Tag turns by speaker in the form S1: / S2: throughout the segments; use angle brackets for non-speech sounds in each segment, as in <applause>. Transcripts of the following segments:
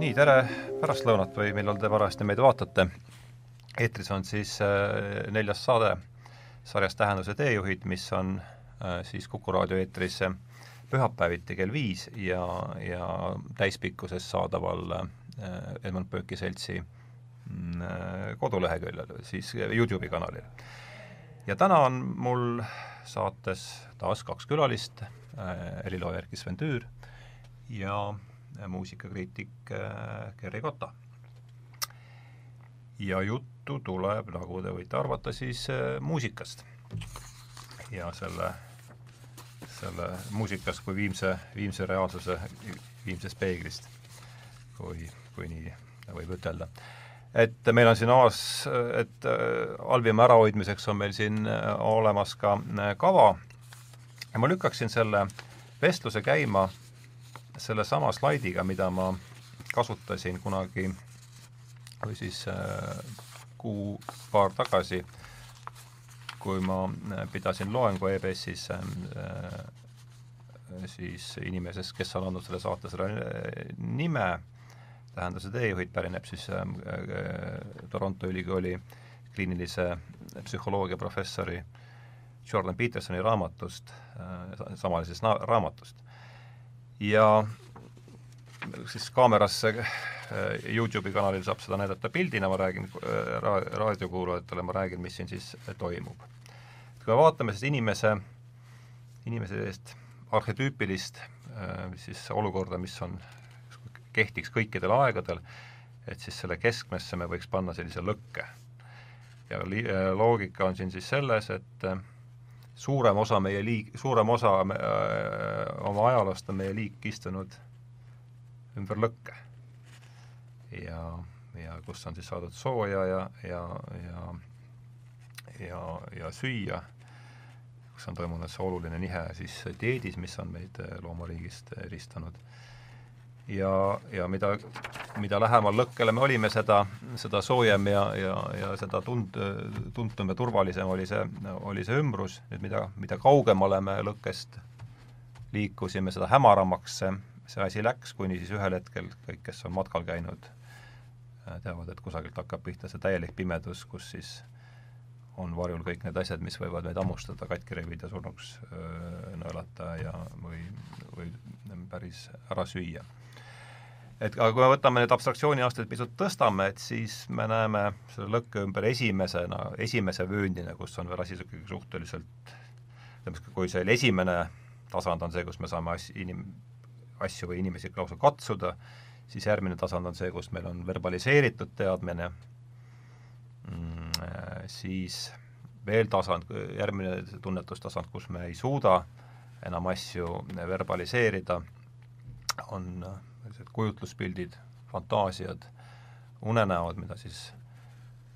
S1: nii, tere pärastlõunat või millal te parajasti meid vaatate. eetris on siis äh, neljas saade sarjas Tähenduse teejuhid, mis on äh, siis Kuku raadio eetris pühapäeviti kell viis ja, ja täispikkuses saadaval äh, Edmund Pööki seltsi mm, koduleheküljel, siis Youtube'i kanalil. ja täna on mul saates taas kaks külalist helilooja Erkki Sven Tüür ja muusikakriitik äh, Gerri Kotta. ja juttu tuleb, nagu te võite arvata, siis äh, muusikast. ja selle, selle muusikast kui viimse, viimse reaalsuse, viimsest peeglist, kui, kui nii võib ütelda. et meil on siin avas, et äh, halvima ärahoidmiseks on meil siin olemas ka kava ja ma lükkaksin selle vestluse käima sellesama slaidiga, mida ma kasutasin kunagi või siis äh, kuu-paar tagasi, kui ma äh, pidasin loengu EBS-is äh, siis inimesest, kes on andnud selle saate selle nime, tähenduse teejuhid pärineb siis Toronto ülikooli kliinilise psühholoogia professori Jordan Petersoni raamatust, samalisest raamatust ja siis kaamerasse äh, Youtube'i kanalil saab seda näidata pildina, ma räägin äh, ra-, raadiokuulajatele, ma räägin, mis siin siis toimub. kui me vaatame siis inimese, inimese sellist arhetüüpilist äh, siis olukorda, mis on, kehtiks kõikidel aegadel, et siis selle keskmesse me võiks panna sellise lõkke. ja loogika on siin siis selles, et suurem osa meie liik, suurem osa me, öö, oma ajaloost on meie liik istunud ümber lõkke. ja, ja kus on siis saadud sooja ja, ja, ja ja, ja süüa, kus on toimunud see oluline nihe siis dieedis, mis on meid loomariigist eristanud ja, ja mida, mida lähemal lõkkele me olime, seda, seda soojem ja, ja, ja seda tund-, tuntum ja turvalisem oli see, oli see ümbrus, nüüd mida, mida kaugemale me lõkkest liikusime, seda hämaramaks see, see asi läks, kuni siis ühel hetkel kõik, kes on matkal käinud, teavad, et kusagilt hakkab pihta see täielik pimedus, kus siis on varjul kõik need asjad, mis võivad meid hammustada, katki rebida, surnuks öö, nõelata ja või, või päris ära süüa et aga kui me võtame need abstraktsiooniaastad pisut tõstame, et siis me näeme selle lõkke ümber esimesena, esimese vööndina, kus on veel asi niisugune suhteliselt ütleme, kui see esimene tasand on see, kus me saame as-, inim-, asju või inimesi lausa katsuda, siis järgmine tasand on see, kus meil on verbaliseeritud teadmine. Mm,, siis veel tasand, järgmine tunnetustasand, kus me ei suuda enam asju verbaliseerida, on sellised kujutluspildid, fantaasiad, unenäod, mida siis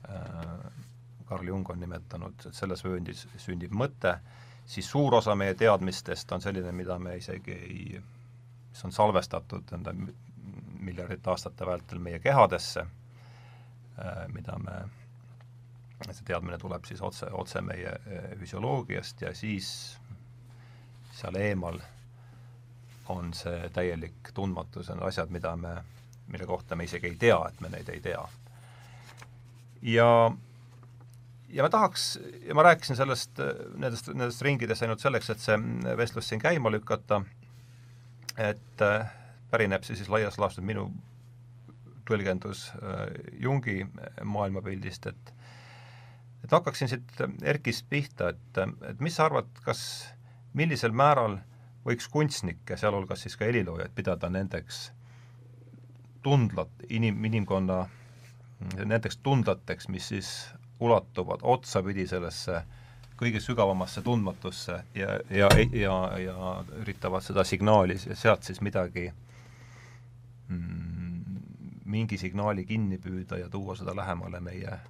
S1: äh, Carl Jung on nimetanud, et selles vööndis sünnib mõte, siis suur osa meie teadmistest on selline, mida me isegi ei, mis on salvestatud enda miljardite aastate vältel meie kehadesse äh,, mida me, see teadmine tuleb siis otse, otse meie äh, füsioloogiast ja siis seal eemal on see täielik tundmatus, on asjad, mida me, mille kohta me isegi ei tea, et me neid ei tea. ja ja ma tahaks, ja ma rääkisin sellest, nendest, nendest ringidest ainult selleks, et see vestlus siin käima lükata, et äh, pärineb see siis laias laastus minu tõlgendus äh, Jungi maailmapildist, et et hakkaksin siit Erkist pihta, et, et mis sa arvad, kas, millisel määral äh, võiks kunstnikke, sealhulgas siis ka heliloojaid, pidada nendeks tundlat, inim, inimkonna, nendeks tundlateks, mis siis ulatuvad otsapidi sellesse kõige sügavamasse tundmatusse ja, ja, ja, ja üritavad seda signaali sealt siis midagi mm, mingi signaali kinni püüda ja tuua seda lähemale meie,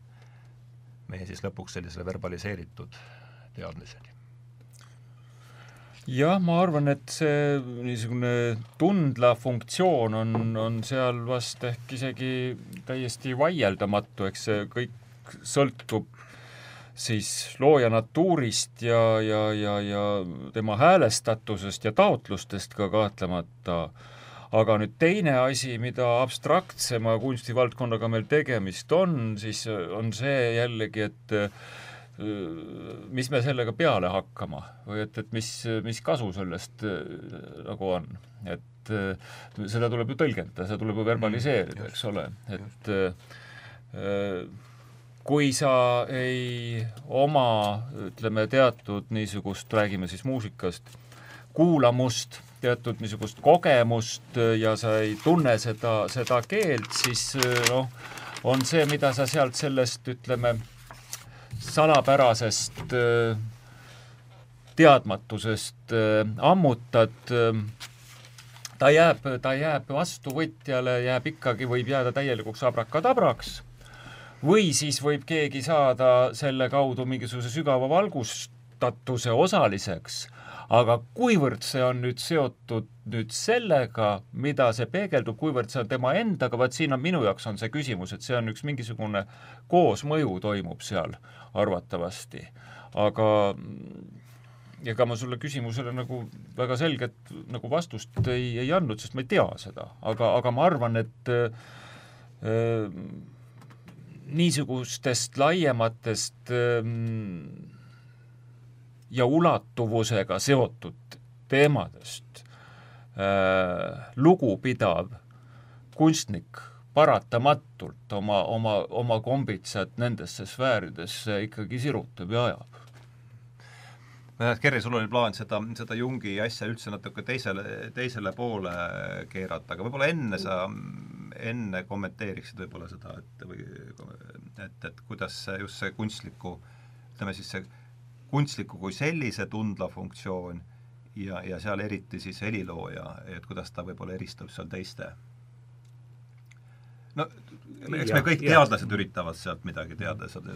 S1: meie siis lõpuks sellisele verbaliseeritud teadmiseni
S2: jah, ma arvan, et see niisugune tundla funktsioon on, on seal vast ehk isegi täiesti vaieldamatu, eks see kõik sõltub siis looja natuurist ja, ja, ja, ja tema häälestatusest ja taotlustest ka kahtlemata, aga nüüd teine asi, mida abstraktsema kunstivaldkonnaga meil tegemist on, siis on see jällegi, et mis me sellega peale hakkama või et, et mis, mis kasu sellest nagu on, et seda tuleb ju tõlgendada, seda tuleb ju verbaliseerida, eks ole, et kui sa ei oma, ütleme, teatud niisugust, räägime siis muusikast, kuulamust, teatud niisugust kogemust ja sa ei tunne seda, seda keelt, siis noh, on see, mida sa sealt sellest, ütleme, salapärasest äh, teadmatusest äh, ammutad, äh, ta jääb, ta jääb vastuvõtjale, jääb ikkagi, võib jääda täielikuks abrakadabraks või siis võib keegi saada selle kaudu mingisuguse sügava valgustatuse osaliseks aga kuivõrd see on nüüd seotud nüüd sellega, mida see peegeldub, kuivõrd see on tema endaga, vaat siin on minu jaoks on see küsimus, et see on üks mingisugune koosmõju toimub seal arvatavasti. aga ega ma sulle küsimusele nagu väga selget nagu vastust ei, ei andnud, sest ma ei tea seda, aga, aga ma arvan, et äh, niisugustest laiematest äh, ja ulatuvusega seotud teemadest äh, lugupidav kunstnik paratamatult oma, oma, oma kombitsat nendesse sfääridesse ikkagi sirutab ja ajab.
S1: Kerri, sul oli plaan seda, seda Jungi asja üldse natuke teisele, teisele poole keerata, aga võib-olla enne sa, enne kommenteeriksid võib-olla seda, et või et, et kuidas just see kunstliku, ütleme siis see kunstliku kui sellise tundla funktsioon ja, ja seal eriti siis helilooja, et kuidas ta võib-olla eristub seal teiste no eks me kõik teadlased ja. üritavad sealt midagi teada saada,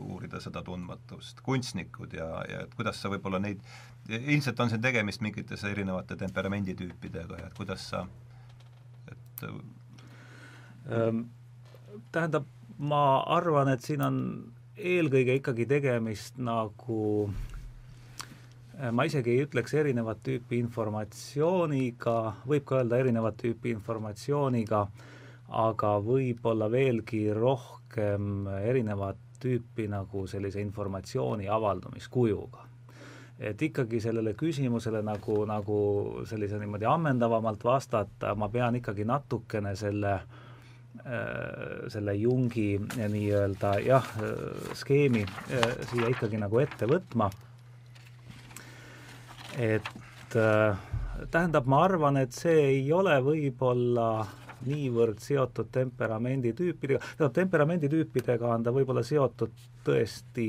S1: uurida seda tundmatust, kunstnikud ja, ja et kuidas sa võib-olla neid, ilmselt on siin tegemist mingite erinevate temperamenditüüpidega ja et kuidas sa, et
S3: ähm, tähendab, ma arvan, et siin on eelkõige ikkagi tegemist nagu äh, ma isegi ei ütleks erinevat tüüpi informatsiooniga, võib ka öelda erinevat tüüpi informatsiooniga, aga võib-olla veelgi rohkem erinevat tüüpi nagu sellise informatsiooni avaldumiskujuga. et ikkagi sellele küsimusele nagu, nagu sellise niimoodi ammendavamalt vastata, ma pean ikkagi natukene selle äh, selle Jungi nii-öelda jah, skeemi äh, siia ikkagi nagu ette võtma. et äh, tähendab, ma arvan, et see ei ole võib-olla niivõrd seotud temperamentitüüpidega, tähendab temperamentitüüpidega on ta võib-olla seotud tõesti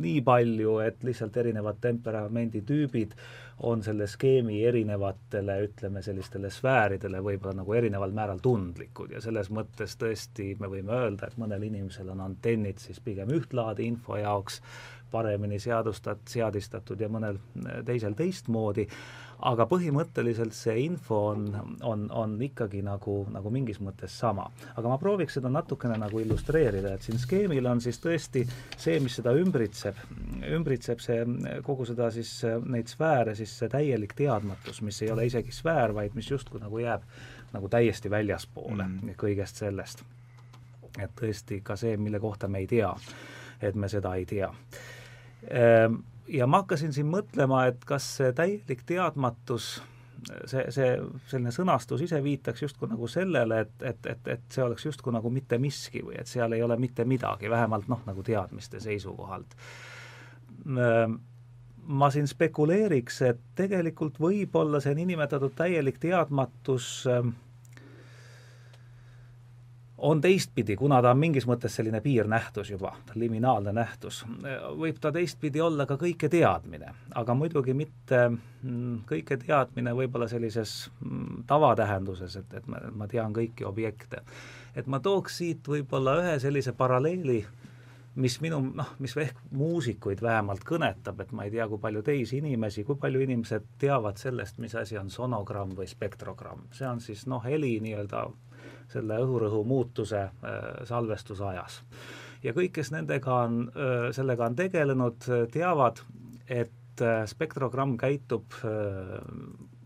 S3: nii palju, et lihtsalt erinevad temperamentitüübid on selle skeemi erinevatele, ütleme sellistele sfääridele võib-olla nagu erineval määral tundlikud ja selles mõttes tõesti me võime öelda, et mõnel inimesel on antennid siis pigem üht laadi info jaoks paremini seadustat-, seadistatud ja mõnel teisel teistmoodi, aga põhimõtteliselt see info on, on, on ikkagi nagu, nagu mingis mõttes sama. aga ma prooviks seda natukene nagu illustreerida, et siin skeemil on siis tõesti see, mis seda ümbritseb, ümbritseb see, kogu seda siis, neid sfääre, siis see täielik teadmatus, mis ei ole isegi sfäär, vaid mis justkui nagu jääb nagu täiesti väljaspoole mm. kõigest sellest. et tõesti ka see, mille kohta me ei tea, et me seda ei tea ehm, ja ma hakkasin siin mõtlema, et kas see täielik teadmatus, see, see selline sõnastus ise viitaks justkui nagu sellele, et, et, et, et see oleks justkui nagu mitte miski või et seal ei ole mitte midagi, vähemalt noh, nagu teadmiste seisukohalt. ma siin spekuleeriks, et tegelikult võib-olla see niinimetatud täielik teadmatus äh, on teistpidi, kuna ta on mingis mõttes selline piirnähtus juba, liminaalne nähtus, võib ta teistpidi olla ka kõike teadmine, aga muidugi mitte mm, kõike teadmine võib-olla sellises mm, tavatähenduses, et, et ma, ma tean kõiki objekte. et ma tooks siit võib-olla ühe sellise paralleeli, mis minu noh, mis ehk muusikuid vähemalt kõnetab, et ma ei tea, kui palju teisi inimesi, kui palju inimesed teavad sellest, mis asi on sonogramm või spektrogramm, see on siis noh, heli nii-öelda selle õhurõhu muutuse äh, salvestusajas. ja kõik, kes nendega on, äh, sellega on tegelenud, teavad, et äh, spektrogramm käitub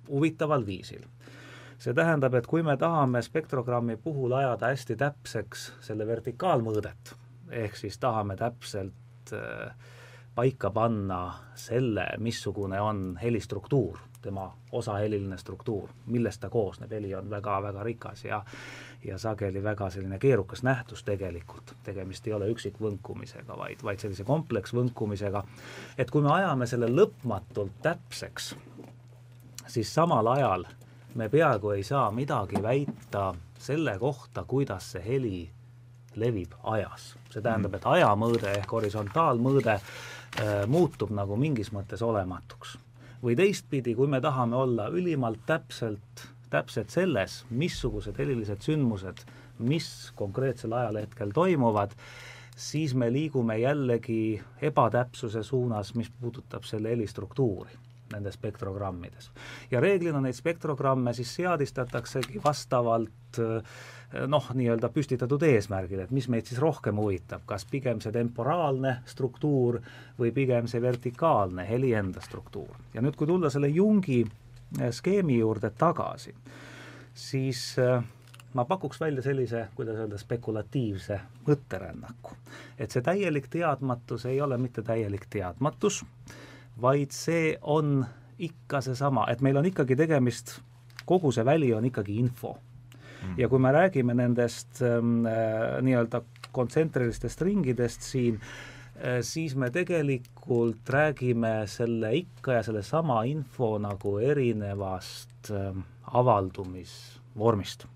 S3: huvitaval viisil see tähendab, et kui me tahame spektrogrammi puhul ajada hästi täpseks selle vertikaalmõõdet, ehk siis tahame täpselt äh, paika panna selle, missugune on helistruktuur, tema osaheliline struktuur, millest ta koosneb, heli on väga-väga rikas ja ja sageli väga selline keerukas nähtus tegelikult, tegemist ei ole üksikvõnkumisega, vaid, vaid sellise kompleksvõnkumisega, et kui me ajame selle lõpmatult täpseks, siis samal ajal me peaaegu ei saa midagi väita selle kohta, kuidas see heli levib ajas. see tähendab, et ajamõõde ehk horisontaalmõõde äh, muutub nagu mingis mõttes olematuks. Või teistpidi, kui me tahame olla ülimalt täpselt, täpsed selles, missugused helilised sündmused, mis konkreetsel ajahetkel toimuvad, siis me liigume jällegi ebatäpsuse suunas, mis puudutab selle helistruktuuri nendes spektrogrammides. ja reeglina neid spektrogramme siis seadistataksegi vastavalt noh, nii-öelda püstitatud eesmärgile, et mis meid siis rohkem huvitab, kas pigem see temporaalne struktuur või pigem see vertikaalne heli enda struktuur. ja nüüd, kui tulla selle Jungi eh, skeemi juurde tagasi, siis äh, ma pakuks välja sellise, kuidas öelda, spekulatiivse mõtterännaku. et see täielik teadmatus ei ole mitte täielik teadmatus, vaid see on ikka seesama, et meil on ikkagi tegemist, kogu see väli on ikkagi info. Mm.. ja kui me räägime nendest ähm, äh, nii-öelda kontsentrilistest ringidest siin äh,, siis me tegelikult räägime selle ikka ja sellesama info nagu erinevast äh, avaldumisvormist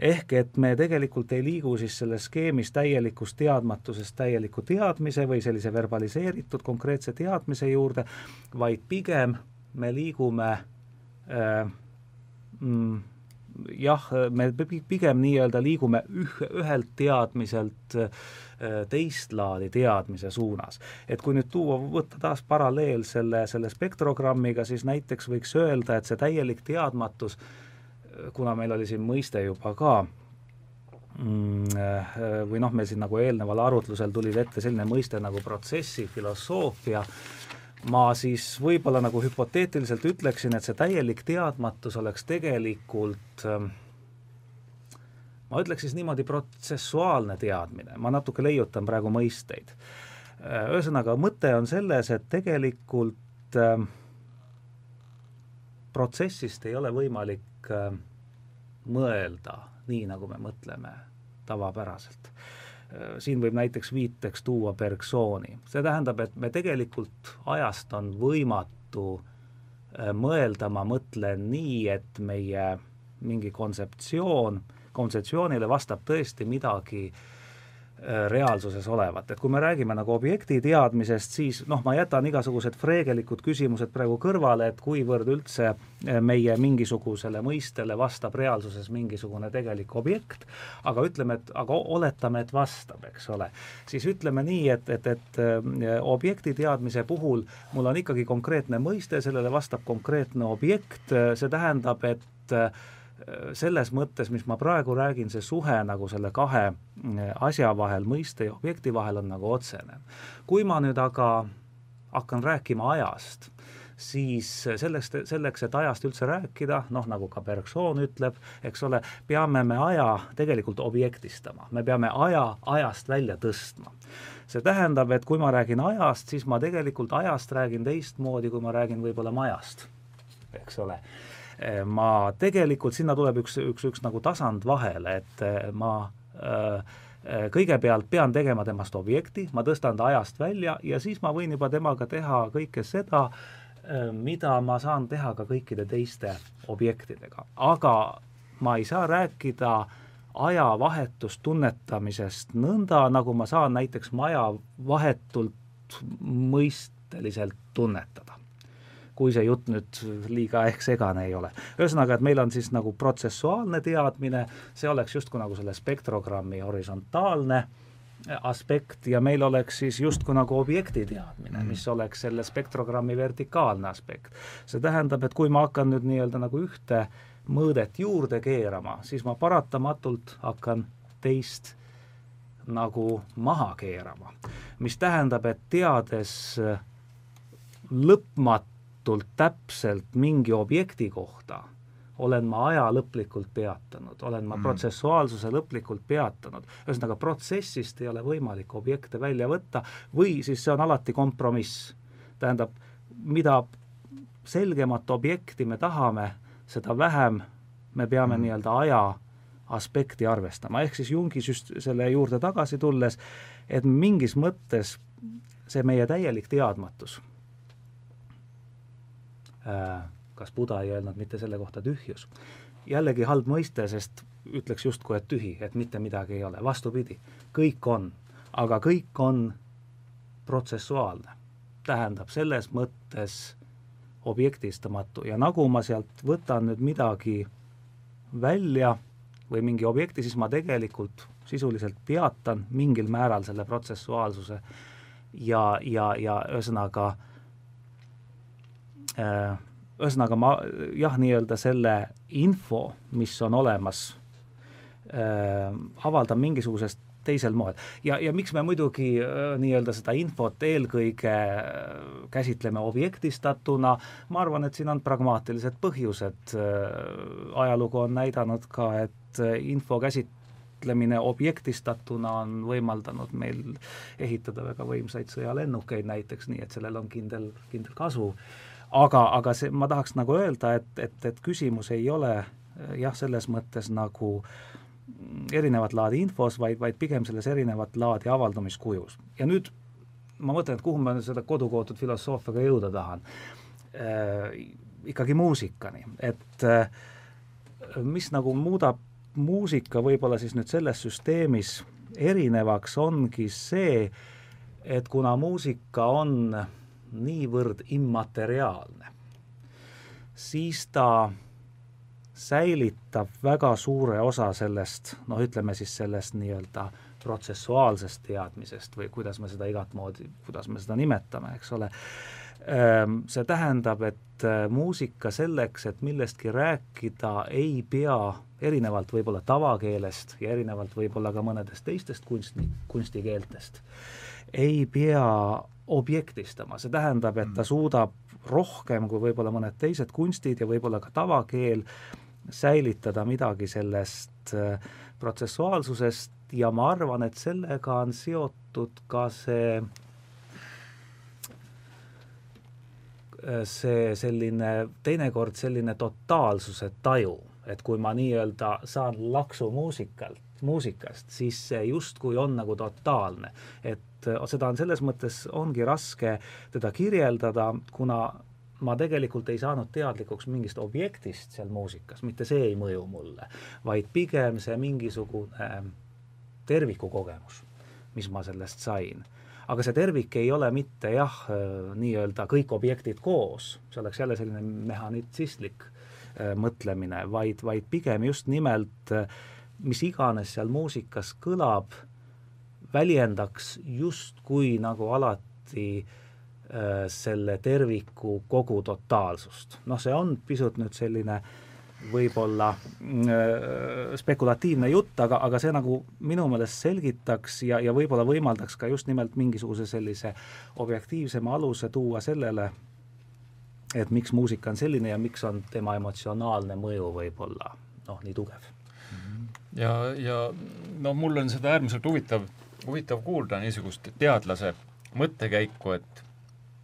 S3: ehk et me tegelikult ei liigu siis selles skeemis täielikust teadmatusest täieliku teadmise või sellise verbaliseeritud konkreetse teadmise juurde, vaid pigem me liigume äh, mm, jah, me pigem nii-öelda liigume üh-, ühelt teadmiselt äh, teist laadi teadmise suunas. et kui nüüd tuua, võtta taas paralleel selle, selle spektrogrammiga, siis näiteks võiks öelda, et see täielik teadmatus äh, kuna meil oli siin mõiste juba ka mm, või noh, meil siin nagu eelneval arutlusel tuli ette selline mõiste nagu protsessi filosoofia, ma siis võib-olla nagu hüpoteetiliselt ütleksin, et see täielik teadmatus oleks tegelikult ma ütleks siis niimoodi protsessuaalne teadmine, ma natuke leiutan praegu mõisteid. ühesõnaga, mõte on selles, et tegelikult äh, protsessist ei ole võimalik äh, mõelda nii, nagu me mõtleme tavapäraselt. Äh, siin võib näiteks viiteks tuua Bergsoni, see tähendab, et me tegelikult ajast on võimatu äh, mõelda, ma mõtlen nii, et meie mingi kontseptsioon, kontseptsioonile vastab tõesti midagi Äh, reaalsuses olevat, et kui me räägime nagu objekti teadmisest, siis noh, ma jätan igasugused freegelikud küsimused praegu kõrvale, et kuivõrd üldse äh, meie mingisugusele mõistele vastab reaalsuses mingisugune tegelik objekt, aga ütleme, et aga oletame, et vastab, eks ole, siis ütleme nii, et, et, et äh, objekti teadmise puhul mul on ikkagi konkreetne mõiste, sellele vastab konkreetne objekt, see tähendab, et selles mõttes, mis ma praegu räägin, see suhe nagu selle kahe eh, asja vahel, mõiste ja objekti vahel on nagu otsene. kui ma nüüd aga hakkan rääkima ajast, siis selleks, selleks, et ajast üldse rääkida, noh, nagu ka Bergson ütleb, eks ole, peame me aja tegelikult objektistama, me peame aja ajast välja tõstma. see tähendab, et kui ma räägin ajast, siis ma tegelikult ajast räägin teistmoodi, kui ma räägin võib-olla majast, eks ole ma tegelikult, sinna tuleb üks, üks, üks nagu tasand vahele, et eh, ma äh, kõigepealt pean tegema temast objekti, ma tõstan ta ajast välja ja siis ma võin juba temaga teha kõike seda, mida ma saan teha ka kõikide teiste objektidega, aga ma ei saa rääkida aja vahetust tunnetamisest nõnda, nagu ma saan näiteks maja vahetult mõisteliselt tunnetada kui see jutt nüüd liiga ehk segane ei ole. ühesõnaga, et meil on siis nagu protsessuaalne teadmine, see oleks justkui nagu selle spektrogrammi horisontaalne aspekt ja meil oleks siis justkui nagu objekti teadmine mm., mis oleks selle spektrogrammi vertikaalne aspekt. see tähendab, et kui ma hakkan nüüd nii-öelda nagu ühte mõõdet juurde keerama, siis ma paratamatult hakkan teist nagu maha keerama. mis tähendab, et teades lõpmat-, lõpmatult täpselt mingi objekti kohta, olen ma aja lõplikult peatanud, olen ma mm. protsessuaalsuse lõplikult peatanud, ühesõnaga protsessist ei ole võimalik objekte välja võtta või siis see on alati kompromiss. tähendab, mida selgemat objekti me tahame, seda vähem me peame mm. nii-öelda aja aspekti arvestama, ehk siis Jungi süst-, selle juurde tagasi tulles, et mingis mõttes see meie täielik teadmatus kas Buda ei öelnud mitte selle kohta tühjus, jällegi halb mõiste, sest ütleks justkui, et tühi, et mitte midagi ei ole, vastupidi, kõik on, aga kõik on protsessuaalne. tähendab, selles mõttes objektistamatu. Ja nagu ma sealt võtan nüüd midagi välja või mingi objekti, siis ma tegelikult sisuliselt peatan mingil määral selle protsessuaalsuse ja, ja, ja ühesõnaga äh, ühesõnaga ma jah, nii-öelda selle info, mis on olemas äh,, avaldan mingisugusest teisel moel. ja, ja miks me muidugi äh, nii-öelda seda infot eelkõige äh, käsitleme objektistatuna, ma arvan, et siin on pragmaatilised põhjused äh,, ajalugu on näidanud ka, et äh, info käsitlemine objektistatuna on võimaldanud meil ehitada väga võimsaid sõjalennukeid näiteks, nii et sellel on kindel, kindel kasu äh, aga, aga see, ma tahaks nagu öelda, et, et, et küsimus ei ole eh, jah, selles mõttes nagu erinevat laadi infos, vaid, vaid pigem selles erinevat laadi avaldumiskujus. ja nüüd ma mõtlen, et kuhu ma seda kodukootud filosoofiaga jõuda tahan äh,. ikkagi muusikani, et äh, mis nagu muudab muusika võib-olla siis nüüd selles süsteemis erinevaks, ongi see, et kuna muusika on äh, niivõrd immateriaalne, siis ta säilitab väga suure osa sellest, noh, ütleme siis sellest nii-öelda protsessuaalsest teadmisest või kuidas me seda igat moodi, kuidas me seda nimetame, eks ole, ehm, see tähendab, et äh, muusika selleks, et millestki rääkida, ei pea erinevalt võib-olla tavakeelest ja erinevalt võib-olla ka mõnedest teistest kunsti, kunstikeeltest, ei pea objektistama, see tähendab, et ta mm. suudab rohkem kui võib-olla mõned teised kunstid ja võib-olla ka tavakeel säilitada midagi sellest äh, protsessuaalsusest ja ma arvan, et sellega on seotud ka see äh, see selline, teinekord selline totaalsuse taju, et kui ma nii-öelda saan laksu muusikalt, muusikast, siis see justkui on nagu totaalne. et seda on selles mõttes, ongi raske teda kirjeldada, kuna ma tegelikult ei saanud teadlikuks mingist objektist seal muusikas, mitte see ei mõju mulle, vaid pigem see mingisugune ähm, tervikukogemus, mis ma sellest sain. aga see tervik ei ole mitte jah, äh, nii-öelda kõik objektid koos, see oleks jälle selline mehhanitsistlik äh, mõtlemine, vaid, vaid pigem just nimelt äh, mis iganes seal muusikas kõlab, väljendaks justkui nagu alati äh, selle terviku kogu totaalsust. noh, see on pisut nüüd selline võib-olla äh, spekulatiivne jutt, aga, aga see nagu minu meelest selgitaks ja, ja võib-olla võimaldaks ka just nimelt mingisuguse sellise objektiivsema aluse tuua sellele, et miks muusika on selline ja miks on tema emotsionaalne mõju võib-olla noh, nii tugev
S2: ja, ja no mul on seda äärmiselt huvitav, huvitav kuulda niisugust teadlase mõttekäiku, et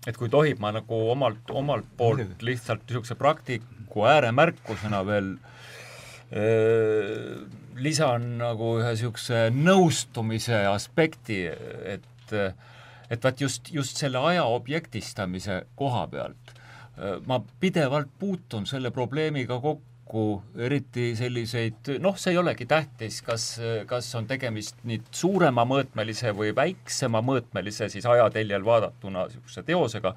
S2: et kui tohib, ma nagu omalt, omalt poolt lihtsalt niisuguse praktiku ääremärkusena veel öö, lisan nagu ühe niisuguse nõustumise aspekti, et et vaat just, just selle aja objektistamise koha pealt ma pidevalt puutun selle probleemiga kokku, kokku eriti selliseid, noh, see ei olegi tähtis, kas, kas on tegemist nüüd suurema mõõtmelise või väiksema mõõtmelise siis ajateljel vaadatuna niisuguse teosega,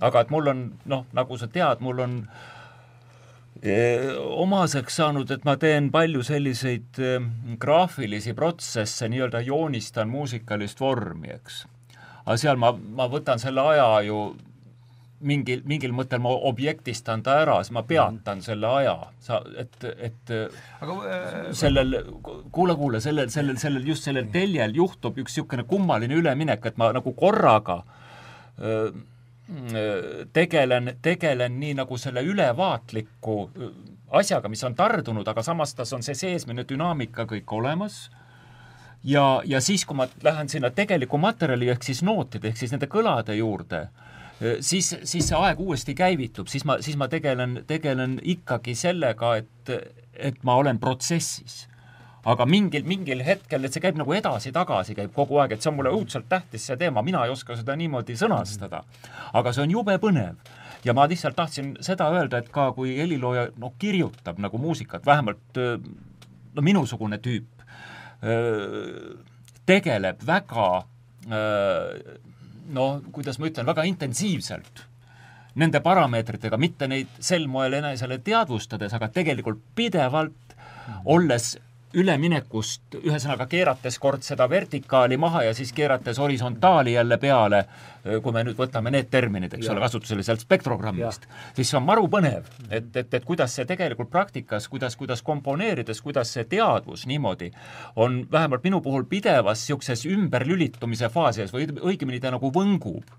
S2: aga et mul on noh, nagu sa tead, mul on eh, omaseks saanud, et ma teen palju selliseid eh, graafilisi protsesse, nii-öelda joonistan muusikalist vormi, eks. aga seal ma, ma võtan selle aja ju mingil, mingil mõttel ma objektistan ta ära, siis ma peatan mm. selle aja, sa, et, et aga äh, sellel, kuule, kuule, sellel, sellel, sellel, just sellel teljel juhtub üks niisugune kummaline üleminek, et ma nagu korraga öö, tegelen, tegelen nii nagu selle ülevaatliku asjaga, mis on tardunud, aga samas tas on see seesmine dünaamika kõik olemas. Ja, ja siis, kui ma lähen sinna tegeliku materjali ehk siis nootide ehk siis nende kõlade juurde, siis, siis see aeg uuesti käivitub, siis ma, siis ma tegelen, tegelen ikkagi sellega, et, et ma olen protsessis aga mingil, mingil hetkel, et see käib nagu edasi-tagasi, käib kogu aeg, et see on mulle õudselt tähtis, see teema, mina ei oska seda niimoodi sõnastada. aga see on jube põnev. ja ma lihtsalt tahtsin seda öelda, et ka kui helilooja no kirjutab nagu muusikat, vähemalt no minusugune tüüp, tegeleb väga noh, kuidas ma ütlen, väga intensiivselt nende parameetritega, mitte neid sel moel enesele teadvustades, aga tegelikult pidevalt olles üleminekust, ühesõnaga keerates kord seda vertikaali maha ja siis keerates horisontaali jälle peale, kui me nüüd võtame need terminid, eks ja. ole, kasutusele sealt spektrogrammist, siis see on maru põnev, et, et, et kuidas see tegelikult praktikas, kuidas, kuidas komponeerides, kuidas see teadvus niimoodi on vähemalt minu puhul pidevas niisuguses ümberlülitumise faasis või õigemini ta nagu võngub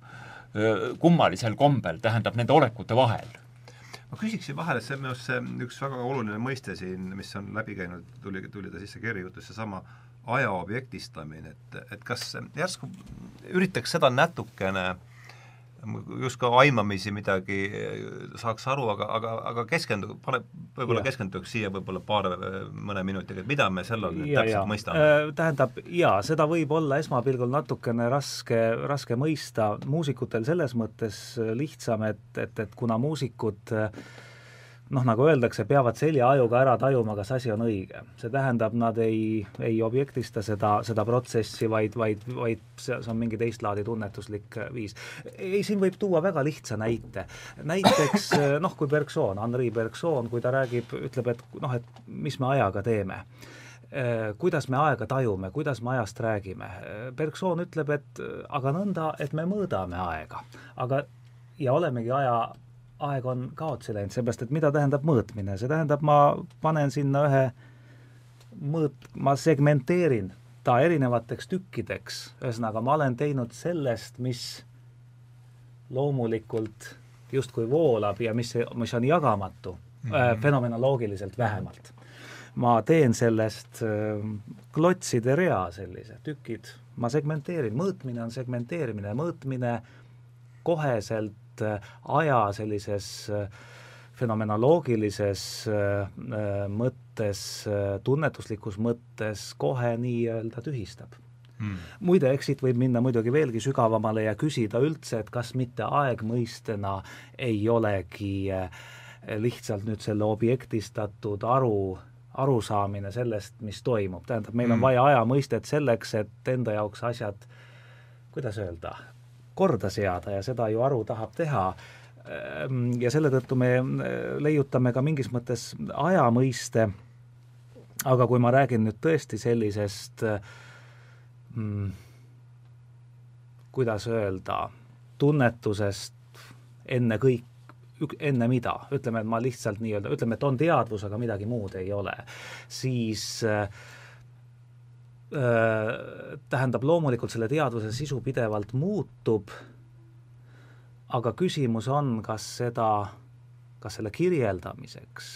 S2: kummalisel kombel, tähendab nende olekute vahel
S1: ma küsiksin vahele, see on minu arust see üks väga oluline mõiste siin, mis on läbi käinud, tuli, tuli ta sisse kirjutus, seesama aja objektistamine, et, et kas järsku üritaks seda natukene äh, justkui aimamisi midagi saaks aru, aga, aga, aga keskendu, pane, võib-olla keskenduks siia võib-olla paar, mõne minutiga, et mida me selle all nüüd täpselt ja. mõistame?
S3: Äh, tähendab, jaa, seda võib olla esmapilgul natukene raske, raske mõista, muusikutel selles mõttes lihtsam, et, et, et kuna muusikud äh, noh, nagu öeldakse, peavad selja-ajuga ära tajuma, kas asi on õige. see tähendab, nad ei, ei objektista seda, seda protsessi, vaid, vaid, vaid see, see on mingi teist laadi tunnetuslik viis. ei, siin võib tuua väga lihtsa näite. näiteks noh, kui Bergson, Henri Bergson, kui ta räägib, ütleb, et noh, et mis me ajaga teeme kuidas me aega tajume, kuidas me ajast räägime. Bergson ütleb, et aga nõnda, et me mõõdame aega, aga ja olemegi aja aeg on kaotsi läinud, seepärast et mida tähendab mõõtmine, see tähendab, ma panen sinna ühe mõõt-, ma segmenteerin ta erinevateks tükkideks, ühesõnaga ma olen teinud sellest, mis loomulikult justkui voolab ja mis, mis on jagamatu mm, -hmm. fenomenoloogiliselt vähemalt. ma teen sellest äh, klotside rea sellise, tükid, ma segmenteerin, mõõtmine on segmenteerimine, mõõtmine koheselt et äh, aja sellises äh, fenomenoloogilises äh, mõttes, tunnetuslikus mõttes kohe nii-öelda tühistab. Mm.. muide, eks siit võib minna muidugi veelgi sügavamale ja küsida üldse, et kas mitte aeg mõistena ei olegi lihtsalt nüüd selle objektistatud aru, arusaamine sellest, mis toimub, tähendab, meil on mm. vaja aja mõistet selleks, et enda jaoks asjad, kuidas öelda, korda seada ja seda ju aru tahab teha. Ehm, ja selle tõttu me äh, leiutame ka mingis mõttes aja mõiste, aga kui ma räägin nüüd tõesti sellisest mm, kuidas öelda, tunnetusest enne kõik, enne mida, ütleme, et ma lihtsalt nii-öelda, ütleme, et on teadvus, aga midagi muud ei ole, siis äh, tähendab, loomulikult selle teadvuse sisu pidevalt muutub, aga küsimus on, kas seda, kas selle kirjeldamiseks,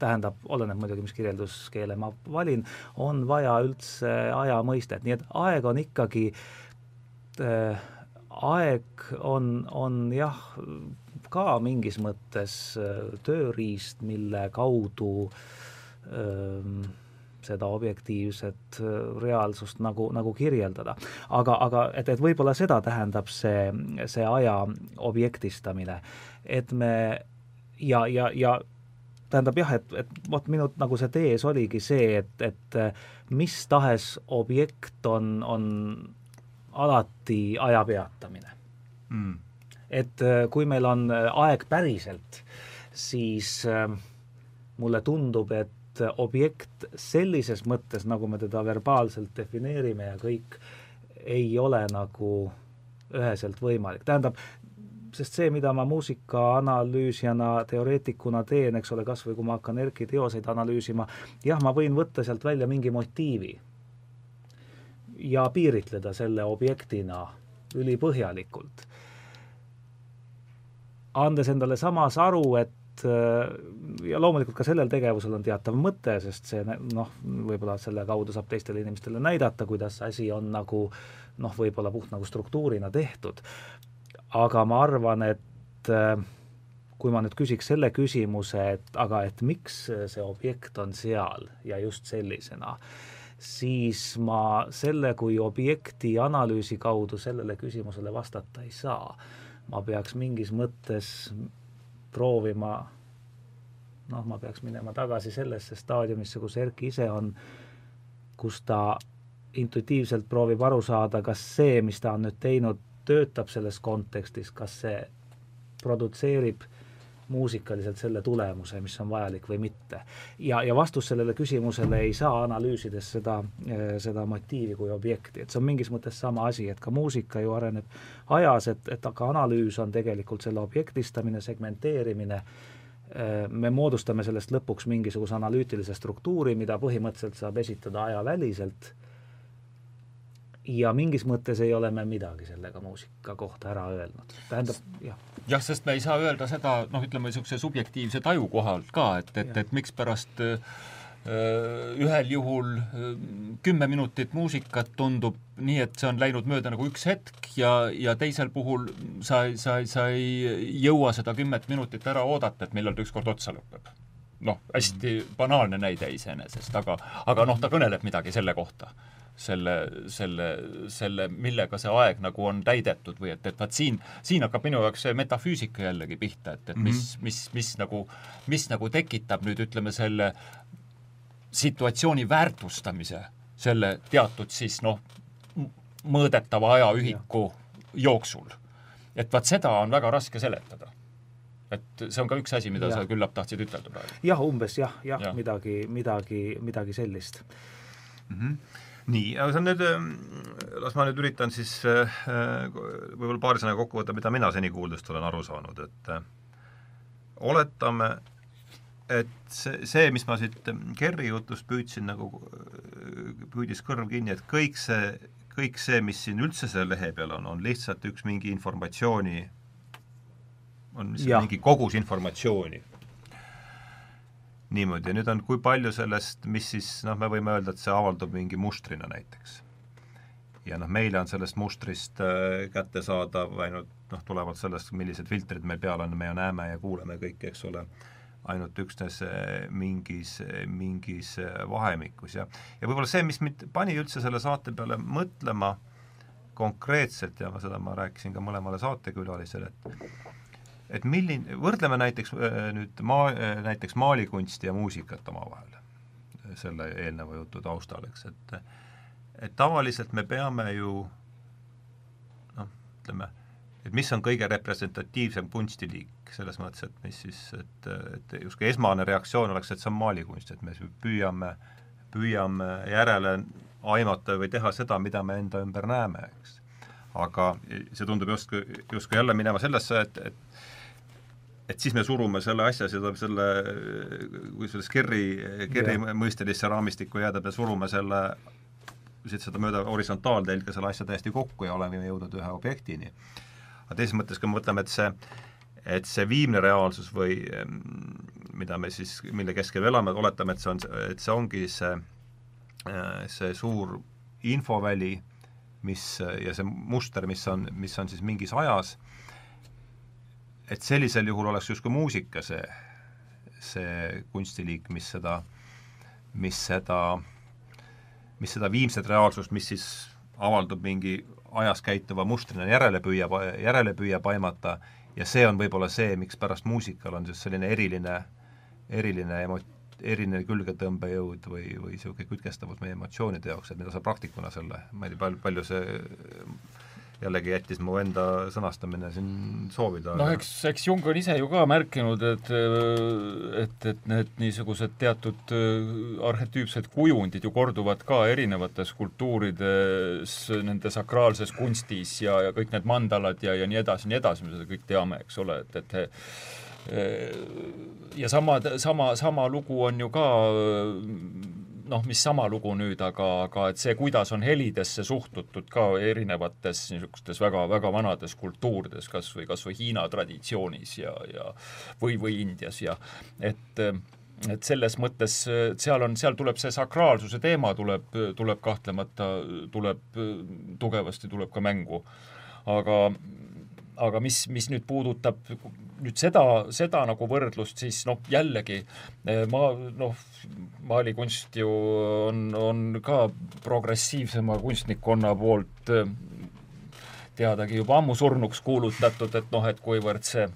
S3: tähendab, oleneb muidugi, mis kirjelduskeele ma valin, on vaja üldse aja mõistet, nii et aeg on ikkagi äh, aeg on, on jah, ka mingis mõttes tööriist, mille kaudu öö, seda objektiivset äh, reaalsust nagu, nagu kirjeldada. aga, aga et, et võib-olla seda tähendab see, see aja objektistamine, et me ja, ja, ja tähendab jah, et, et vot minu nagu see tees oligi see, et, et mis tahes objekt on, on alati aja peatamine mm.. et äh, kui meil on äh, aeg päriselt, siis äh, mulle tundub, et et objekt sellises mõttes, nagu me teda verbaalselt defineerime ja kõik, ei ole nagu üheselt võimalik, tähendab, sest see, mida ma muusikaanalüüsijana, teoreetikuna teen, eks ole, kas või kui ma hakkan Erki teoseid analüüsima, jah, ma võin võtta sealt välja mingi motiivi ja piiritleda selle objektina ülipõhjalikult. andes endale samas aru, et ja loomulikult ka sellel tegevusel on teatav mõte, sest see noh, võib-olla selle kaudu saab teistele inimestele näidata, kuidas asi on nagu noh, võib-olla puht nagu struktuurina tehtud. aga ma arvan, et kui ma nüüd küsiks selle küsimuse, et aga et miks see objekt on seal ja just sellisena, siis ma selle kui objekti analüüsi kaudu sellele küsimusele vastata ei saa. ma peaks mingis mõttes proovima noh, ma peaks minema tagasi sellesse staadiumisse, kus Erki ise on, kus ta intuitiivselt proovib aru saada, kas see, mis ta on nüüd teinud, töötab selles kontekstis, kas see produtseerib muusikaliselt selle tulemuse, mis on vajalik või mitte. ja, ja vastus sellele küsimusele ei saa analüüsides seda, seda motiivi kui objekti, et see on mingis mõttes sama asi, et ka muusika ju areneb ajas, et, et aga analüüs on tegelikult selle objektistamine, segmenteerimine, me moodustame sellest lõpuks mingisuguse analüütilise struktuuri, mida põhimõtteliselt saab esitada ajaväliselt ja mingis mõttes ei ole me midagi sellega muusika kohta ära öelnud. tähendab, jah.
S2: jah, sest me ei saa öelda seda, noh, ütleme niisuguse subjektiivse taju kohalt ka, et, et, et mikspärast äh, ühel juhul äh, kümme minutit muusikat tundub nii, et see on läinud mööda nagu üks hetk ja, ja teisel puhul sa, sa, sa ei jõua seda kümmet minutit ära oodata, et millal ta ükskord otsa lõpeb. noh, hästi banaalne näide iseenesest, aga, aga noh, ta kõneleb midagi selle kohta selle, selle, selle, millega see aeg nagu on täidetud või et, et vaat siin, siin hakkab minu jaoks see metafüüsika jällegi pihta, et, et mis, mhm. mis, mis nagu, mis nagu tekitab nüüd ütleme selle situatsiooni väärtustamise selle teatud siis noh, mõõdetava ajaühiku jooksul. et vaat seda on väga raske seletada et see on ka üks asi, mida ja. sa küllap tahtsid ütelda praegu.
S3: jah, umbes jah, jah ja., midagi, midagi, midagi sellist
S1: mm. -hmm nii, aga see on nüüd, ähm, las ma nüüd üritan siis äh, võib-olla paari sõnaga kokku võtta, mida mina seni kuuldust olen aru saanud, et äh, oletame, et see, see, mis ma siit Kerri jutust püüdsin nagu, püüdis kõrv kinni, et kõik see, kõik see, mis siin üldse selle lehe peal on, on lihtsalt üks mingi informatsiooni, on mingi kogus informatsiooni niimoodi ja nüüd on, kui palju sellest, mis siis noh, me võime öelda, et see avaldub mingi mustrina näiteks. ja noh, meile on sellest mustrist äh, kättesaadav ainult noh, tulenevalt sellest, millised filtrid meil peal on, me ju näeme ja kuuleme kõike, eks ole, ainult üksnes äh, mingis, mingis äh, vahemikus ja ja võib-olla see, mis mind pani üldse selle saate peale mõtlema konkreetselt ja seda ma rääkisin ka mõlemale saatekülalisele, et et milline, võrdleme näiteks äh, nüüd maa, äh, näiteks maalikunsti ja muusikat omavahel, selle eelneva jutu taustal, eks, et et tavaliselt me peame ju noh, ütleme, et mis on kõige representatiivsem kunstiliik, selles mõttes, et mis siis, et, et justkui esmane reaktsioon oleks, et see on maalikunst, et me püüame, püüame järele aimata või teha seda, mida me enda ümber näeme, eks. aga see tundub justkui, justkui jälle minema sellesse, et, et et siis me surume selle asja, seda, selle, kui selles Kerri, Kerri mõistelisse raamistikku jääda, me surume selle, seda mööda horisontaaltelge selle asja täiesti kokku ja oleme jõudnud ühe objektini. aga teises mõttes, kui me mõtleme, et see, et see viimne reaalsus või mida me siis, mille keskel elame, oletame, et see on, et see ongi see, see suur infoväli, mis ja see muster, mis on, mis on siis mingis ajas et sellisel juhul oleks justkui muusika see, see kunstiliik, mis seda, mis seda, mis seda viimset reaalsust, mis siis avaldub mingi ajas käituva mustrina, järele püüab, järele püüab aimata ja see on võib-olla see, mikspärast muusikal on siis selline eriline, eriline emo-, eriline külgetõmbejõud või, või niisugune kütkestavus meie emotsioonide jaoks, et mida sa praktikuna selle, ma ei tea, palju, palju see jällegi jättis mu enda sõnastamine siin soovida.
S2: noh, eks, eks Jung on ise ju ka märkinud, et et, et need niisugused teatud äh, arhetüüpsed kujundid ju korduvad ka erinevates kultuurides, nende sakraalses kunstis ja, ja kõik need mandalad ja, ja nii edasi, nii edasi, me seda kõik teame, eks ole, et, et äh, ja sama, sama, sama lugu on ju ka noh, mis sama lugu nüüd, aga, aga et see, kuidas on helidesse suhtutud ka erinevates niisugustes väga, väga vanades kultuurides, kas või, kas või Hiina traditsioonis ja, ja või, või Indias ja et et selles mõttes seal on, seal tuleb see sakraalsuse teema tuleb, tuleb kahtlemata, tuleb tugevasti, tuleb ka mängu. aga aga mis, mis nüüd puudutab nüüd seda, seda nagu võrdlust, siis noh, jällegi eh, ma noh, maalikunst ju on, on ka progressiivsema kunstnikkonna poolt eh, teadagi juba ammu surnuks kuulutatud, et noh, et kuivõrd see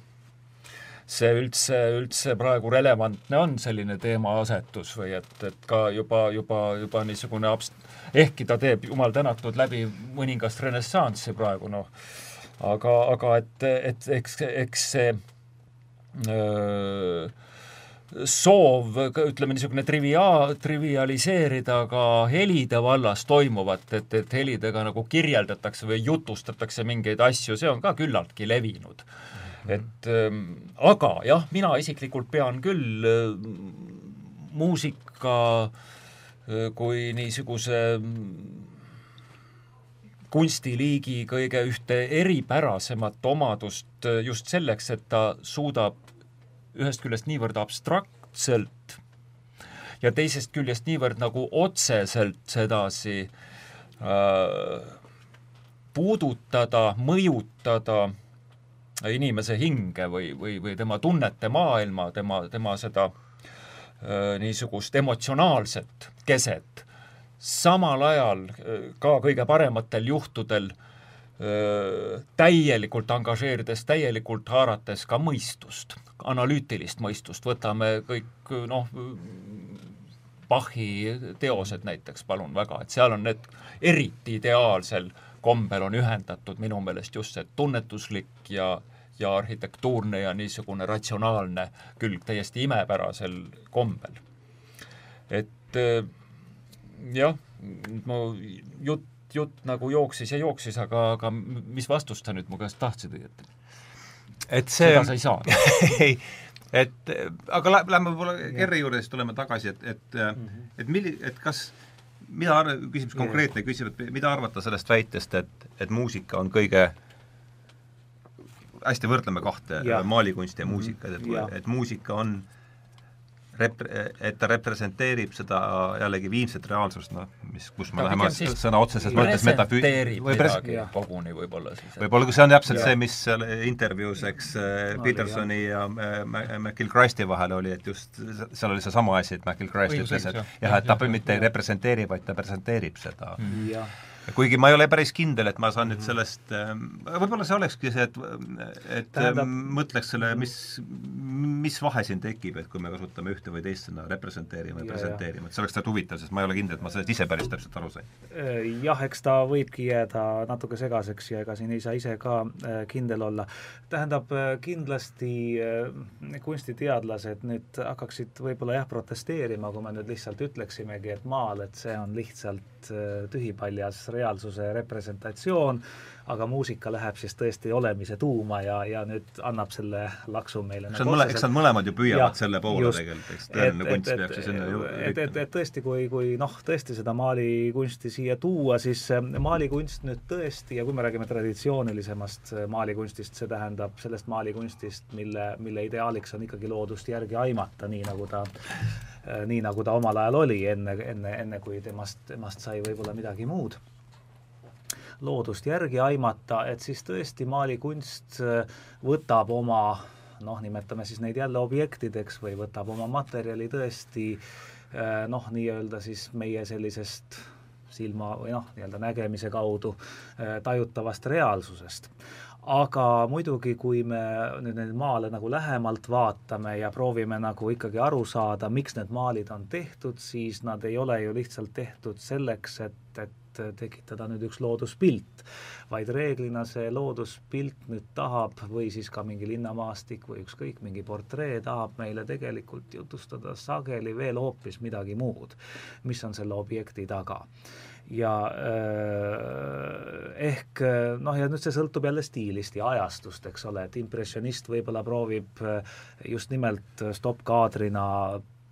S2: see üldse, üldse praegu relevantne on, selline teemaasetus või et, et ka juba, juba, juba niisugune abst-, ehkki ta teeb, jumal tänatud, läbi mõningast renessanssi praegu, noh, aga, aga et, et eks, eks see soov, ütleme niisugune trivia-, trivialiseerida ka helide vallas toimuvat, et, et helidega nagu kirjeldatakse või jutustatakse mingeid asju, see on ka küllaltki levinud. et ähm, aga jah, mina isiklikult pean küll muusika kui niisuguse kunstiliigi kõige ühte eripärasemat omadust just selleks, et ta suudab ühest küljest niivõrd abstraktselt ja teisest küljest niivõrd nagu otseselt sedasi äh, puudutada, mõjutada inimese hinge või, või, või tema tunnete maailma, tema, tema seda äh, niisugust emotsionaalset keset. Samal ajal äh, ka kõige parematel juhtudel äh, täielikult angažeerides, täielikult haarates ka mõistust, analüütilist mõistust, võtame kõik noh, Bachi teosed näiteks, palun väga, et seal on need eriti ideaalsel kombel on ühendatud minu meelest just see tunnetuslik ja ja arhitektuurne ja niisugune ratsionaalne külg täiesti imepärasel kombel. et jah, mu jutt, jutt nagu jooksis ja jooksis, aga, aga mis vastust sa nüüd mu käest tahtsid õieti?
S1: et see
S2: seda sa ei saa <laughs>
S1: ei, et aga lä-, lähme võib-olla Kerri juurde, siis tuleme tagasi, et, et mm, -hmm. et milli-, et kas mida arv-, küsimus konkreetne küsimus, et mida arvata sellest väitest, et, et muusika on kõige hästi võrdleme kahte, maalikunsti ja muusikat, et, et muusika on äh, rep-, et ta representeerib seda jällegi viimset reaalsust, noh, mis, kus me läheme sõna otseses mõttes metafüüs-...
S2: või pres-... koguni võib-olla siis.
S1: võib-olla, kui see on täpselt ja. see, mis seal intervjuus, eks äh, Petersoni ja äh, McIlchrasti vahel oli, et just seal oli seesama asi, et McIlchrast ütles, et jah, et ta mitte ei representeeri, vaid ta presenteerib seda mm. -hmm kuigi ma ei ole päris kindel, et ma saan nüüd mhm. sellest, ähm, võib-olla see olekski see, et, et Tähendab, mõtleks selle, mis, mis vahe siin tekib, et kui me kasutame ühte või teist sõna, representeerima ja, ja presenteerima, et see oleks tegelikult huvitav, sest ma ei ole kindel, et ma sellest ise päris täpselt aru sain.
S3: Äh, jah, eks ta võibki jääda natuke segaseks ja ega siin ei saa ise ka kindel olla. tähendab, äh, kindlasti kunstiteadlased nüüd hakkaksid võib-olla jah, protesteerima, kui me nüüd lihtsalt ütleksimegi, et maal, et see on lihtsalt tühipaljas reaalsuse representatsioon, aga muusika läheb siis tõesti olemise tuuma ja, ja nüüd annab selle laksu meile.
S1: eks nad mõle-, eks nad mõlemad ju püüavad ja, selle poole just, tegelikult, eks. Tõeline kunst peaks ju sinna ju
S3: et, et, et tõesti, kui, kui noh, tõesti seda maalikunsti siia tuua, siis maalikunst nüüd tõesti, ja kui me räägime traditsioonilisemast maalikunstist, see tähendab sellest maalikunstist, mille, mille ideaaliks on ikkagi loodust järgi aimata, nii nagu ta nii nagu ta omal ajal oli, enne, enne, enne kui temast, temast sai võib-olla midagi muud loodust järgi aimata, et siis tõesti maalikunst äh, võtab oma noh, nimetame siis neid jälle objektideks või võtab oma materjali tõesti äh, noh, nii-öelda siis meie sellisest silma või noh, nii-öelda nägemise kaudu äh, tajutavast reaalsusest aga muidugi, kui me nüüd neid maale nagu lähemalt vaatame ja proovime nagu ikkagi aru saada, miks need maalid on tehtud, siis nad ei ole ju lihtsalt tehtud selleks, et, et tekitada nüüd üks looduspilt, vaid reeglina see looduspilt nüüd tahab või siis ka mingi linnamaastik või ükskõik, mingi portree tahab meile tegelikult jutustada sageli veel hoopis midagi muud, mis on selle objekti taga ja äh, ehk noh, ja nüüd see sõltub jälle stiilist ja ajastust, eks ole, et impressionist võib-olla proovib just nimelt stopp-kaadrina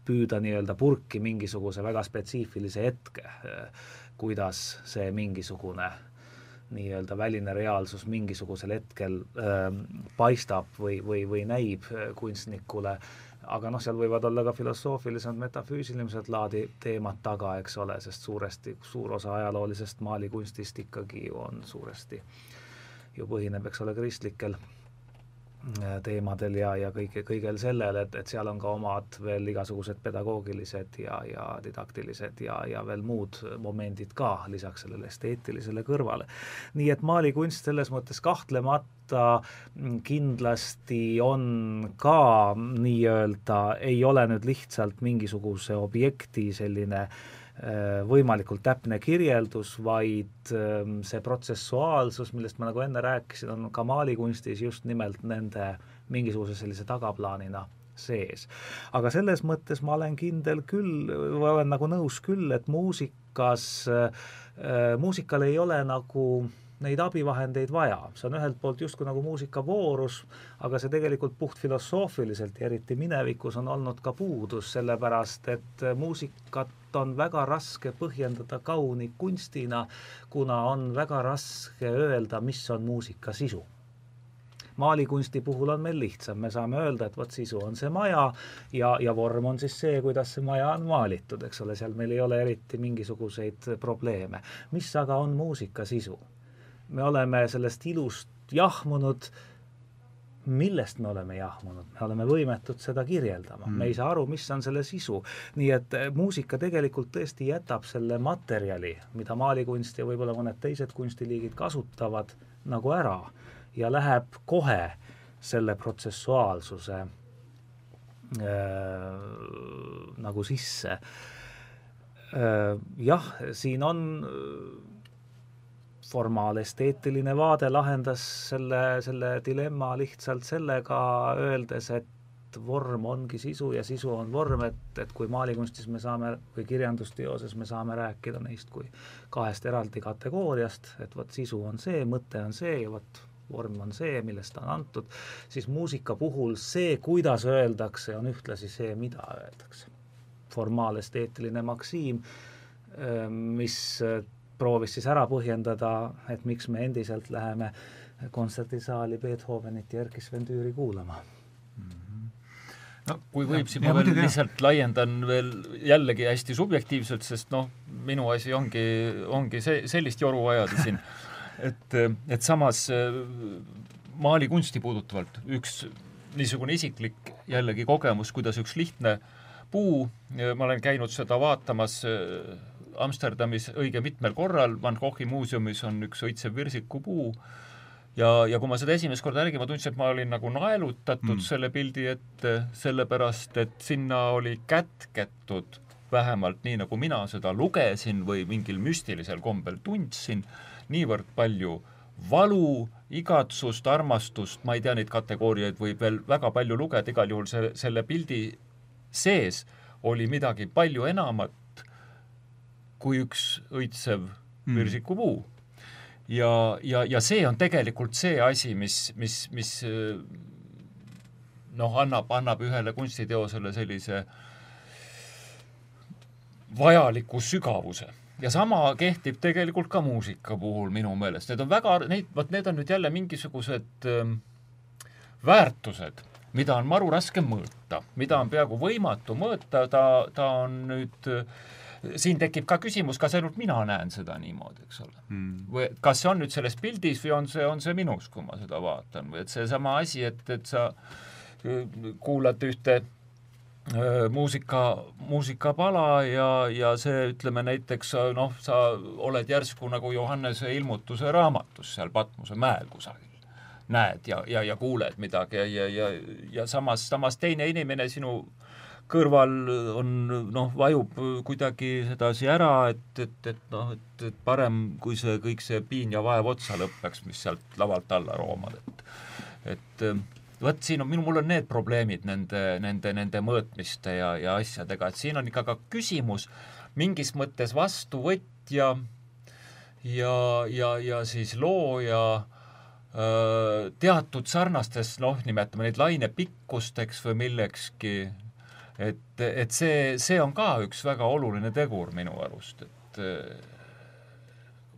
S3: püüda nii-öelda purki mingisuguse väga spetsiifilise hetke, kuidas see mingisugune nii-öelda väline reaalsus mingisugusel hetkel äh, paistab või, või, või näib kunstnikule, aga noh, seal võivad olla ka filosoofilised, metafüüsilised laadi teemad taga, eks ole, sest suuresti, suur osa ajaloolisest maalikunstist ikkagi ju on suuresti, ju põhineb, eks ole, kristlikel teemadel ja, ja kõige, kõigel sellel, et, et seal on ka omad veel igasugused pedagoogilised ja, ja didaktilised ja, ja veel muud momendid ka lisaks sellele esteetilisele kõrvale. nii et maalikunst selles mõttes kahtlemata kindlasti on ka nii-öelda, ei ole nüüd lihtsalt mingisuguse objekti selline äh, Äh, võimalikult täpne kirjeldus, vaid ähm, see protsessuaalsus, millest ma nagu enne rääkisin, on ka maalikunstis just nimelt nende mingisuguse sellise tagaplaanina sees. aga selles mõttes ma olen kindel küll, või olen nagu nõus küll, et muusikas äh,, muusikal ei ole nagu neid abivahendeid vaja, see on ühelt poolt justkui nagu muusikavoorus, aga see tegelikult puhtfilosoofiliselt ja eriti minevikus on olnud ka puudus, sellepärast et muusikat on väga raske põhjendada kauni kunstina, kuna on väga raske öelda, mis on muusika sisu maalikunsti puhul on meil lihtsam, me saame öelda, et vot sisu on see maja ja, ja vorm on siis see, kuidas see maja on maalitud, eks ole, seal meil ei ole eriti mingisuguseid probleeme. mis aga on muusika sisu? me oleme sellest ilust jahmunud, millest me oleme jahmunud, me oleme võimetud seda kirjeldama mm., me ei saa aru, mis on selle sisu. nii et eh, muusika tegelikult tõesti jätab selle materjali, mida maalikunst ja võib-olla mõned teised kunstiliigid kasutavad, nagu ära ja läheb kohe selle protsessuaalsuse äh, nagu sisse äh,. jah, siin on formaalesteetiline vaade lahendas selle, selle dilemma lihtsalt sellega, öeldes, et vorm ongi sisu ja sisu on vorm, et, et kui maalikunstis me saame või kirjandusteoses me saame rääkida neist kui kahest eraldi kategooriast, et vot sisu on see, mõte on see ja vot vorm on see, millest ta on antud, siis muusika puhul see, kuidas öeldakse, on ühtlasi see, mida öeldakse. formaalesteetiline maksiim, mis proovis siis ära põhjendada, et miks me endiselt läheme kontserdisaali Beethovenit ja Erkki Sven Tüüri kuulama
S2: no kui võib, siis ma veel lihtsalt laiendan veel jällegi hästi subjektiivselt, sest noh, minu asi ongi, ongi see, sellist joru ajada siin. <laughs> et, et samas maalikunsti puudutavalt üks niisugune isiklik jällegi kogemus, kuidas üks lihtne puu, ma olen käinud seda vaatamas Amsterdamis õige mitmel korral, Van Goghi muuseumis on üks õitsev virsikupuu ja, ja kui ma seda esimest korda nägin, ma tundsin, et ma olin nagu naelutatud mm. selle pildi ette, sellepärast et sinna oli kätketud vähemalt nii, nagu mina seda lugesin või mingil müstilisel kombel tundsin, niivõrd palju valu, igatsust, armastust, ma ei tea, neid kategooriaid võib veel väga palju lugeda, igal juhul see, selle pildi sees oli midagi palju enamat, kui üks õitsev mm. virsikupuu ja, ja, ja see on tegelikult see asi, mis, mis, mis noh, annab, annab ühele kunstiteosele sellise vajaliku sügavuse. Ja sama kehtib tegelikult ka muusika puhul minu meelest, need on väga, neid, vot need on nüüd jälle mingisugused äh, väärtused, mida on maru raske mõõta, mida on peaaegu võimatu mõõta, ta, ta on nüüd äh, siin tekib ka küsimus, kas ainult mina näen seda niimoodi, eks ole. Mm.. või kas see on nüüd selles pildis või on see, on see minus, kui ma seda vaatan või et seesama asi, et, et sa äh, kuulad ühte äh, muusika, muusikapala ja, ja see, ütleme näiteks noh, sa oled järsku nagu Johannese ilmutuse raamatus seal Patmose mäel kusagil. Näed ja, ja, ja kuuled midagi ja, ja, ja, ja samas, samas teine inimene sinu kõrval on noh, vajub kuidagi sedasi ära, et, et, et noh, et, et parem, kui see kõik see piin ja vaev otsa lõpeks, mis sealt lavalt alla roomad, et et vot siin on, minu, mul on need probleemid nende, nende, nende mõõtmiste ja, ja asjadega, et siin on ikka ka küsimus mingis mõttes vastuvõtja ja, ja, ja siis looja teatud sarnastes, noh, nimetame neid lainepikkusteks või millekski et, et see, see on ka üks väga oluline tegur minu arust, et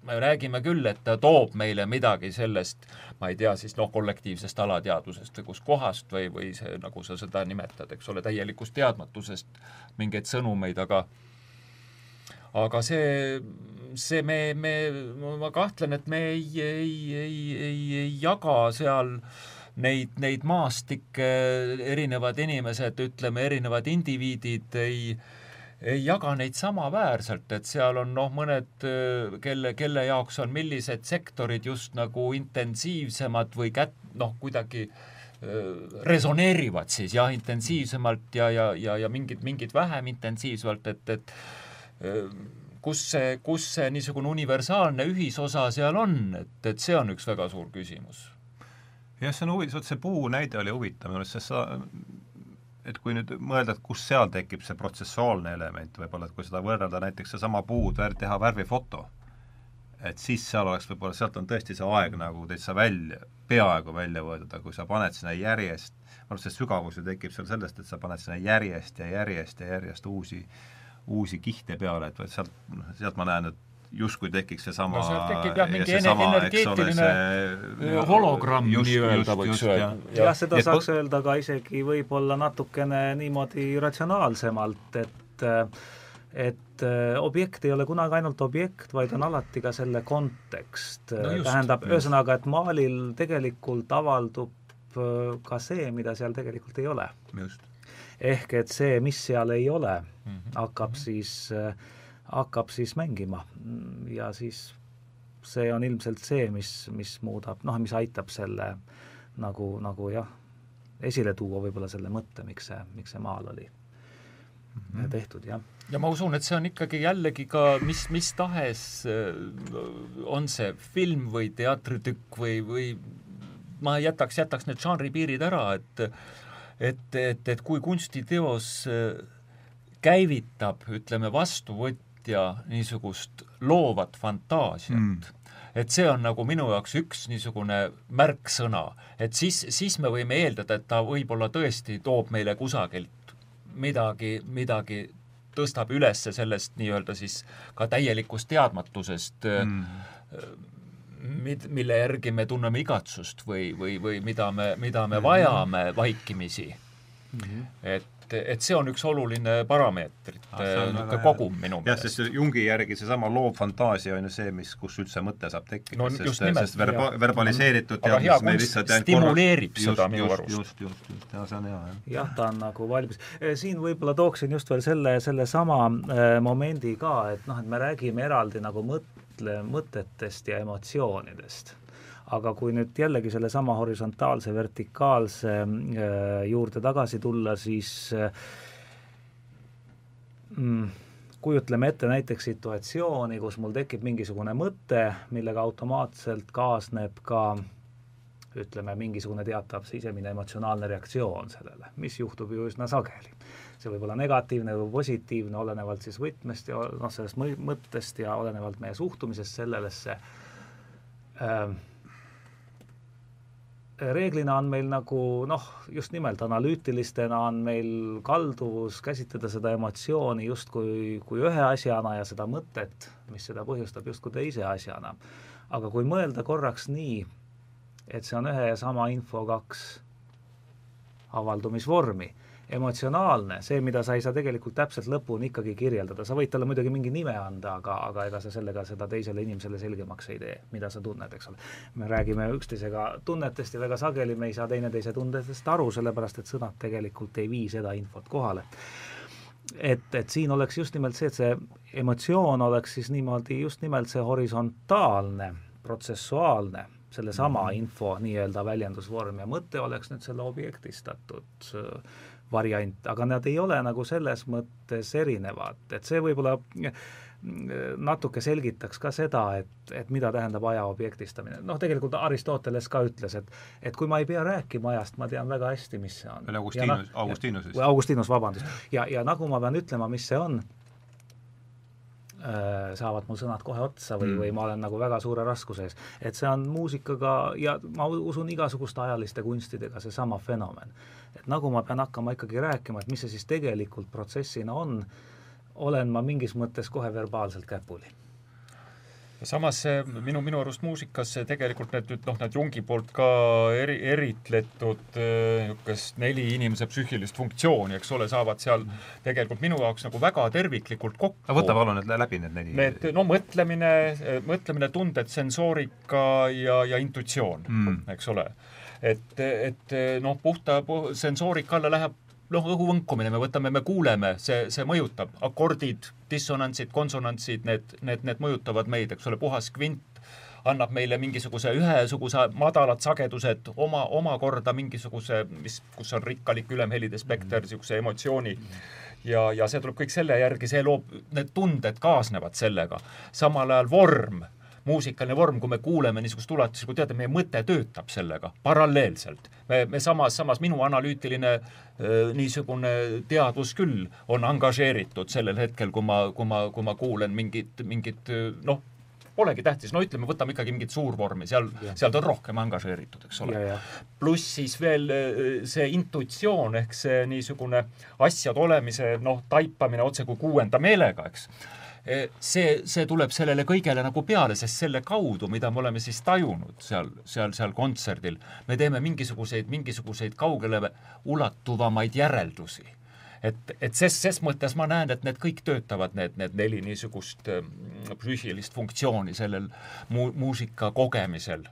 S2: me räägime küll, et ta toob meile midagi sellest, ma ei tea siis noh, kollektiivsest alateadvusest või kuskohast või, või see, nagu sa seda nimetad, eks ole, täielikust teadmatusest mingeid sõnumeid, aga aga see, see me, me, ma kahtlen, et me ei, ei, ei, ei, ei jaga seal neid, neid maastikke, erinevad inimesed, ütleme, erinevad indiviidid ei ei jaga neid samaväärselt, et seal on noh, mõned, kelle, kelle jaoks on millised sektorid just nagu intensiivsemad või kät-, noh, kuidagi resoneerivad siis jah, intensiivsemalt ja, ja, ja, ja mingid, mingid vähem intensiivsemalt, et, et kus see, kus see niisugune universaalne ühisosa seal on, et, et see on üks väga suur küsimus.
S1: Jah, see on huvitav, see puu näide oli huvitav minu arust, sest sa et kui nüüd mõelda, et kus seal tekib see protsessuaalne element võib-olla, et kui seda võrrelda näiteks seesama puud, teha värvifoto, et siis seal oleks võib-olla, sealt on tõesti see aeg nagu täitsa välja, peaaegu välja võetud, aga kui sa paned sinna järjest, ma arvan, see sügavus ju tekib seal sellest, et sa paned sinna järjest ja järjest ja järjest uusi, uusi kihte peale, et sealt, noh, sealt ma näen, et justkui tekiks seesama
S2: no sealt tekib jah, mingi sama, energeetiline see, hologramm nii-öelda võiks öelda.
S3: jah, seda ja saaks öelda ka isegi võib-olla natukene niimoodi ratsionaalsemalt, et et objekt ei ole kunagi ainult objekt, vaid on alati ka selle kontekst no. tähendab, ühesõnaga, et maalil tegelikult avaldub ka see, mida seal tegelikult ei ole. ehk et see, mis seal ei ole mm, -hmm. hakkab siis äh, hakkab siis mängima ja siis see on ilmselt see, mis, mis muudab, noh, mis aitab selle nagu, nagu jah, esile tuua võib-olla selle mõtte, miks see, miks see maal oli mm -hmm. tehtud, jah.
S2: ja ma usun, et see on ikkagi jällegi ka mis, mis tahes, on see film või teatritükk või, või ma jätaks, jätaks need žanripiirid ära, et et, et, et kui kunstiteos käivitab, ütleme, vastuvõtt täitja niisugust loovat fantaasiat mm. et see on nagu minu jaoks üks niisugune märksõna, et siis, siis me võime eeldada, et ta võib-olla tõesti toob meile kusagilt midagi, midagi tõstab üles sellest nii-öelda siis ka täielikust teadmatusest mm. mid-, mille järgi me tunneme igatsust või, või, või mida me, mida me vajame vaikimisi mm. -hmm. et et, et see on üks oluline parameetrit ah,, niisugune kogum minu
S1: meelest. jah, sest Jungi järgi seesama loov fantaasia on ju see, mis, kus üldse mõte saab tekkida no,, sest, sest verba-, verbaliseeritud
S2: aga hea kunst stimuleerib korra... seda minu arust.
S1: just, just, just, just, ja see on hea, jah.
S3: jah, ta on nagu valmis. Siin võib-olla tooksin just veel selle, sellesama äh, momendi ka, et noh, et me räägime eraldi nagu mõtle, mõtetest ja emotsioonidest aga kui nüüd jällegi sellesama horisontaalse, vertikaalse äh, juurde tagasi tulla, siis äh, mm, kujutleme ette näiteks situatsiooni, kus mul tekib mingisugune mõte, millega automaatselt kaasneb ka ütleme, mingisugune teatav sisemine emotsionaalne reaktsioon sellele, mis juhtub ju üsna sageli. see võib olla negatiivne või positiivne, olenevalt siis võtmest ja noh, sellest mõttest ja olenevalt meie suhtumisest sellesse äh, reeglina on meil nagu noh, just nimelt analüütilistena on meil kalduvus käsitleda seda emotsiooni justkui kui ühe asjana ja seda mõtet, mis seda põhjustab, justkui teise asjana. aga kui mõelda korraks nii, et see on ühe ja sama info kaks avaldumisvormi emotsionaalne, see, mida sa ei saa tegelikult täpselt lõpuni ikkagi kirjeldada, sa võid talle muidugi mingi nime anda, aga, aga ega sa sellega seda teisele inimesele selgemaks ei tee, mida sa tunned, eks ole. me räägime üksteisega tunnetest ja väga sageli me ei saa teineteise tundetest aru, sellepärast et sõnad tegelikult ei vii seda infot kohale. et, et siin oleks just nimelt see, et see emotsioon oleks siis niimoodi just nimelt see horisontaalne, protsessuaalne sellesama -hmm. info nii-öelda väljendusvorm ja mõte oleks nüüd selle objektistatud variant, aga nad ei ole nagu selles mõttes erinevad, et see võib-olla mm, natuke selgitaks ka seda, et, et mida tähendab aja objektistamine. noh, tegelikult Aristoteles ka ütles, et et kui ma ei pea rääkima ajast, ma tean väga hästi, mis see on.
S1: Augustinus, Augustinus
S3: vist. Augustinus, vabandust. ja, ja nagu ma pean ütlema, mis see on, äh, saavad mul sõnad kohe otsa või
S1: Mm.
S3: mm., või ma olen nagu väga suure raskuse ees. et see on muusikaga ja ma usun igasuguste ajaliste kunstidega seesama fenomen. Et nagu ma pean hakkama ikkagi rääkima, et mis see siis tegelikult protsessina on, olen ma mingis mõttes kohe verbaalselt käpuli
S2: samas minu, minu arust muusikas tegelikult need nüüd noh, need Jungi poolt ka eri, eritletud äh, niisugust neli inimese psüühilist funktsiooni, eks ole, saavad seal tegelikult minu jaoks nagu väga terviklikult kokku.
S1: aga võta palun nüüd läbi need neli.
S2: Need, no mõtlemine, mõtlemine, tunded, sensoorika ja, ja intuitsioon
S1: Mm.
S2: eks ole. Et, et noh, puhta pu, sensoorika alla läheb noh, õhu võnkumine, me võtame, me kuuleme, see, see mõjutab, akordid, dissonantsid, konsonantsid, need, need, need mõjutavad meid, eks ole, puhas kvint annab meile mingisuguse ühesuguse madalad sagedused oma, omakorda mingisuguse, mis, kus on rikkalik ülemhelide spekter, niisuguse emotsiooni ja, ja see tuleb kõik selle järgi, see loob, need tunded kaasnevad sellega. samal ajal vorm, muusikaline vorm, kui me kuuleme niisugust ulatuslikku teada, meie mõte töötab sellega paralleelselt. me, me samas, samas minu analüütiline niisugune teadvus küll on angažeeritud sellel hetkel, kui ma, kui ma, kui ma kuulen mingit, mingit noh, polegi tähtis, no ütleme, võtame ikkagi mingit suurvormi, seal, seal ta on rohkem angažeeritud, eks ole pluss siis veel see intuitsioon ehk see niisugune asjade olemise noh, taipamine otse kui kuuenda meelega, eks. See, see tuleb sellele kõigele nagu peale, sest selle kaudu, mida me oleme siis tajunud seal, seal, seal kontserdil, me teeme mingisuguseid, mingisuguseid kaugele ulatuvamaid järeldusi. Et, et ses, ses mõttes ma näen, et need kõik töötavad, need, need neli niisugust ähm, psüühilist funktsiooni sellel mu-, muusika kogemisel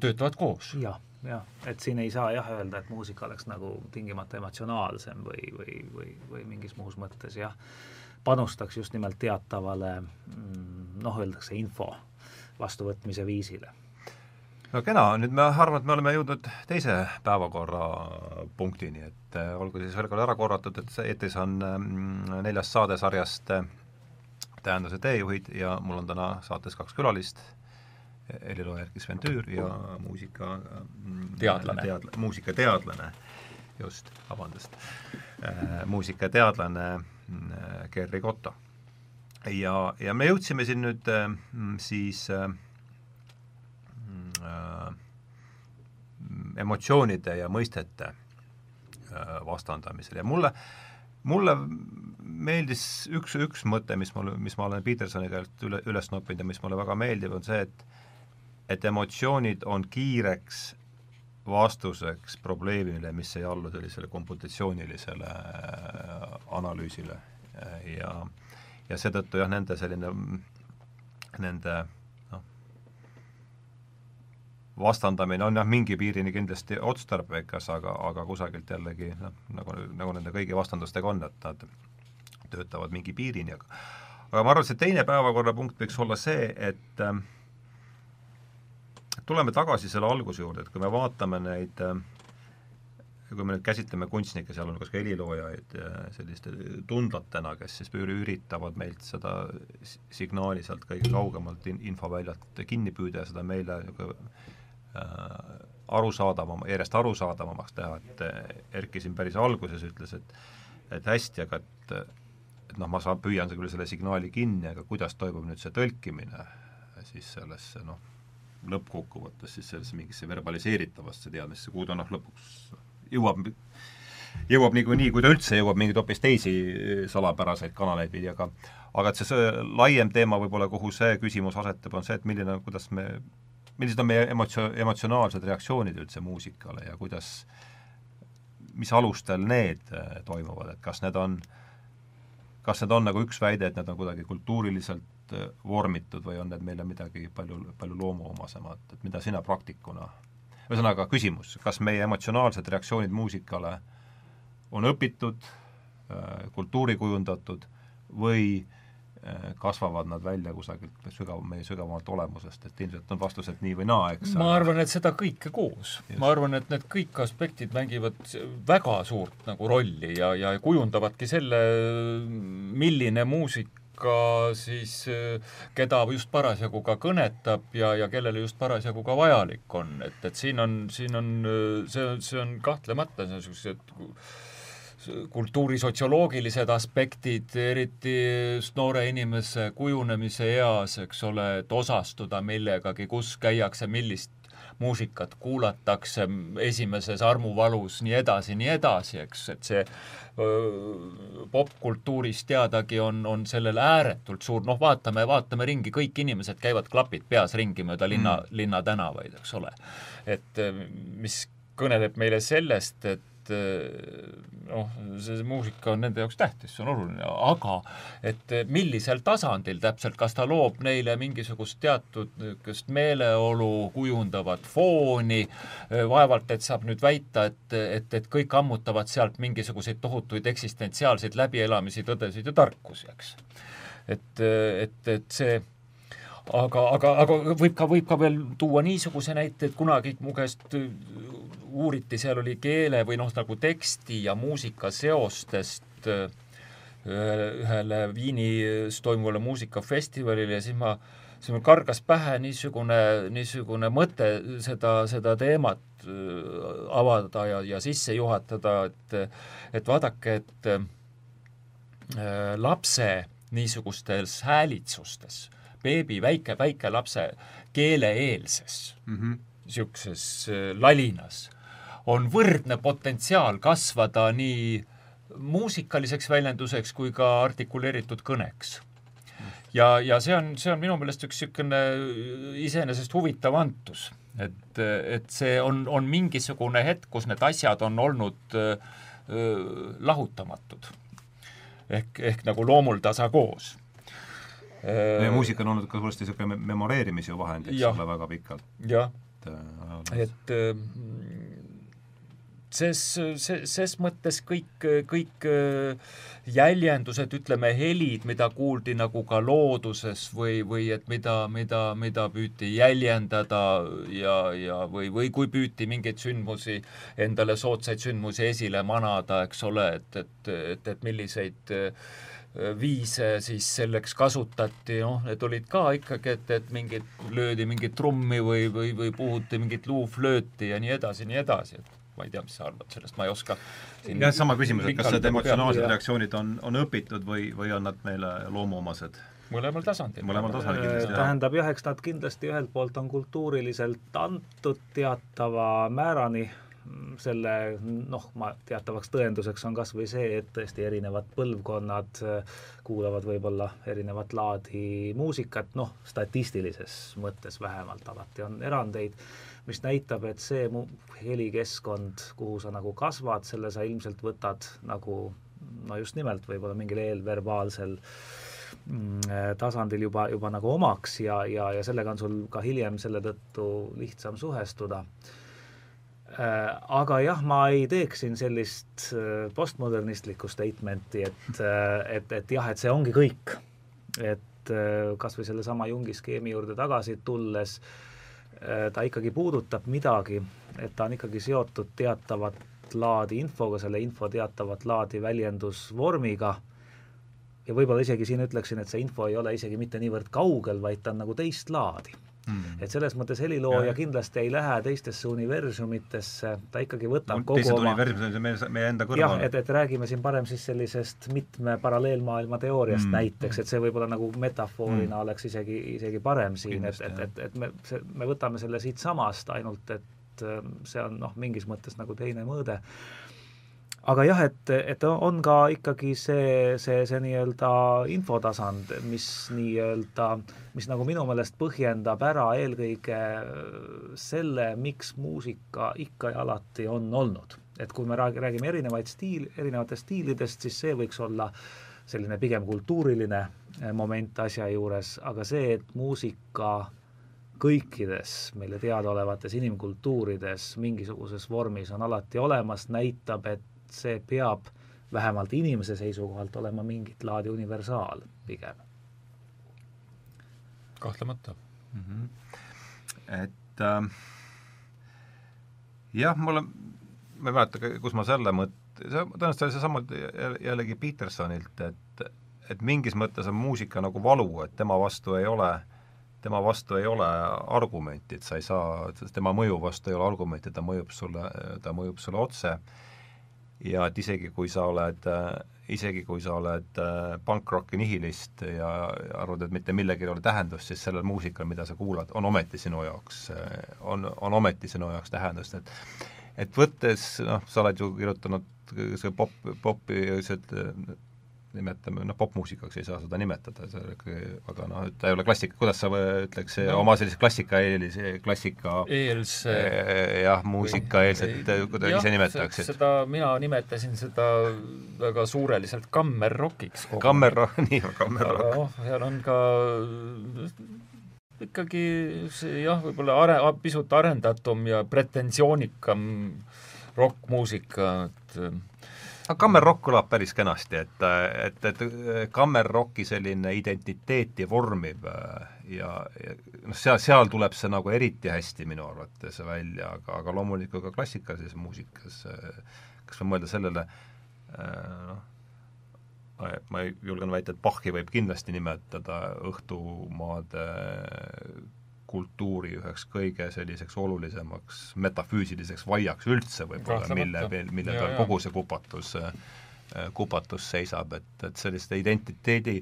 S2: töötavad koos.
S3: jah, jah, et siin ei saa jah öelda, et muusika oleks nagu tingimata emotsionaalsem või, või, või, või mingis muus mõttes jah, panustaks just nimelt teatavale mm, noh, öeldakse info vastuvõtmise viisile.
S1: No kena, nüüd ma arvan, et me oleme jõudnud teise päevakorrapunktini, et äh, olgu siis veel kord ära korratud, et eetris on mm, neljas saade sarjast äh, Tähenduse teejuhid ja mul on täna saates kaks külalist, helilooja Erkki Sven Tüür ja muusika mm,
S2: Teadlane.
S1: teadla-, muusikateadlane, just, vabandust. Äh,, muusikateadlane mm, Gerri Koto. ja, ja me jõudsime siin nüüd äh, siis äh, äh, emotsioonide ja mõistete äh, vastandamisel ja mulle, mulle meeldis üks, üks mõte, mis mul, mis ma olen Petersoni käest üle, üles noppinud ja mis mulle väga meeldib, on see, et et emotsioonid on kiireks vastuseks probleemile, mis ei allu sellisele komputatsioonilisele äh, analüüsile. Ja ja seetõttu jah, nende selline, nende noh, vastandamine on jah, mingi piirini kindlasti otstarbekas, aga, aga kusagilt jällegi noh, nagu, nagu nende kõigi vastandustega on, et nad töötavad mingi piirini, aga aga ma arvan, et see teine päevakorrapunkt võiks olla see, et äh, tuleme tagasi selle alguse juurde, et kui me vaatame neid äh, kui me nüüd käsitleme kunstnikke, sealhulgas ka heliloojaid selliste tundlatena, kes siis üritavad meilt seda signaali sealt kõige kaugemalt in-, infoväljalt kinni püüda ja seda meile nagu äh, arusaadavam, järjest arusaadavamaks teha, et Erki siin päris alguses ütles, et et hästi, aga et et noh, ma saan, püüan küll selle signaali kinni, aga kuidas toimub nüüd see tõlkimine siis sellesse noh, lõppkokkuvõttes siis sellesse mingisse verbaliseeritavasse teadmisse, kuhu ta noh, lõpuks jõuab, jõuab niikuinii, kui ta üldse jõuab mingeid hoopis teisi salapäraseid kanaleid pidi, aga aga et see, see laiem teema võib-olla, kuhu see küsimus asetab, on see, et milline, kuidas me, millised on meie emotsio-, emotsionaalsed reaktsioonid üldse muusikale ja kuidas, mis alustel need äh, toimuvad, et kas need on, kas need on nagu üks väide, et need on kuidagi kultuuriliselt äh, vormitud või on need meile midagi palju, palju loomuomasemat, et mida sina praktikuna ühesõnaga küsimus, kas meie emotsionaalsed reaktsioonid muusikale on õpitud, kultuuri kujundatud või kasvavad nad välja kusagilt sügav, meie sügavamalt olemusest, et ilmselt on vastused nii või naa, eks
S2: ma arvan, et seda kõike koos. ma arvan, et need kõik aspektid mängivad väga suurt nagu rolli ja, ja kujundavadki selle, milline muusik ka siis, keda just parasjagu ka kõnetab ja, ja kellele just parasjagu ka vajalik on, et, et siin on, siin on, see, see on kahtlemata niisugused kultuurisotsioloogilised aspektid, eriti just noore inimese kujunemise eas, eks ole, et osastuda millegagi, kus käiakse, millist muusikat kuulatakse esimeses armuvalus, nii edasi, nii edasi, eks, et see popkultuuris teadagi on, on sellel ääretult suur, noh, vaatame, vaatame ringi, kõik inimesed käivad klapid peas ringi mööda linna mm., linnatänavaid, eks ole. et mis kõneleb meile sellest, et et eh, noh, see muusika on nende jaoks tähtis, see on oluline, aga et millisel tasandil täpselt, kas ta loob neile mingisugust teatud niisugust meeleolu kujundavat fooni, eh, vaevalt et saab nüüd väita, et, et, et kõik ammutavad sealt mingisuguseid tohutuid eksistentsiaalseid läbielamisi, tõdesid ja tarkusi, eks. et, et, et see aga, aga, aga võib ka, võib ka veel tuua niisuguse näite, et kunagi mu käest uuriti, seal oli keele või noh, nagu teksti ja muusika seostest äh, ühele Viinis toimuvale muusikafestivalile ja siis ma, siis mul kargas pähe niisugune, niisugune mõte seda, seda teemat äh, avada ja, ja sisse juhatada, et et vaadake, et äh, lapse niisugustes häälitsustes, beebi, väike, väike lapse keeleeelses niisuguses mm -hmm. lalinas on võrdne potentsiaal kasvada nii muusikaliseks väljenduseks kui ka artikuleeritud kõneks. ja, ja see on, see on minu meelest üks niisugune iseenesest huvitav antus, et, et see on, on mingisugune hetk, kus need asjad on olnud öö, lahutamatud. ehk, ehk nagu loomuldasa koos
S1: ja muusika on olnud ka suuresti niisugune memoreerimise vahend, eks ole, väga pikalt.
S2: jah, et ses, ses, ses mõttes kõik, kõik äh, jäljendused, ütleme, helid, mida kuuldi nagu ka looduses või, või et mida, mida, mida püüti jäljendada ja, ja või, või kui püüti mingeid sündmusi, endale soodsaid sündmusi esile manada, eks ole, et, et, et, et milliseid äh, viise siis selleks kasutati, noh, need olid ka ikkagi, et, et mingid, löödi mingit trummi või, või, või puhuti mingit luuflööti ja nii edasi, nii edasi, et ma ei tea, mis sa arvad sellest, ma ei oska
S1: jah, sama küsimus, et kas need emotsionaalsed reaktsioonid on, on õpitud või, või on nad meile loomuomased?
S2: mõlemal tasandil.
S1: mõlemal tasandil kindlasti,
S3: jah. tähendab jah, eks nad kindlasti ühelt poolt on kultuuriliselt antud teatava määrani, selle noh, ma teatavaks tõenduseks on kas või see, et tõesti erinevad põlvkonnad kuulavad võib-olla erinevat laadi muusikat, noh, statistilises mõttes vähemalt, alati on erandeid mis näitab, et see helikeskkond, kuhu sa nagu kasvad, selle sa ilmselt võtad nagu no just nimelt võib-olla mingil eelverbaalsel mm, tasandil juba, juba nagu omaks ja, ja, ja sellega on sul ka hiljem selle tõttu lihtsam suhestuda. Äh, aga jah, ma ei teeks siin sellist äh, postmodernistlikku statement'i, et, äh, et, et jah, et see ongi kõik. et kas või sellesama Jungi skeemi juurde tagasi tulles äh, Äh, ta ikkagi puudutab midagi, et ta on ikkagi seotud teatavat laadi infoga, selle info teatavat laadi väljendusvormiga. Ja võib-olla isegi siin ütleksin, et see info ei ole isegi mitte niivõrd kaugel, vaid ta on nagu teist laadi mm.. et selles mõttes helilooja kindlasti ei lähe teistesse universumitesse, ta ikkagi võtab
S1: kogu teised oma universumid on meie, meie enda kõrval.
S3: jah, et, et räägime siin parem siis sellisest mitme paralleelmaailma teooriast mm. näiteks, et see võib-olla nagu metafoorina mm. oleks isegi, isegi parem siin, et, et, et, et me, see, me võtame selle siitsamast, ainult et ähm, see on noh, mingis mõttes nagu teine mõõde aga jah, et, et on ka ikkagi see, see, see nii-öelda infotasand, mis nii-öelda, mis nagu minu meelest põhjendab ära eelkõige selle, miks muusika ikka ja alati on olnud. et kui me räägime erinevaid stiil, erinevatest stiilidest, siis see võiks olla selline pigem kultuuriline eh, moment asja juures, aga see, et muusika kõikides meile teadaolevates inimkultuurides mingisuguses vormis on alati olemas, näitab, et see peab vähemalt inimese seisukohalt olema mingit laadi universaal pigem.
S2: kahtlemata
S1: mm. -hmm. et äh, jah, mulle, ma ei mäleta, kus ma selle mõtte, see tõenäoliselt oli seesama jällegi Petersonilt, et et mingis mõttes on muusika nagu valu, et tema vastu ei ole tema vastu ei ole argumenti, et sa ei saa, tema mõju vastu ei ole argumenti, ta mõjub sulle, ta mõjub sulle otse ja et isegi, kui sa oled äh, isegi kui sa oled äh, pankrocki nihilist ja arvad, et mitte millegi ei ole tähendust, siis sellel muusikal, mida sa kuulad, on ometi sinu jaoks, äh, on, on ometi sinu jaoks tähendust, et et võttes, noh, sa oled ju kirjutanud pop, popi, sellised nimetame, noh, popmuusikaks ei saa seda nimetada, see aga noh, ta ei ole klassika, kuidas sa ütleks no. oma sellise klassikaeelise, klassika
S2: eelse
S1: jah, muusikaeelset, kuidas ise nimetaksid?
S2: seda, mina nimetasin seda väga suureliselt kammerrokiks.
S1: kammerrock, <laughs> nii, kammerrock.
S2: aga noh, seal on ka ikkagi see jah, võib-olla are-, pisut arendatum ja pretensioonikam rokkmuusika, et
S1: aga kammerrock kõlab päris kenasti, et, et, et kammerrocki selline identiteeti vormiv ja, ja noh, seal, seal tuleb see nagu eriti hästi minu arvates välja, aga, aga loomulikult ka klassikalises muusikas, kas või mõelda sellele, noh, ma julgen väita, et Bachi võib kindlasti nimetada õhtumaade kultuuri üheks kõige selliseks olulisemaks metafüüsiliseks vaiaks üldse võib-olla, mille, mille peal kogu see kupatus, äh, kupatus seisab, et, et selliste identiteedi,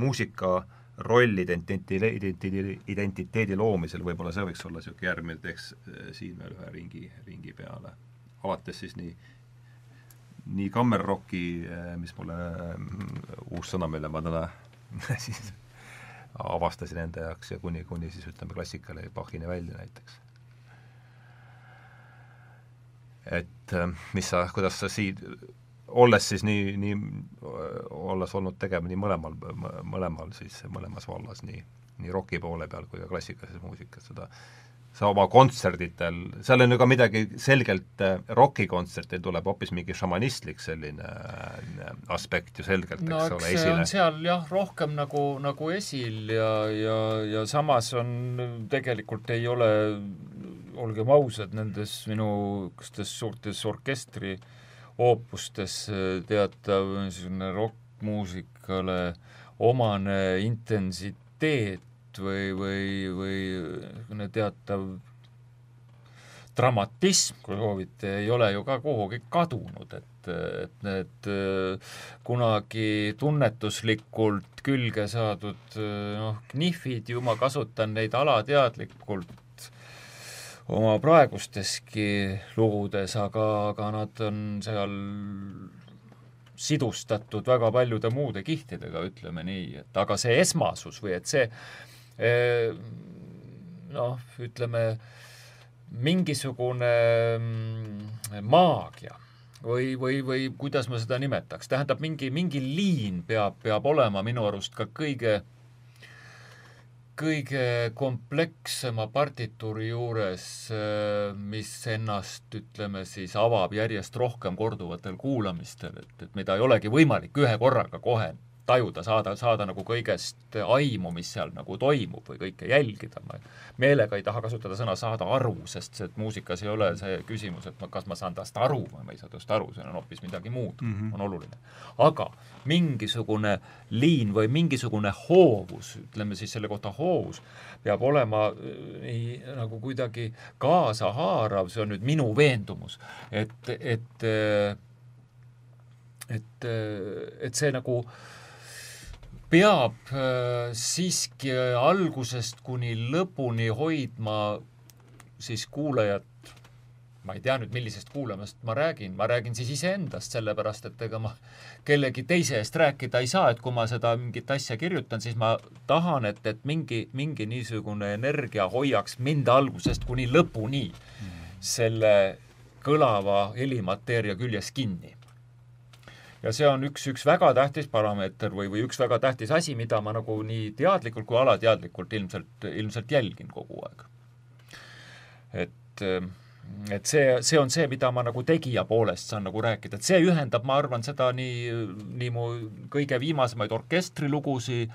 S1: muusika roll identiteedi, identiteedi, identiteedi loomisel, võib-olla see võiks olla niisugune järgmine, teeks äh, siin veel ühe ringi, ringi peale. alates siis nii nii kammerrocki, äh, mis mulle, uus sõna, mille ma täna <laughs> siis avastasin enda jaoks ja kuni, kuni siis ütleme klassikale Bachini välja näiteks. et äh, mis sa, kuidas sa siin, olles siis nii, nii, olles olnud tegema nii mõlemal, mõlemal siis, mõlemas vallas, nii, nii roki poole peal kui ka klassikalises muusikas, seda sa oma kontserditel, seal on ju ka midagi selgelt, äh, rokikontsertil tuleb hoopis mingi šamanistlik selline äh, aspekt ju selgelt,
S2: no,
S1: eks ole, esile.
S2: seal jah, rohkem nagu, nagu esil ja, ja, ja samas on, tegelikult ei ole, olgem ausad, nendes minu niisugustes suurtes orkestri oopustes äh, teatav niisugune rokkmuusikale omane intensiteet või, või, või niisugune teatav dramatism, kui soovite, ei ole ju ka kuhugi kadunud, et, et need äh, kunagi tunnetuslikult külge saadud äh, noh, knihvid ju ma kasutan neid alateadlikult oma praegusteski lugudes, aga, aga nad on seal sidustatud väga paljude muude kihtidega, ütleme nii, et aga see esmasus või et see noh, ütleme mingisugune mm, maagia või, või, või kuidas ma seda nimetaks, tähendab, mingi, mingi liin peab, peab olema minu arust ka kõige, kõige komplekssema partituuri juures, mis ennast, ütleme siis, avab järjest rohkem korduvatel kuulamistel, et, et mida ei olegi võimalik ühe korraga kohe tajuda, saada, saada nagu kõigest aimu, mis seal nagu toimub või kõike jälgida. ma meelega ei taha kasutada sõna saada aru, sest see, et muusikas ei ole see küsimus, et ma, kas ma saan tast aru või ma ei saa tast aru, see on hoopis midagi muud mm, -hmm. on oluline. aga mingisugune liin või mingisugune hoovus, ütleme siis selle kohta hoovus, peab olema äh, nii nagu kuidagi kaasahaarav, see on nüüd minu veendumus, et, et äh, et, äh, et see nagu äh, peab äh, siiski algusest kuni lõpuni hoidma siis kuulajat, ma ei tea nüüd, millisest kuulamast ma räägin, ma räägin siis iseendast, sellepärast et ega ma kellegi teise eest rääkida ei saa, et kui ma seda mingit asja kirjutan, siis ma tahan, et, et mingi, mingi niisugune energia hoiaks mind algusest kuni lõpuni mm. selle kõlava helimateeria küljes kinni ja see on üks, üks väga tähtis parameeter või, või üks väga tähtis asi, mida ma nagu nii teadlikult kui alateadlikult ilmselt, ilmselt jälgin kogu aeg. et, et see, see on see, mida ma nagu tegija poolest saan nagu rääkida, et see ühendab, ma arvan, seda nii, nii mu kõige viimasemaid orkestrilugusid,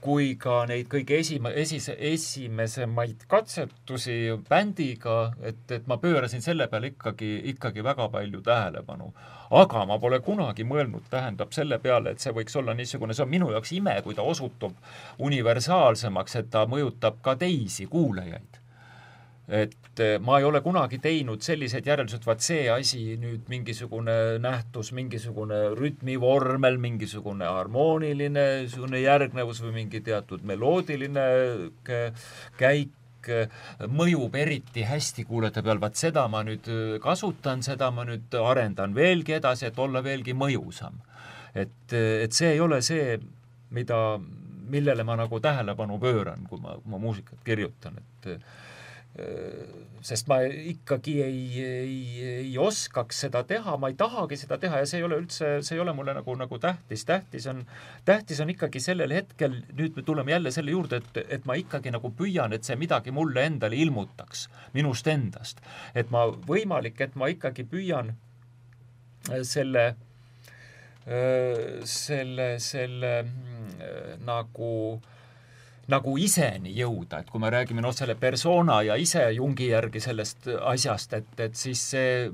S2: kui ka neid kõige esima-, esise, esimesemaid katsetusi bändiga, et, et ma pöörasin selle peale ikkagi, ikkagi väga palju tähelepanu aga ma pole kunagi mõelnud, tähendab, selle peale, et see võiks olla niisugune, see on minu jaoks ime, kui ta osutub universaalsemaks, et ta mõjutab ka teisi kuulajaid. Et eh, ma ei ole kunagi teinud selliseid järeldusi, et vaat see asi nüüd mingisugune nähtus, mingisugune rütmivormel, mingisugune harmooniline niisugune järgnevus või mingi teatud meloodiline käik mõjub eriti hästi kuulajate peal, vaat seda ma nüüd kasutan, seda ma nüüd arendan veelgi edasi, et olla veelgi mõjusam. et, et see ei ole see, mida, millele ma nagu tähelepanu pööran, kui ma, ma muusikat kirjutan, et sest ma ikkagi ei, ei, ei oskaks seda teha, ma ei tahagi seda teha ja see ei ole üldse, see ei ole mulle nagu, nagu tähtis, tähtis on, tähtis on ikkagi sellel hetkel, nüüd me tuleme jälle selle juurde, et, et ma ikkagi nagu püüan, et see midagi mulle endale ilmutaks, minust endast. et ma, võimalik, et ma ikkagi püüan äh, selle, äh, selle, selle mm, nagu äh, nagu iseni jõuda, et kui me räägime noh, selle persona ja ise Jungi järgi sellest asjast, et, et siis see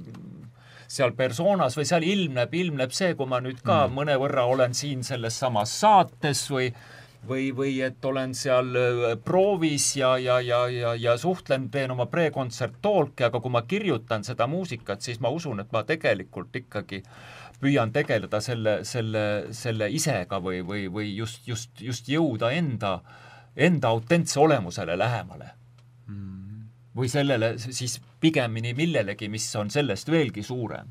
S2: seal persoonas või seal ilmneb, ilmneb see, kui ma nüüd ka mm. mõnevõrra olen siin selles samas saates või või, või et olen seal äh, proovis ja, ja, ja, ja, ja suhtlen, teen oma pre-kontsert talk'i, aga kui ma kirjutan seda muusikat, siis ma usun, et ma tegelikult ikkagi püüan tegeleda selle, selle, selle isega või, või, või just, just, just jõuda enda äh, enda autentse olemusele lähemale mm.. või sellele siis pigemini millelegi, mis on sellest veelgi suurem.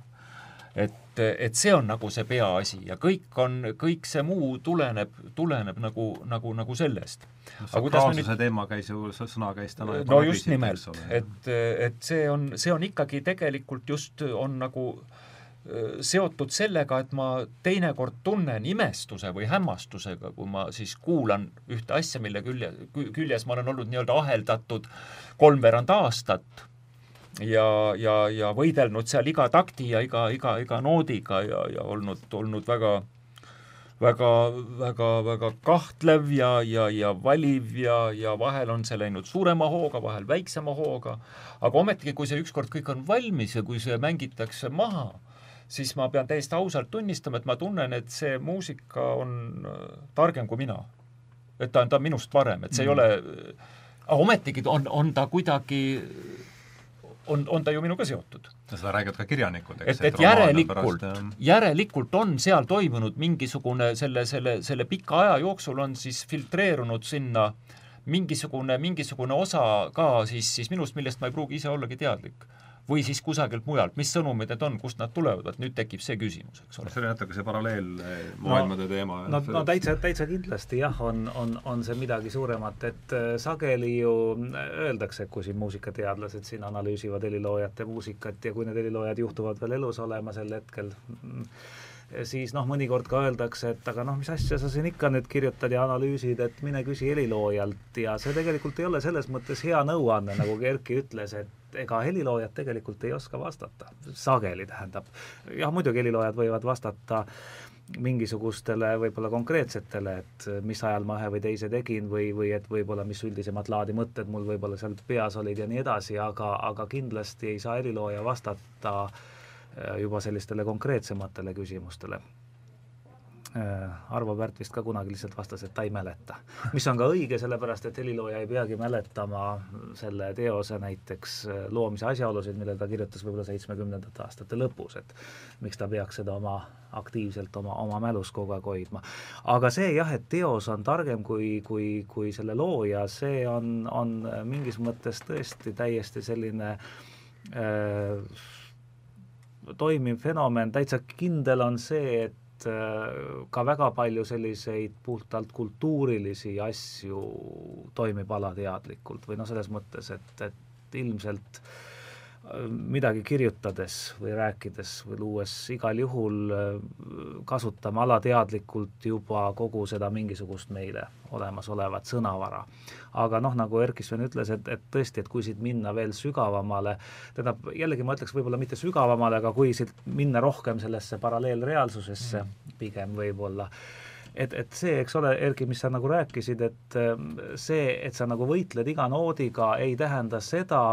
S2: et, et see on nagu see peaasi ja kõik on, kõik see muu tuleneb, tuleneb nagu, nagu, nagu sellest.
S1: sakraalsuse nüüd... teema käis ju, sõna käis täna
S2: no just nimelt, et, et see on, see on ikkagi tegelikult just, on nagu äh, seotud sellega, et ma teinekord tunnen imestuse või hämmastusega, kui ma siis kuulan ühte asja, mille külje, küljes ma olen olnud nii-öelda aheldatud kolmveerand aastat ja, ja, ja võidelnud seal iga takti ja iga, iga, iga noodiga ja, ja olnud, olnud väga väga, väga, väga kahtlev ja, ja, ja valiv ja, ja vahel on see läinud suurema hooga, vahel väiksema hooga, aga ometigi, kui see ükskord kõik on valmis ja kui see mängitakse maha, siis ma pean täiesti ausalt tunnistama, et ma tunnen, et see muusika on äh, targem kui mina. et ta on, ta on minust parem, et see mm. ei ole, aga ometigi on, on ta kuidagi, on, on ta ju minuga seotud.
S1: seda räägivad ka kirjanikud,
S2: eks. et, et järelikult, järelikult on seal toimunud mingisugune selle, selle, selle pika aja jooksul on siis filtreerunud sinna mingisugune, mingisugune osa ka siis, siis minust, millest ma ei pruugi ise ollagi teadlik või siis kusagilt mujalt, mis sõnumid need on, kust nad tulevad, vot nüüd tekib see küsimus, eks ole.
S1: see oli natuke see paralleel eh, maailmade no, teema.
S3: no, no täitsa, täitsa kindlasti jah, on, on, on see midagi suuremat, et äh, sageli ju äh, öeldakse, kui siin muusikateadlased siin analüüsivad heliloojate muusikat ja kui need heliloojad juhtuvad veel elus olema sel hetkel mm,, siis noh, mõnikord ka öeldakse, et aga noh, mis asja sa siin ikka nüüd kirjutad ja analüüsid, et mine küsi heliloojalt ja see tegelikult ei ole selles mõttes hea nõuanne, nagu Erki ütles, et ega heliloojad tegelikult ei oska vastata, sageli tähendab. jah, muidugi heliloojad võivad vastata mingisugustele võib-olla konkreetsetele, et mis ajal ma ühe või teise tegin või, või et võib-olla mis üldisemat laadi mõtted mul võib-olla seal peas olid ja nii edasi, aga, aga kindlasti ei saa helilooja vastata äh, juba sellistele konkreetsematele küsimustele Äh, Arvo Pärt vist ka kunagi lihtsalt vastas, et ta ei mäleta. <laughs> mis on ka õige, sellepärast et helilooja ei peagi mäletama selle teose näiteks äh, loomise asjaolusid, mille ta kirjutas võib-olla seitsmekümnendate aastate lõpus, et miks ta peaks seda oma aktiivselt oma, oma mälus kogu aeg hoidma. aga see jah, et teos on targem kui, kui, kui selle looja, see on, on mingis mõttes tõesti täiesti selline äh, toimiv fenomen, täitsa kindel on see, et Äh, ka väga palju selliseid puhtalt kultuurilisi asju toimib alateadlikult või noh, selles mõttes, et, et ilmselt äh, midagi kirjutades või rääkides või luues igal juhul äh, kasutame alateadlikult juba kogu seda mingisugust meile olemasolevat sõnavara aga noh, nagu Erkki Sven ütles, et, et tõesti, et kui siit minna veel sügavamale, tähendab, jällegi ma ütleks võib-olla mitte sügavamale, aga kui siit minna rohkem sellesse paralleelreaalsusesse mm. pigem võib-olla, et, et see, eks ole, Erki, mis sa nagu rääkisid, et ähm, see, et sa nagu võitled iga noodiga, ei tähenda seda,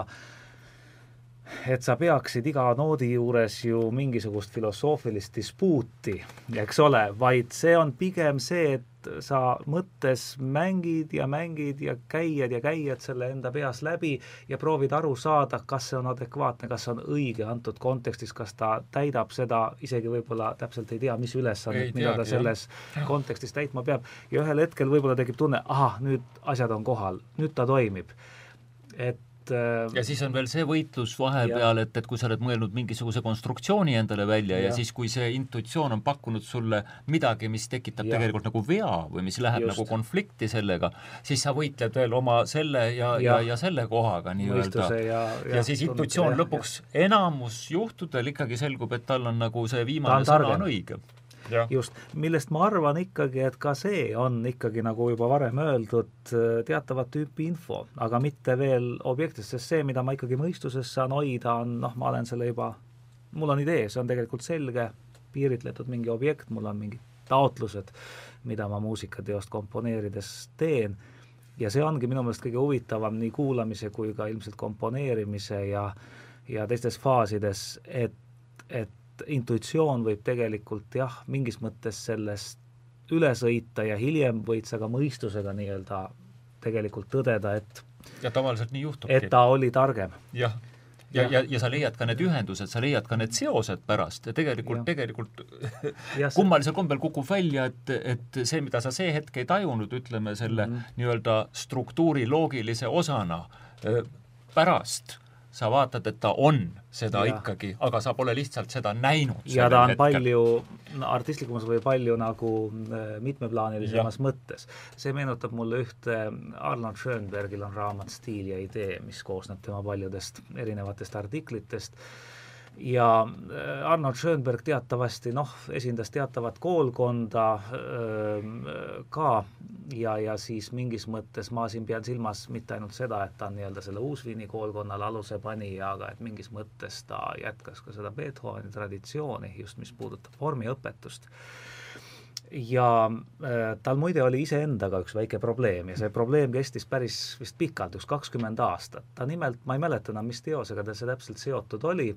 S3: et sa peaksid iga noodi juures ju mingisugust filosoofilist dispuuti, eks ole, vaid see on pigem see, et sa mõttes mängid ja mängid ja käiad ja käiad selle enda peas läbi ja proovid aru saada, kas see on adekvaatne, kas see on õige antud kontekstis, kas ta täidab seda, isegi võib-olla täpselt ei tea, mis ülesannet, mida ta selles jah. kontekstis täitma peab, ja ühel hetkel võib-olla tekib tunne, ahah, nüüd asjad on kohal, nüüd ta toimib. et
S2: et äh, ja siis on veel see võitlus vahepeal, et, et kui sa oled mõelnud mingisuguse konstruktsiooni endale välja ja, ja siis, kui see intuitsioon on pakkunud sulle midagi, mis tekitab ja. tegelikult nagu vea või mis läheb Just. nagu konflikti sellega, siis sa võitled veel oma selle ja, ja, ja, ja selle kohaga nii-öelda. Ja, ja, ja siis intuitsioon lõpuks enamus juhtudel ikkagi selgub, et tal on nagu see viimane sõna on õige
S3: just, millest ma arvan ikkagi, et ka see on ikkagi, nagu juba varem öeldud, teatavat tüüpi info, aga mitte veel objektist, sest see, mida ma ikkagi mõistuses saan hoida, on noh, ma olen selle juba, mul on idee, see on tegelikult selge, piiritletud mingi objekt, mul on mingid taotlused, mida ma muusikateost komponeerides teen, ja see ongi minu meelest kõige huvitavam nii kuulamise kui ka ilmselt komponeerimise ja ja teistes faasides, et, et et intuitsioon võib tegelikult jah, mingis mõttes sellest üle sõita ja hiljem võid sa ka mõistusega nii-öelda tegelikult tõdeda, et
S2: ja tavaliselt nii juhtubki.
S3: et ta oli targem.
S2: jah, ja, ja, ja, ja sa leiad ka need ühendused, sa leiad ka need seosed pärast ja tegelikult, tegelikult ja, <laughs> kummalisel kombel kukub välja, et, et see, mida sa see hetk ei tajunud, ütleme selle mm -hmm. nii-öelda struktuuri loogilise osana pärast sa vaatad, et ta on seda ja. ikkagi, aga sa pole lihtsalt seda näinud.
S3: ja ta on hetkel. palju artistlikumas või palju nagu äh, mitmeplaanilisemas ja. mõttes. see meenutab mulle ühte, Arnold Schönbergil on raamat Stiil ja idee, mis koosneb tema paljudest erinevatest artiklitest ja äh, Arnold Schönberg teatavasti noh, esindas teatavat koolkonda öö, ka. Ja, ja siis mingis mõttes ma siin pean silmas mitte ainult seda, et ta nii-öelda selle Uusviini koolkonnale aluse pani, aga et mingis mõttes ta jätkas ka seda Beethoveni traditsiooni, just mis puudutab vormiõpetust ja äh, tal muide oli iseendaga üks väike probleem ja see probleem kestis päris vist pikalt, üks kakskümmend aastat. ta nimelt, ma ei mäleta enam, mis teosega ta see täpselt seotud oli,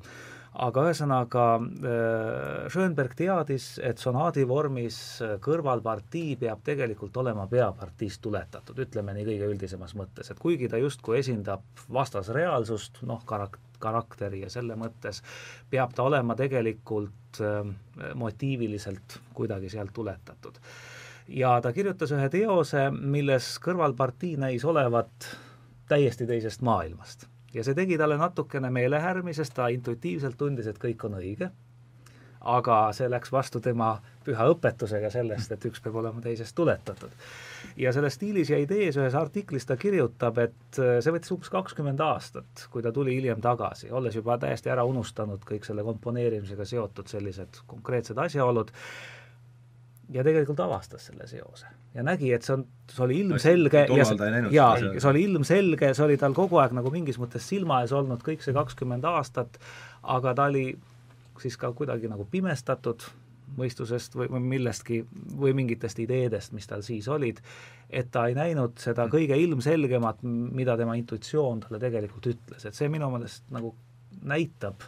S3: aga ühesõnaga äh, Schönberg teadis, et sonaadi vormis kõrvalpartii peab tegelikult olema peapartiist tuletatud, ütleme nii kõige üldisemas mõttes, et kuigi ta justkui esindab vastasreaalsust, noh, karak-, karakteri ja selle mõttes peab ta olema tegelikult äh, motiiviliselt kuidagi sealt tuletatud. ja ta kirjutas ühe teose, milles kõrvalpartii näis olevat täiesti teisest maailmast. ja see tegi talle natukene meelehärmi, sest ta intuitiivselt tundis, et kõik on õige, aga see läks vastu tema püha õpetusega sellest, et üks peab olema teisest tuletatud. Ja selles stiilis ja idees ühes artiklis ta kirjutab, et äh, see võttis umbes kakskümmend aastat, kui ta tuli hiljem tagasi, olles juba täiesti ära unustanud kõik selle komponeerimisega seotud sellised konkreetsed asjaolud, ja tegelikult avastas selle seose ja nägi, et see on, see oli ilmselge ja see, jaa, see oli ilmselge, see oli tal kogu aeg nagu mingis mõttes silma ees olnud kõik see kakskümmend aastat, aga ta oli siis ka kuidagi nagu pimestatud mõistusest või, või millestki või mingitest ideedest, mis tal siis olid, et ta ei näinud seda kõige ilmselgemat, mida tema intuitsioon talle tegelikult ütles, et see minu meelest nagu näitab,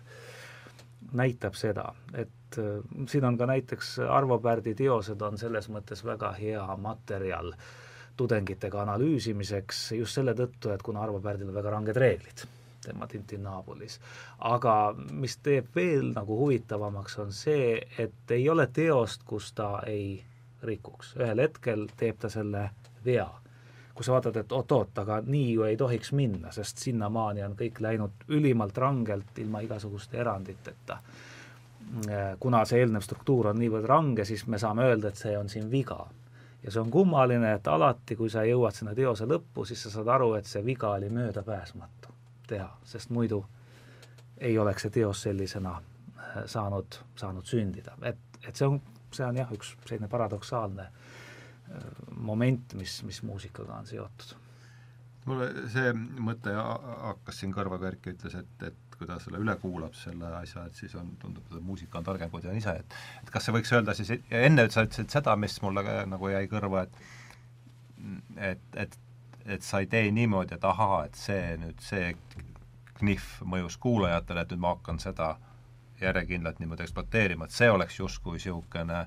S3: näitab seda, et äh, siin on ka näiteks Arvo Pärdi teosed on selles mõttes väga hea materjal tudengitega analüüsimiseks just selle tõttu, et kuna Arvo Pärdil on väga ranged reeglid tema Tintinaapolis. aga mis teeb veel nagu huvitavamaks, on see, et ei ole teost, kus ta ei rikuks, ühel hetkel teeb ta selle vea. kui sa vaatad, et oot-oot, aga nii ju ei tohiks minna, sest sinnamaani on kõik läinud ülimalt rangelt, ilma igasuguste eranditeta. kuna see eelnev struktuur on niivõrd range, siis me saame öelda, et see on siin viga ja see on kummaline, et alati, kui sa jõuad sinna teose lõppu, siis sa saad aru, et see viga oli möödapääsmatu teha, sest muidu ei oleks see teos sellisena äh, saanud, saanud sündida, et, et see on, see on jah, üks selline paradoksaalne äh, moment, mis, mis muusikaga on seotud.
S1: mulle see mõte hakkas siin kõrva kerki, ütles, et, et kui ta selle üle kuulab, selle asja, et siis on, tundub, et muusika on targem kui ta on ise, et et kas see võiks öelda siis, enne sa ütlesid seda, mis mulle nagu jäi kõrva, et et, et et sa ei tee niimoodi, et ahaa, et see nüüd, see knihv mõjus kuulajatele, et nüüd ma hakkan seda järjekindlalt niimoodi ekspluateerima, et see oleks justkui niisugune,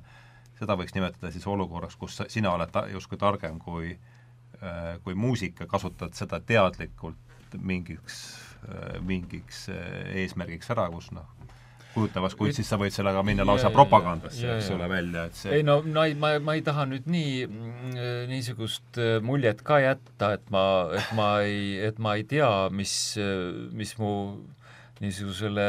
S1: seda võiks nimetada siis olukorraks, kus sina oled ta, justkui targem kui äh, kui muusik ja kasutad seda teadlikult mingiks, äh, mingiks äh, eesmärgiks ära, kus noh, kujutavas, kuid siis sa võid sellega minna lausa propagandasse, eks ole, välja, et see
S2: ei no, no ei, ma, ma ei taha nüüd nii, niisugust muljet ka jätta, et ma, et ma ei, et ma ei tea, mis, mis mu niisugusele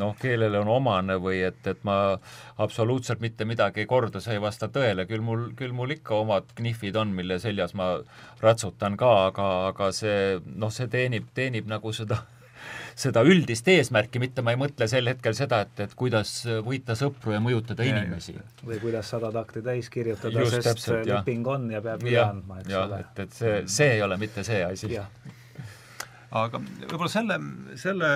S2: noh, keelele on omane või et, et ma absoluutselt mitte midagi ei korda, see ei vasta tõele, küll mul, küll mul ikka omad knihvid on, mille seljas ma ratsutan ka, aga, aga see noh, see teenib, teenib nagu seda <laughs> seda üldist eesmärki, mitte ma ei mõtle sel hetkel seda, et, et kuidas võita sõpru ja mõjutada ja, inimesi.
S3: või kuidas sada takti täis kirjutada, sest täpselt, leping on ja peab üle andma, eks
S2: ja,
S3: ole.
S2: et, et see, see ei ole mitte see asi.
S1: Aga võib-olla selle, selle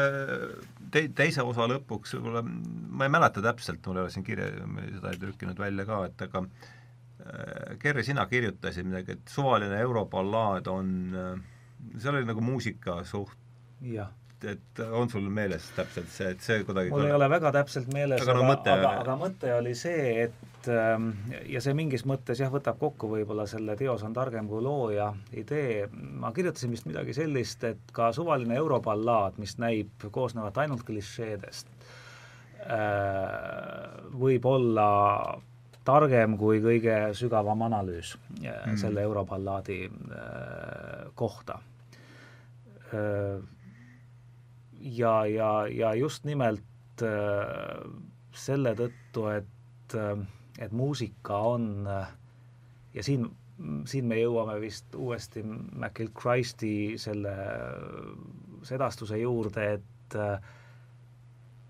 S1: te-, teise osa lõpuks võib-olla, ma ei mäleta täpselt, mul ei ole siin kirja, seda ei trükkinud välja ka, et aga äh, Kerri, sina kirjutasid midagi, et suvaline euroballaad on, äh, see oli nagu muusika suht
S3: jah
S1: et on sul meeles täpselt see, et see kuidagi
S3: mul ei ole väga täpselt meeles, aga, aga, mõte... aga, aga mõte oli see, et ähm, ja see mingis mõttes jah, võtab kokku võib-olla selle teos on targem kui looja idee, ma kirjutasin vist midagi sellist, et ka suvaline euroballaad, mis näib koosnevat ainult klišeedest, äh, võib olla targem kui kõige sügavam analüüs mm. selle euroballaadi äh, kohta ja, ja, ja just nimelt äh, selle tõttu, et, äh, et muusika on äh, ja siin, siin me jõuame vist uuesti McIll Christi selle sedastuse juurde, et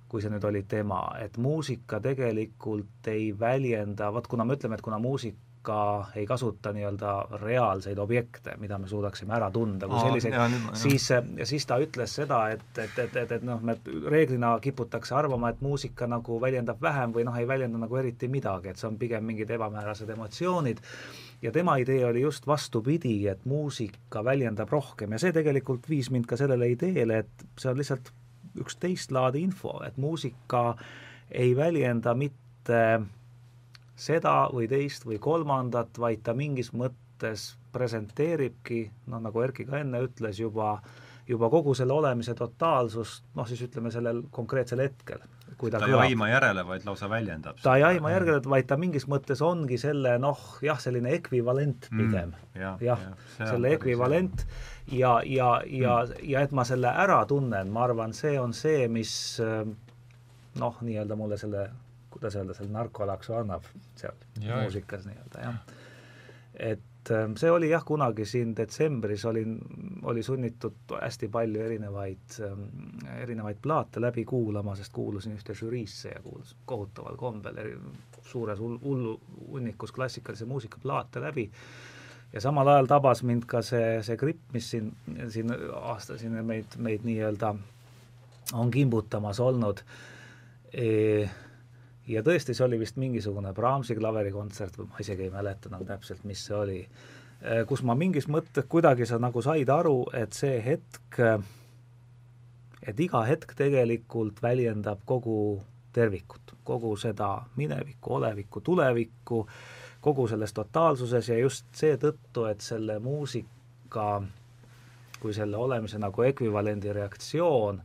S3: kui see nüüd oli tema, et muusika tegelikult ei väljenda, vot kuna me ütleme, et kuna muusik ka ei kasuta nii-öelda reaalseid objekte, mida me suudaksime ära tunda kui selliseid, siis, siis ta ütles seda, et, et, et, et, et noh, me reeglina kiputakse arvama, et muusika nagu väljendab vähem või noh, ei väljenda nagu eriti midagi, et see on pigem mingid ebamäärased emotsioonid, ja tema idee oli just vastupidi, et muusika väljendab rohkem. Ja see tegelikult viis mind ka sellele ideele, et see on lihtsalt üks teist laadi info, et muusika ei väljenda mitte seda või teist või kolmandat, vaid ta mingis mõttes presenteeribki, noh nagu Erki ka enne ütles, juba juba kogu selle olemise totaalsust, noh siis ütleme sellel konkreetsel hetkel.
S1: ta ei aima järele, vaid lausa väljendab
S3: ta ei aima järele, vaid ta mingis mõttes ongi selle noh, jah, selline ekvivalent mm, pigem mm,. jah ja, ja, selle ekvivalent ja, ja, ja mm., ja et ma selle ära tunnen, ma arvan, see on see, mis noh, nii-öelda mulle selle kuidas öelda, selle narkolaksu annab seal ja, muusikas nii-öelda, jah. et ähm, see oli jah, kunagi siin detsembris olin, oli sunnitud hästi palju erinevaid, ähm, erinevaid plaate läbi kuulama, sest kuulusin ühte žüriisse ja kuulasin kohutaval kombel eri, suures hullu hunnikus klassikalise muusika plaate läbi. Ja samal ajal tabas mind ka see, see gripp, mis siin, siin aasta siin meid, meid nii-öelda on kimbutamas olnud. E ja tõesti, see oli vist mingisugune Brahmsi klaverikontsert või ma isegi ei mäleta enam täpselt, mis see oli, äh, kus ma mingis mõttes kuidagi sa nagu said aru, et see hetk, et iga hetk tegelikult väljendab kogu tervikut, kogu seda minevikku, olevikku, tulevikku, kogu selles totaalsuses ja just seetõttu, et selle muusika kui selle olemise nagu ekvivalendi reaktsioon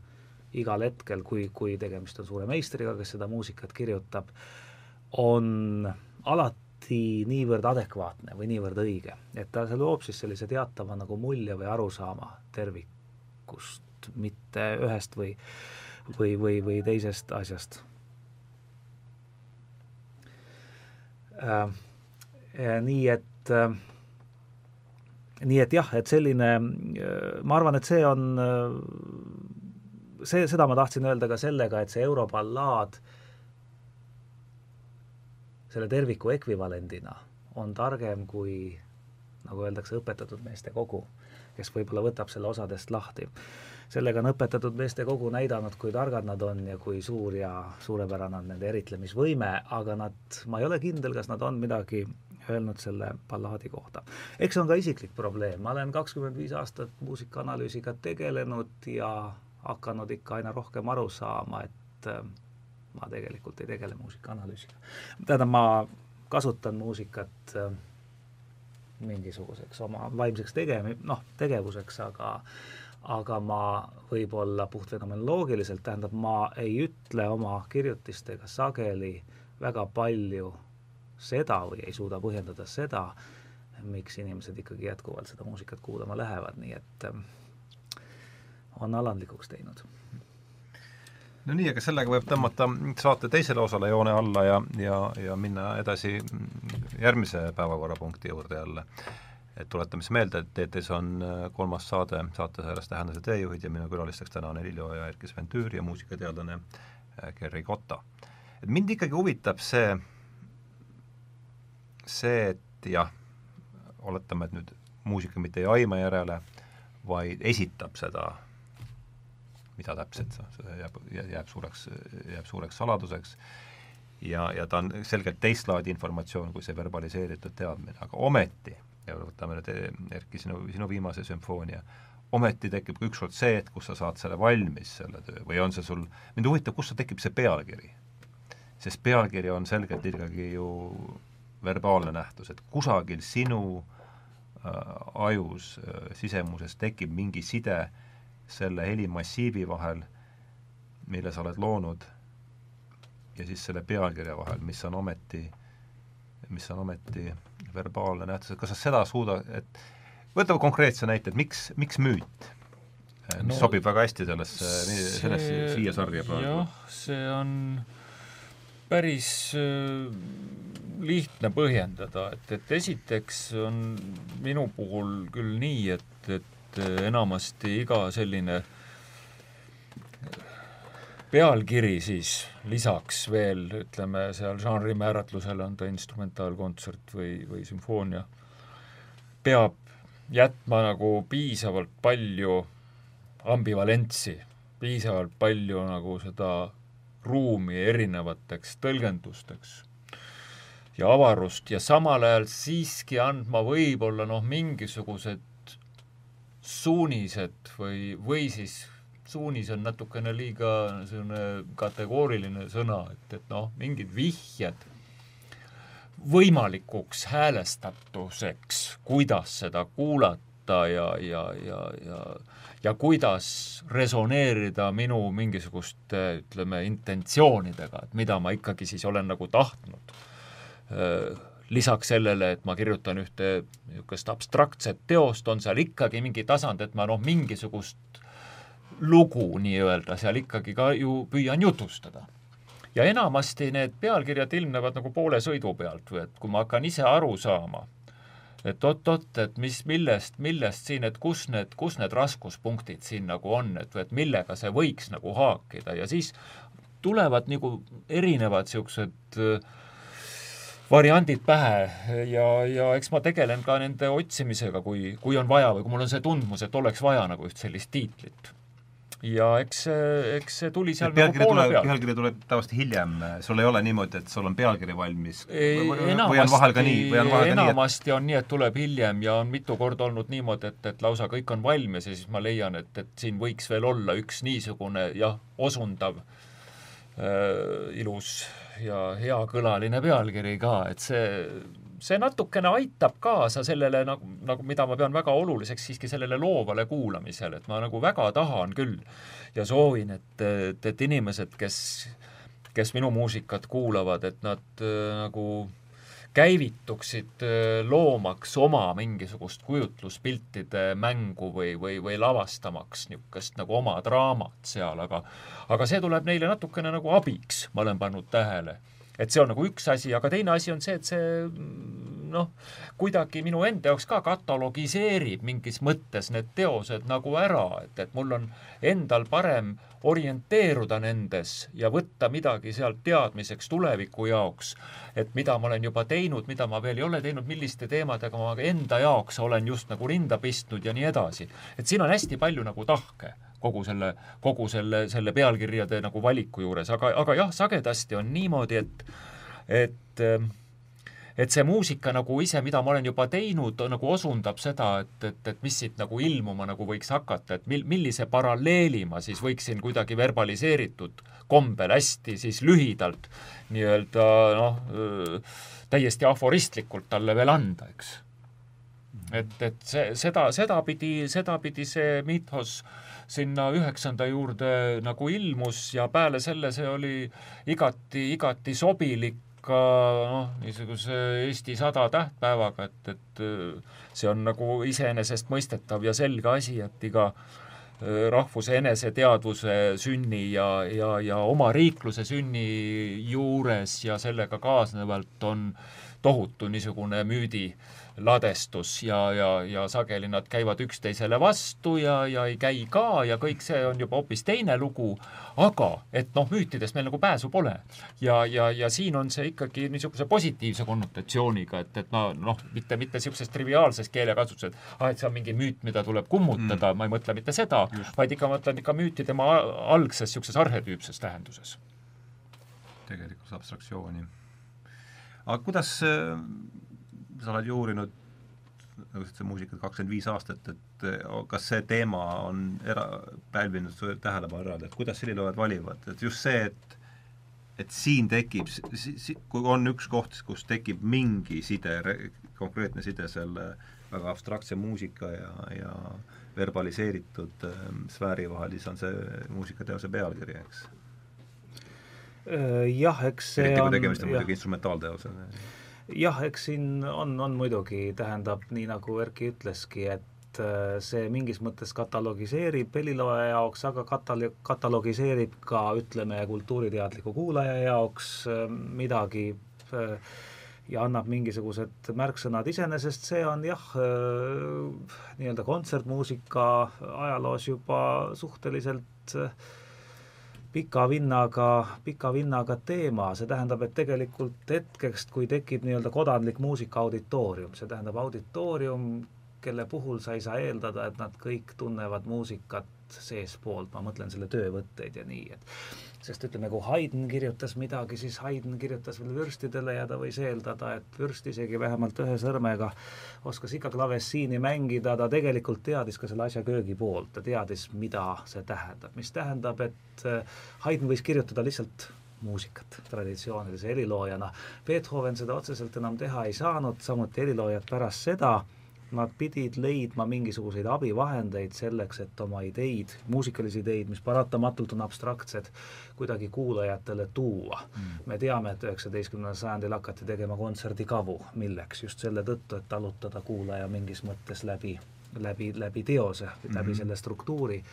S3: igal hetkel, kui, kui tegemist on suure meistriga, kes seda muusikat kirjutab, on alati niivõrd adekvaatne või niivõrd õige, et ta loob siis sellise teatava nagu mulje või arusaama tervikust, mitte ühest või, või, või, või teisest asjast äh,. nii et äh, nii et jah, et selline, äh, ma arvan, et see on äh, see, seda ma tahtsin öelda ka sellega, et see euroballaad selle terviku ekvivalendina on targem kui nagu öeldakse, õpetatud meeste kogu, kes võib-olla võtab selle osadest lahti. sellega on õpetatud meeste kogu näidanud, kui targad nad on ja kui suur ja suurepärane on nende eritlemisvõime, aga nad, ma ei ole kindel, kas nad on midagi öelnud selle ballaadi kohta. eks see on ka isiklik probleem, ma olen kakskümmend viis aastat muusikaanalüüsiga tegelenud ja hakanud ikka aina rohkem aru saama, et äh, ma tegelikult ei tegele muusikaanalüüsiga. tähendab, ma kasutan muusikat äh, mingisuguseks oma vaimseks tegemi-, noh, tegevuseks, aga aga ma võib-olla puhtfenomenoloogiliselt, tähendab, ma ei ütle oma kirjutistega sageli väga palju seda või ei suuda põhjendada seda, miks inimesed ikkagi jätkuvalt seda muusikat kuulama lähevad, nii et äh, on alandlikuks teinud.
S1: no nii, aga sellega võib tõmmata saate teisele osale joone alla ja, ja, ja minna edasi järgmise päevakorrapunkti juurde jälle. et tuletame siis meelde, et TT-s on äh, kolmas saade saateseeres Tähenduse teejuhid ja minu külalisteks täna on Helilio ja Erkki Sventüür ja muusikateadlane äh, Gerri Kotta. et mind ikkagi huvitab see, see, et jah, oletame, et nüüd muusika mitte ei aima järele, vaid esitab seda, mida täpselt, see jääb, jääb suureks, jääb suureks saladuseks ja, ja ta on selgelt teist laadi informatsioon kui see verbaliseeritud teadmine, aga ometi, ja võtame nüüd Erki, sinu, sinu viimase sümfoonia, ometi tekib ükskord see hetk, kus sa saad selle valmis, selle töö, või on see sul, mind huvitab, kust tekib see pealkiri? sest pealkiri on selgelt ikkagi ju verbaalne nähtus, et kusagil sinu äh, ajus äh, sisemuses tekib mingi side selle helimassiivi vahel, mille sa oled loonud, ja siis selle pealkirja vahel, mis on ometi, mis on ometi verbaalne nähtus, et kas sa seda suuda, et võtame konkreetse näite, et miks, miks müüt? mis no, sobib väga hästi sellesse, sellesse siia sarja praegu.
S2: jah, see on päris äh, lihtne põhjendada, et, et esiteks on minu puhul küll nii, et, et enamasti iga selline pealkiri siis lisaks veel, ütleme seal žanri määratlusele on ta instrumentaalkontsert või, või sümfoonia, peab jätma nagu piisavalt palju ambivalentsi, piisavalt palju nagu seda ruumi erinevateks tõlgendusteks ja avarust ja samal ajal siiski andma võib-olla noh, mingisugused suunised või, või siis suunis on natukene liiga niisugune kategooriline sõna, et, et noh, mingid vihjed võimalikuks häälestatuseks, kuidas seda kuulata ja, ja, ja, ja ja kuidas resoneerida minu mingisuguste, ütleme, intentsioonidega, et mida ma ikkagi siis olen nagu tahtnud lisaks sellele, et ma kirjutan ühte niisugust abstraktset teost, on seal ikkagi mingi tasand, et ma noh, mingisugust lugu nii-öelda seal ikkagi ka ju püüan jutustada. ja enamasti need pealkirjad ilmnevad nagu poole sõidu pealt või et kui ma hakkan ise aru saama, et oot-oot, et mis, millest, millest siin, et kus need, kus need raskuspunktid siin nagu on, et, et millega see võiks nagu haakida ja siis tulevad nagu erinevad niisugused äh, variandid pähe ja, ja eks ma tegelen ka nende otsimisega, kui, kui on vaja või kui mul on see tundmus, et oleks vaja nagu üht sellist tiitlit ja eks see, eks see tuli seal
S1: nagu poole peal. pealkiri tuleb tavaliselt hiljem, sul ei ole niimoodi, et sul on pealkiri valmis? või on vahel ka nii, või on vahel ka nii, et
S2: enamasti on nii, et tuleb hiljem ja on mitu korda olnud niimoodi, et, et lausa kõik on valmis ja siis ma leian, et, et siin võiks veel olla üks niisugune jah, osundav äh, ilus ja heakõlaline pealkiri ka, et see, see natukene aitab kaasa sellele nagu, nagu mida ma pean väga oluliseks siiski sellele loovale kuulamisele, et ma nagu väga tahan küll ja soovin, et, et, et inimesed, kes, kes minu muusikat kuulavad, et nad äh, nagu käivituksid loomaks oma mingisugust kujutluspiltide mängu või, või, või lavastamaks niisugust nagu oma draamat seal, aga aga see tuleb neile natukene nagu abiks, ma olen pannud tähele. Et see on nagu üks asi, aga teine asi on see, et see noh, kuidagi minu enda jaoks ka katalogiseerib mingis mõttes need teosed nagu ära, et, et mul on endal parem orienteeruda nendes ja võtta midagi sealt teadmiseks tuleviku jaoks, et mida ma olen juba teinud, mida ma veel ei ole teinud, milliste teemadega ma enda jaoks olen just nagu rinda pistnud ja nii edasi. et siin on hästi palju nagu tahke kogu selle, kogu selle, selle pealkirjade nagu valiku juures, aga, aga jah, sagedasti on niimoodi, et, et et see muusika nagu ise, mida ma olen juba teinud, nagu osundab seda, et, et, et mis siit nagu ilmuma nagu võiks hakata, et mil-, millise paralleeli ma siis võiksin kuidagi verbaliseeritud kombel hästi siis lühidalt nii-öelda noh, täiesti aforistlikult talle veel anda, eks. et, et see, seda, sedapidi, sedapidi see miithos sinna üheksanda juurde nagu ilmus ja peale selle see oli igati, igati sobilik ka noh, niisuguse Eesti sada tähtpäevaga, et, et see on nagu iseenesestmõistetav ja selge asi, et iga äh, rahvuse eneseteadvuse sünni ja, ja, ja omariikluse sünni juures ja sellega kaasnevalt on tohutu niisugune müüdi ladestus ja, ja, ja sageli nad käivad üksteisele vastu ja, ja ei käi ka ja kõik see on juba hoopis teine lugu, aga et noh, müütidest meil nagu pääsu pole. ja, ja, ja siin on see ikkagi niisuguse positiivse konnotatsiooniga, et, et no noh, mitte, mitte niisuguses triviaalses keelekasutuses, ah, et see on mingi müüt, mida tuleb kummutada mm., ma ei mõtle mitte seda, vaid ikka mõtlen ikka müüti tema algses niisuguses arhetüüpses tähenduses.
S1: tegelikult abstraktsiooni. aga kuidas äh sa oled ju uurinud nagu sa ütlesid, muusikat kakskümmend viis aastat, et eh, kas see teema on era-, pälvinud su tähelepanu eraldi, et kuidas heliloojad valivad, et just see, et et siin tekib, si-, kui on üks koht, kus tekib mingi side, konkreetne side selle väga abstraktse muusika ja, ja verbaliseeritud ähm, sfääri vahel, siis on see muusikateose pealkiri, eks?
S3: Äh, jah, eks see
S1: eriti kui tegemist on muidugi instrumentaalteosega
S3: jah, eks siin on, on muidugi, tähendab, nii nagu Erki ütleski, et äh, see mingis mõttes katalogiseerib helilooja jaoks, aga katalo-, katalogiseerib ka ütleme, kultuuriteadliku kuulaja jaoks äh, midagi äh, ja annab mingisugused märksõnad, iseenesest. See on jah, nii-öelda kontsertmuusika ajaloos juba suhteliselt äh, pika vinnaga, pika vinnaga teema, see tähendab, et tegelikult hetkest, kui tekib nii-öelda kodanlik muusika auditoorium, see tähendab auditoorium, kelle puhul sa ei saa eeldada, et nad kõik tunnevad muusikat seestpoolt, ma mõtlen selle töövõtteid ja nii, et sest ütleme, kui Haydn kirjutas midagi, siis Haydn kirjutas veel vürstidele ja ta võis eeldada, et vürst isegi vähemalt ühe sõrmega oskas ikka klavessiini mängida, ta tegelikult teadis ka selle asja köögipoolt, ta teadis, mida see tähendab, mis tähendab, et äh, Haydn võis kirjutada lihtsalt muusikat traditsioonilise heliloojana. Beethoven seda otseselt enam teha ei saanud, samuti heliloojad pärast seda nad pidid leidma mingisuguseid abivahendeid selleks, et oma ideid, muusikalisi ideid, mis paratamatult on abstraktsed, kuidagi kuulajatele tuua mm.. me teame, et üheksateistkümnendal sajandil hakati tegema kontserdikavu, milleks? just selle tõttu, et talutada kuulaja mingis mõttes läbi, läbi, läbi teose mm, -hmm. läbi selle struktuuri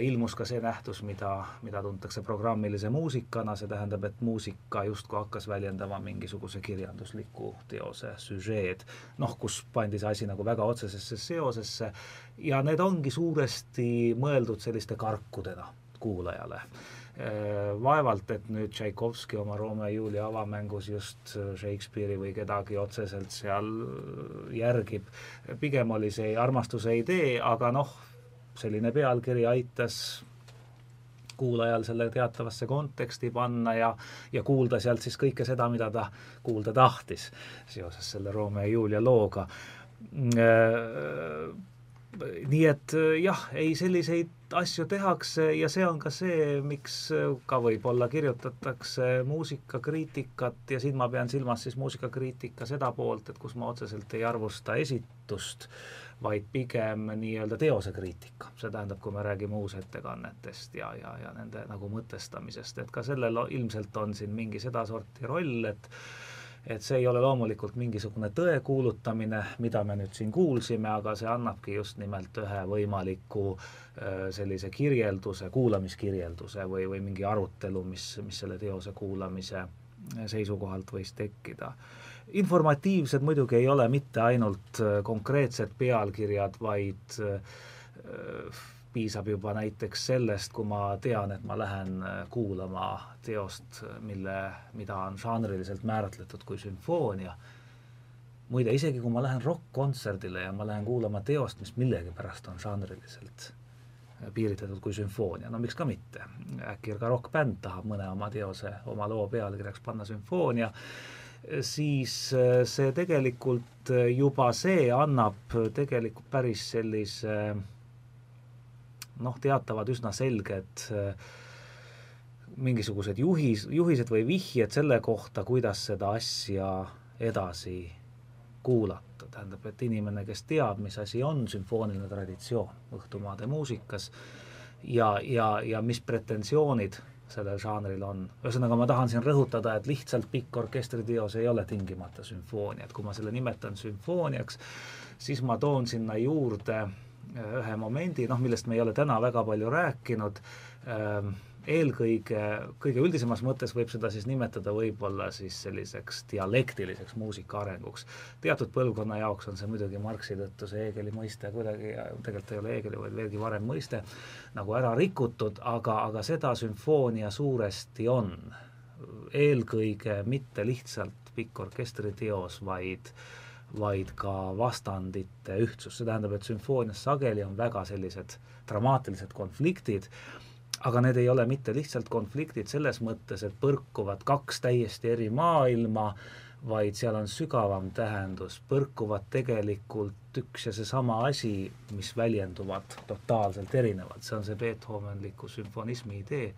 S3: ilmus ka see nähtus, mida, mida tuntakse programmilise muusikana, see tähendab, et muusika justkui hakkas väljendama mingisuguse kirjandusliku teose süžeed, noh, kus pandi see asi nagu väga otsesesse seosesse. Ja need ongi suuresti mõeldud selliste karkudena kuulajale. Äh, vaevalt, et nüüd Tšaikovski oma Romeo ja Julia avamängus just Shakespeare'i või kedagi otseselt seal järgib, pigem oli see armastuse idee, aga noh, selline pealkiri aitas kuulajal selle teatavasse konteksti panna ja, ja kuulda sealt siis kõike seda, mida ta kuulda tahtis seoses selle Romeo ja Julia looga. nii et jah, ei, selliseid asju tehakse ja see on ka see, miks ka võib-olla kirjutatakse muusikakriitikat ja siin ma pean silmas siis muusikakriitika seda poolt, et kus ma otseselt ei arvusta esitust vaid pigem nii-öelda teosekriitika, see tähendab, kui me räägime uusettekannetest ja, ja, ja nende nagu mõtestamisest, et ka sellel ilmselt on siin mingi sedasorti roll, et et see ei ole loomulikult mingisugune tõe kuulutamine, mida me nüüd siin kuulsime, aga see annabki just nimelt ühe võimaliku sellise kirjelduse, kuulamiskirjelduse või, või mingi arutelu, mis, mis selle teose kuulamise seisukohalt võis tekkida informatiivsed muidugi ei ole mitte ainult äh, konkreetsed pealkirjad, vaid äh, piisab juba näiteks sellest, kui ma tean, et ma lähen äh, kuulama teost, mille, mida on žanriliselt määratletud kui sümfoonia, muide, isegi kui ma lähen rokk-kontserdile ja ma lähen kuulama teost, mis millegipärast on žanriliselt piiritletud kui sümfoonia, no miks ka mitte. äkki ka rokkbänd tahab mõne oma teose oma loo pealkirjaks panna sümfoonia siis see tegelikult juba see annab tegelikult päris sellise noh, teatavad üsna selged mingisugused juhis, juhised või vihjed selle kohta, kuidas seda asja edasi kuulata, tähendab, et inimene, kes teab, mis asi on sümfooniline traditsioon õhtumaade muusikas ja, ja, ja mis pretensioonid sellel žanril on. ühesõnaga, ma tahan siin rõhutada, et lihtsalt pikk orkestriteos ei ole tingimata sümfoonia, et kui ma selle nimetan sümfooniaks, siis ma toon sinna juurde ühe momendi, noh, millest me ei ole täna väga palju rääkinud ähm,, eelkõige, kõige üldisemas mõttes võib seda siis nimetada võib-olla siis selliseks dialektiliseks muusika arenguks. teatud põlvkonna jaoks on see muidugi Marxi tõttu see Heegeli mõiste kuidagi, tegelikult ei ole Heegeli, vaid veelgi varem mõiste, nagu ära rikutud, aga, aga seda sümfoonia suuresti on. eelkõige mitte lihtsalt pikk orkestriteos, vaid vaid ka vastandite ühtsus, see tähendab, et sümfoonias sageli on väga sellised dramaatilised konfliktid, aga need ei ole mitte lihtsalt konfliktid selles mõttes, et põrkuvad kaks täiesti eri maailma, vaid seal on sügavam tähendus, põrkuvad tegelikult üks ja seesama asi, mis väljenduvad totaalselt erinevalt, see on see Beethovenliku sümfonismi idee,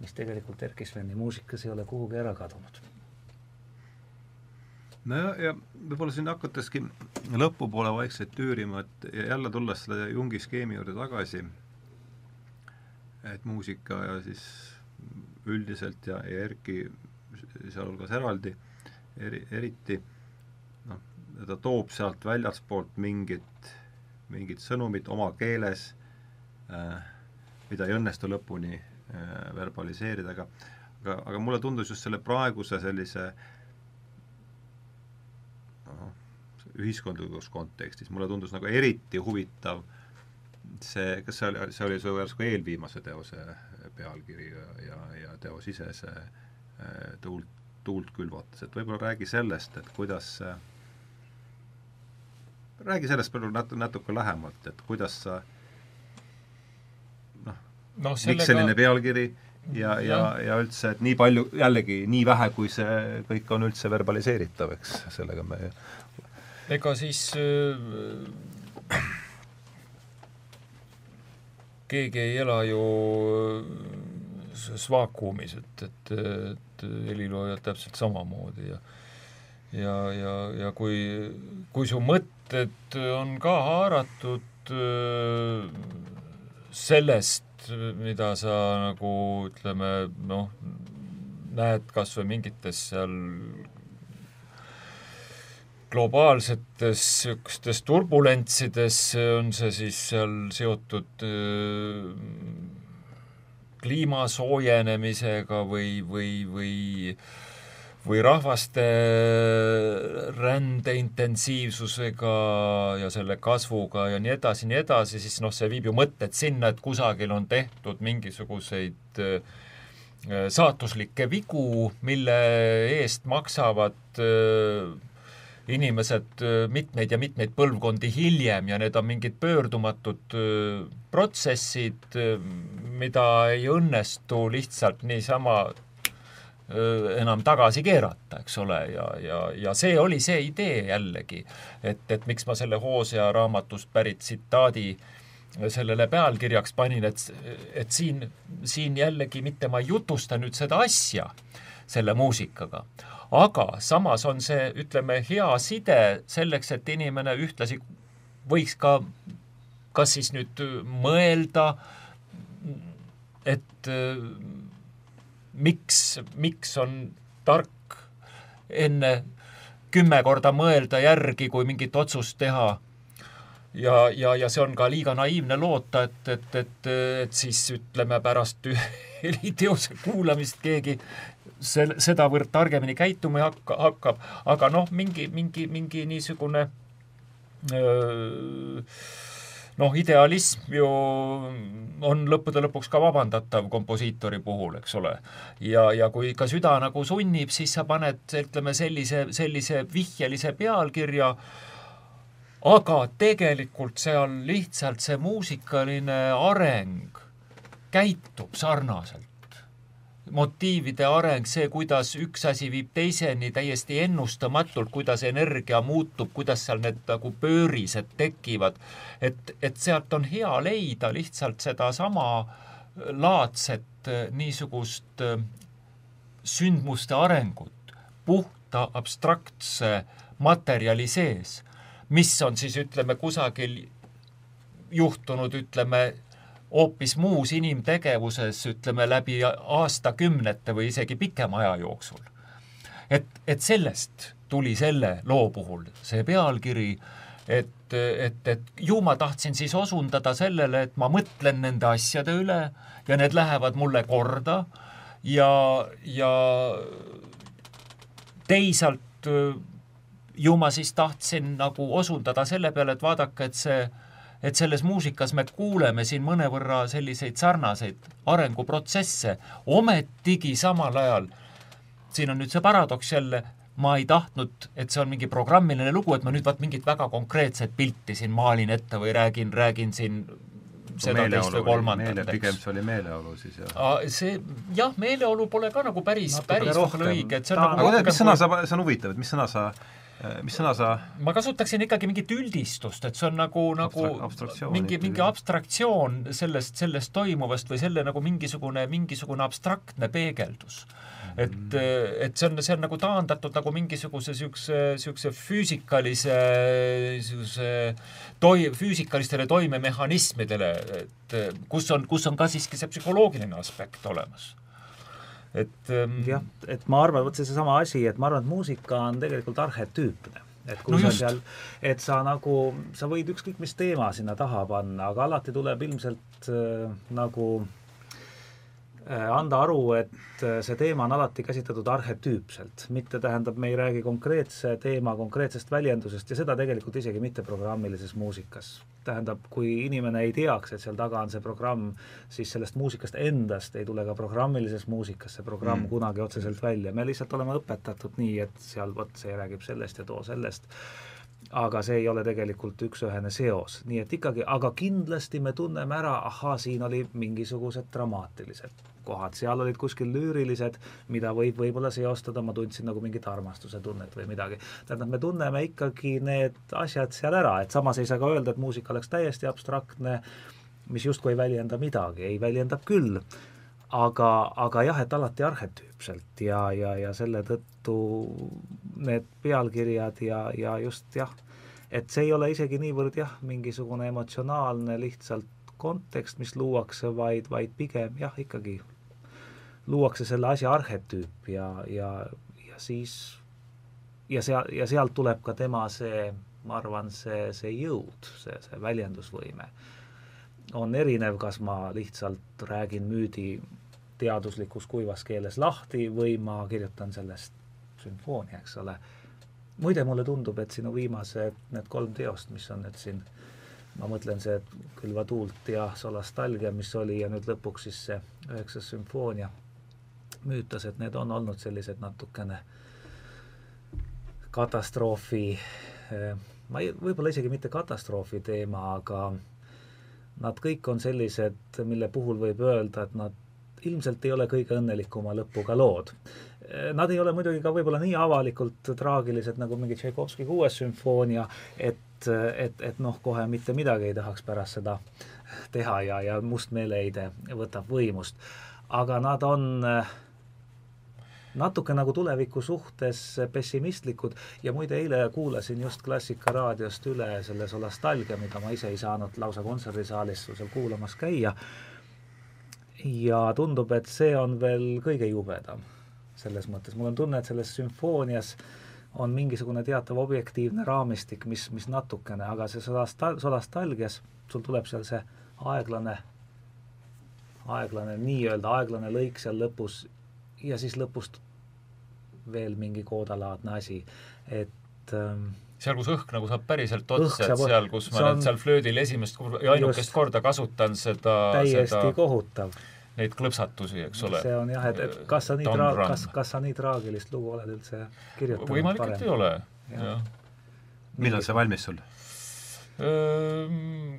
S3: mis tegelikult Erkki Sveni muusikas ei ole kuhugi ära kadunud.
S1: no ja, ja võib-olla siin hakateski lõpupoole vaikselt tüürima, et jälle tulles selle Jungi skeemi juurde tagasi et muusika ja siis üldiselt ja, ja Erki sealhulgas eraldi, eri, eriti noh, ta toob sealt väljaspoolt mingit, mingit sõnumit oma keeles äh,, mida ei õnnestu lõpuni äh, verbaliseerida, aga aga, aga mulle tundus just selle praeguse sellise noh, ühiskondlikus kontekstis, mulle tundus nagu eriti huvitav äh, see, kas see oli, see oli su järsku eelviimase teose pealkiri ja, ja, ja teos ise see äh, tuult, tuult külvatas, et võib-olla räägi sellest, et kuidas räägi sellest palju nat-, natuke lähemalt, et kuidas sa noh no, sellega... miks selline pealkiri ja, ja, ja üldse, et nii palju, jällegi nii vähe, kui see kõik on üldse verbaliseeritav, eks, sellega me
S2: ega siis äh, keegi ei ela ju äh, vaakumis, et, et, et heliloojad täpselt samamoodi ja ja, ja, ja kui, kui su mõtted on ka haaratud äh, sellest, mida sa nagu ütleme, noh, näed kas või mingites seal globaalsetes niisugustes turbulentsides, on see siis seal seotud kliima soojenemisega või, või, või või rahvaste rände intensiivsusega ja selle kasvuga ja nii edasi, nii edasi, siis noh, see viib ju mõtted sinna, et kusagil on tehtud mingisuguseid saatuslikke vigu, mille eest maksavad äh, inimesed mitmeid ja mitmeid põlvkondi hiljem ja need on mingid pöördumatud protsessid, mida ei õnnestu lihtsalt niisama enam tagasi keerata, eks ole, ja, ja, ja see oli see idee jällegi, et, et miks ma selle Hoosea raamatust pärit tsitaadi sellele pealkirjaks panin, et, et siin, siin jällegi mitte ma ei jutusta nüüd seda asja selle muusikaga, aga samas on see, ütleme, hea side selleks, et inimene ühtlasi võiks ka kas siis nüüd mõelda, et äh, miks, miks on tark enne kümme korda mõelda järgi, kui mingit otsust teha. ja, ja, ja see on ka liiga naiivne loota, et, et, et, et siis ütleme pärast <laughs> heliteose kuulamist keegi sel-, sedavõrd targemini käituma hakka, hakkab, aga noh, mingi, mingi, mingi niisugune öö, noh, idealism ju on lõppude lõpuks ka vabandatav komposiitori puhul, eks ole. ja, ja kui ka süda nagu sunnib, siis sa paned, ütleme, sellise, sellise vihjelise pealkirja, aga tegelikult seal lihtsalt see muusikaline areng käitub sarnaselt motiivide areng, see, kuidas üks asi viib teiseni täiesti ennustamatult, kuidas energia muutub, kuidas seal need nagu pöörised tekivad, et, et sealt on hea leida lihtsalt sedasama laadset niisugust sündmuste arengut puhta abstraktse materjali sees, mis on siis ütleme kusagil juhtunud, ütleme hoopis muus inimtegevuses, ütleme läbi aastakümnete või isegi pikema aja jooksul. et, et sellest tuli selle loo puhul see pealkiri, et, et, et ju ma tahtsin siis osundada sellele, et ma mõtlen nende asjade üle ja need lähevad mulle korda ja, ja teisalt ju ma siis tahtsin nagu osundada selle peale, et vaadake, et see et selles muusikas me kuuleme siin mõnevõrra selliseid sarnaseid arenguprotsesse, ometigi samal ajal, siin on nüüd see paradoks jälle, ma ei tahtnud, et see on mingi programmiline lugu, et ma nüüd vaat mingit väga konkreetset pilti siin maalin ette või räägin, räägin siin seda, teist või kolmandat,
S1: eks. pigem see oli meeleolu siis,
S2: jah? see, jah, meeleolu pole ka nagu päris, päris õige, et see on
S1: ta, nagu aga mis sõna sa, see on huvitav, et mis sõna sa mis sõna sa
S2: ma kasutaksin ikkagi mingit üldistust, et see on nagu, nagu mingi, mingi abstraktsioon sellest, sellest toimuvast või selle nagu mingisugune, mingisugune abstraktne peegeldus. et, mm. et see on, see on nagu taandatud nagu mingisuguse niisuguse, niisuguse füüsikalise, niisuguse toi-, füüsikalistele toimemehhanismidele, et kus on, kus on ka siiski see psühholoogiline aspekt olemas
S3: et ähm, jah, et ma arvan, vot see seesama asi, et ma arvan, et muusika on tegelikult arhetüüpne et kui no sa just. seal, et sa nagu, sa võid ükskõik mis teema sinna taha panna, aga alati tuleb ilmselt äh, nagu anda aru, et äh, see teema on alati käsitletud arhetüüpselt, mitte tähendab, me ei räägi konkreetse teema konkreetsest väljendusest ja seda tegelikult isegi mitte programmilises muusikas. Tähendab, kui inimene ei teaks, et seal taga on see programm, siis sellest muusikast endast ei tule ka programmilises muusikas see programm mm. kunagi otseselt välja, me lihtsalt oleme õpetatud nii, et seal vot see räägib sellest ja too sellest, aga see ei ole tegelikult üks-ühene seos, nii et ikkagi, aga kindlasti me tunneme ära, ahaa, siin oli mingisugused dramaatilised kohad, seal olid kuskil lüürilised, mida võib võib-olla seostada, ma tundsin nagu mingit armastuse tunnet või midagi. tähendab, me tunneme ikkagi need asjad seal ära, et samas ei saa ka öelda, et muusika oleks täiesti abstraktne, mis justkui ei väljenda midagi, ei väljendab küll, aga, aga jah, et alati arhetüüpselt ja, ja, ja selle tõttu need pealkirjad ja, ja just jah, et see ei ole isegi niivõrd jah, mingisugune emotsionaalne lihtsalt kontekst, mis luuakse, vaid, vaid pigem jah, ikkagi luuakse selle asja arhetüüp ja, ja, ja siis ja seal, ja sealt tuleb ka tema see, ma arvan, see, see jõud, see, see väljendusvõime. on erinev, kas ma lihtsalt räägin müüdi teaduslikus kuivas keeles lahti või ma kirjutan sellest sümfoonia, eks ole. muide, mulle tundub, et sinu viimased need kolm teost, mis on nüüd siin, ma mõtlen see Külva tuult ja Solastalgia, mis oli, ja nüüd lõpuks siis see üheksas sümfoonia müütas, et need on olnud sellised natukene katastroofi, eh, ma ei, võib-olla isegi mitte katastroofi teema, aga nad kõik on sellised, mille puhul võib öelda, et nad ilmselt ei ole kõige õnnelikuma lõpuga lood. Eh, nad ei ole muidugi ka võib-olla nii avalikult traagilised nagu mingi Tšaikovski kuues sümfoonia, et, et, et noh, kohe mitte midagi ei tahaks pärast seda teha ja, ja must meeleheide võtab võimust. aga nad on äh, natuke nagu tuleviku suhtes pessimistlikud. Ja muide, eile kuulasin just Klassika raadiost üle selle Solastalgia, mida ma ise ei saanud lausa kontserdisaalis seal kuulamas käia, ja tundub, et see on veel kõige jubedam selles mõttes, mul on tunne, et selles sümfoonias on mingisugune teatav objektiivne raamistik, mis, mis natukene, aga see solastal-, solastalgias, sul tuleb seal see aeglane, aeglane, nii-öelda aeglane lõik seal lõpus ja siis lõpust veel mingi koodalaadne asi, et ähm,
S2: seal, kus õhk nagu saab päriselt otsa, et seal, kus ma on, nüüd seal flöödil esimest ja ainukest just, korda kasutan seda
S3: täiesti seda, kohutav.
S2: Neid klõpsatusi, eks ole.
S3: see on jah, et, et kas sa nii tra-, kas, kas sa nii traagilist lugu oled üldse kirjutanud
S2: võimalik, et ei ole, jah.
S1: millal see valmis sul?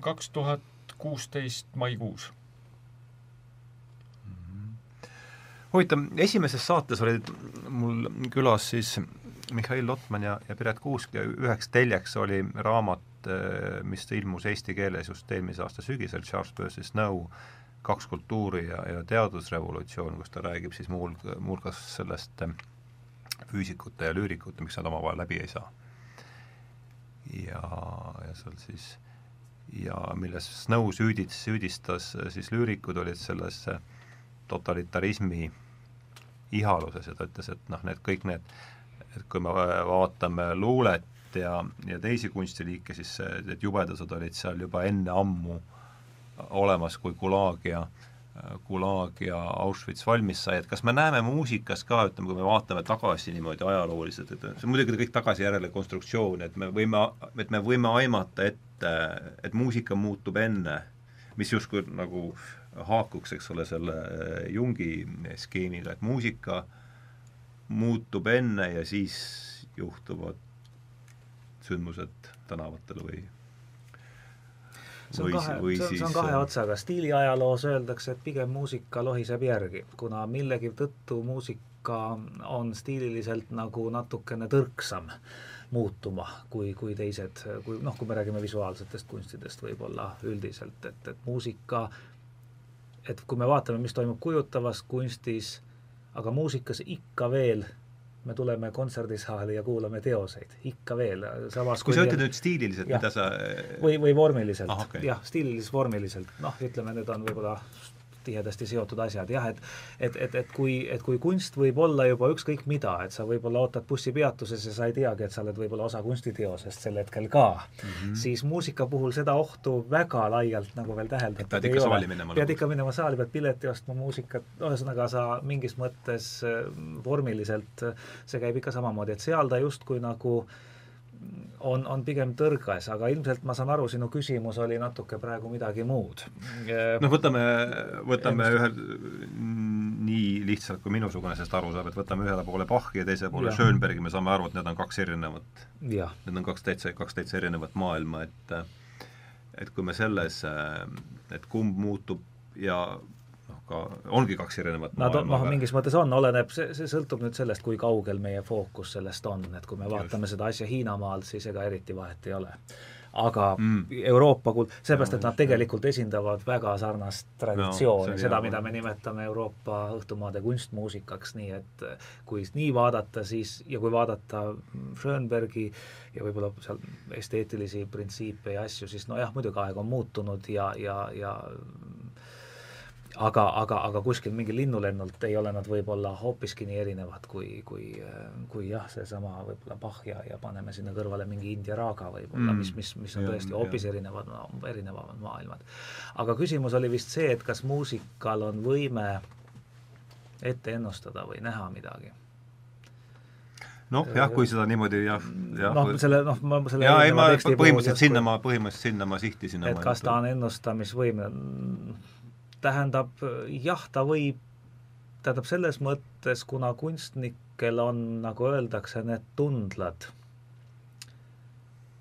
S2: Kaks tuhat kuusteist maikuus
S1: huvitav, esimeses saates olid mul külas siis Mihhail Lotman ja, ja Piret Kuusk ja üheks teljeks oli raamat, eh, mis ilmus eesti keeles just eelmise aasta sügisel, Charles Percy Snow, kaks kultuuri ja, ja teadusrevolutsioon, kus ta räägib siis muul, muuhulgas sellest eh, füüsikute ja lüürikute, miks nad omavahel läbi ei saa. ja, ja seal siis ja milles Snow süüdis, süüdistas siis lüürikud, olid selles totalitarismi ihaluses ja ta ütles, et noh, need kõik need et kui me vaatame luulet ja, ja teisi kunstiliike, siis need jubedused olid seal juba enne ammu olemas, kui Gulag ja Gulag ja Auschwitz valmis sai, et kas me näeme muusikas ka, ütleme, kui me vaatame tagasi niimoodi ajalooliselt, et see on muidugi kõik tagasi-järele konstruktsioon, et me võime, et me võime aimata ette, et muusika muutub enne, mis justkui nagu haakuks, eks ole, selle Jungi skeemiga, et muusika äh, muutub enne ja siis juhtuvad sündmused tänavatel või
S3: see on kahe, see see on kahe otsaga, stiiliajaloos öeldakse, et pigem muusika lohiseb järgi, kuna millegi tõttu muusika on stiililiselt nagu natukene tõrksam muutuma kui, kui teised, kui noh, kui me räägime visuaalsetest kunstidest võib-olla üldiselt, et, et muusika, et kui me vaatame, mis toimub kujutavas kunstis, aga muusikas ikka veel me tuleme kontserdisaali ja kuulame teoseid, ikka veel,
S1: samas kui sa ütled nüüd stiililiselt, mida sa
S3: või, või vormiliselt. Ah,, okay. jah, stiililis vormiliselt, noh, ütleme, need on võib-olla tihedasti seotud asjad, jah, et et, et, et kui, et kui kunst võib olla juba ükskõik mida, et sa võib-olla ootad bussipeatuses ja sa ei teagi, et sa oled võib-olla osa kunstiteosest sel hetkel ka mm, -hmm. siis muusika puhul seda ohtu väga laialt nagu veel täheldada
S1: pead ikka saali minema.
S3: pead ikka minema saali, pead pileti ostma, muusikat, ühesõnaga sa mingis mõttes äh, vormiliselt, see käib ikka samamoodi, et seal ta justkui nagu äh, on, on pigem tõrgas, aga ilmselt ma saan aru, sinu küsimus oli natuke praegu midagi muud.
S1: noh, võtame, võtame ühe nii lihtsalt, kui minusugune sellest aru saab, et võtame ühele poole Bachi ja teisele poole Schönbergi, me saame aru, et need on kaks erinevat, need on kaks täitsa, kaks täitsa erinevat maailma, et et kui me selles, et kumb muutub ja ka, ongi kaks erinevat
S3: Nad on, noh, mingis mõttes on, oleneb, see, see sõltub nüüd sellest, kui kaugel meie fookus sellest on, et kui me vaatame Just. seda asja Hiinamaalt, siis ega eriti vahet ei ole. aga mm. Euroopa kuld-, seepärast, et nad tegelikult esindavad väga sarnast traditsiooni no,, seda, mida me nimetame Euroopa õhtumaade kunstmuusikaks, nii et kui nii vaadata, siis, ja kui vaadata Schönbergi ja võib-olla seal esteetilisi printsiipe ja asju, siis nojah, muidugi aeg on muutunud ja, ja, ja aga, aga, aga kuskil mingi linnulennult ei ole nad võib-olla hoopiski nii erinevad kui, kui, kui jah, seesama võib-olla Bach ja, ja paneme sinna kõrvale mingi India raaga võib-olla mm., mis, mis, mis on tõesti hoopis erinevad no,, erinevamad maailmad. aga küsimus oli vist see, et kas muusikal on võime ette ennustada või näha midagi
S1: noh, jah, kui seda niimoodi jah, jah.
S3: noh, selle, noh, ma selle
S1: jaa, ei ma põhimõtteliselt sinna ma, põhimõtteliselt sinna ma sihtisin.
S3: et kas ta on ennustamisvõimeline, tähendab jah, ta võib, tähendab selles mõttes, kuna kunstnikel on, nagu öeldakse, need tundlad,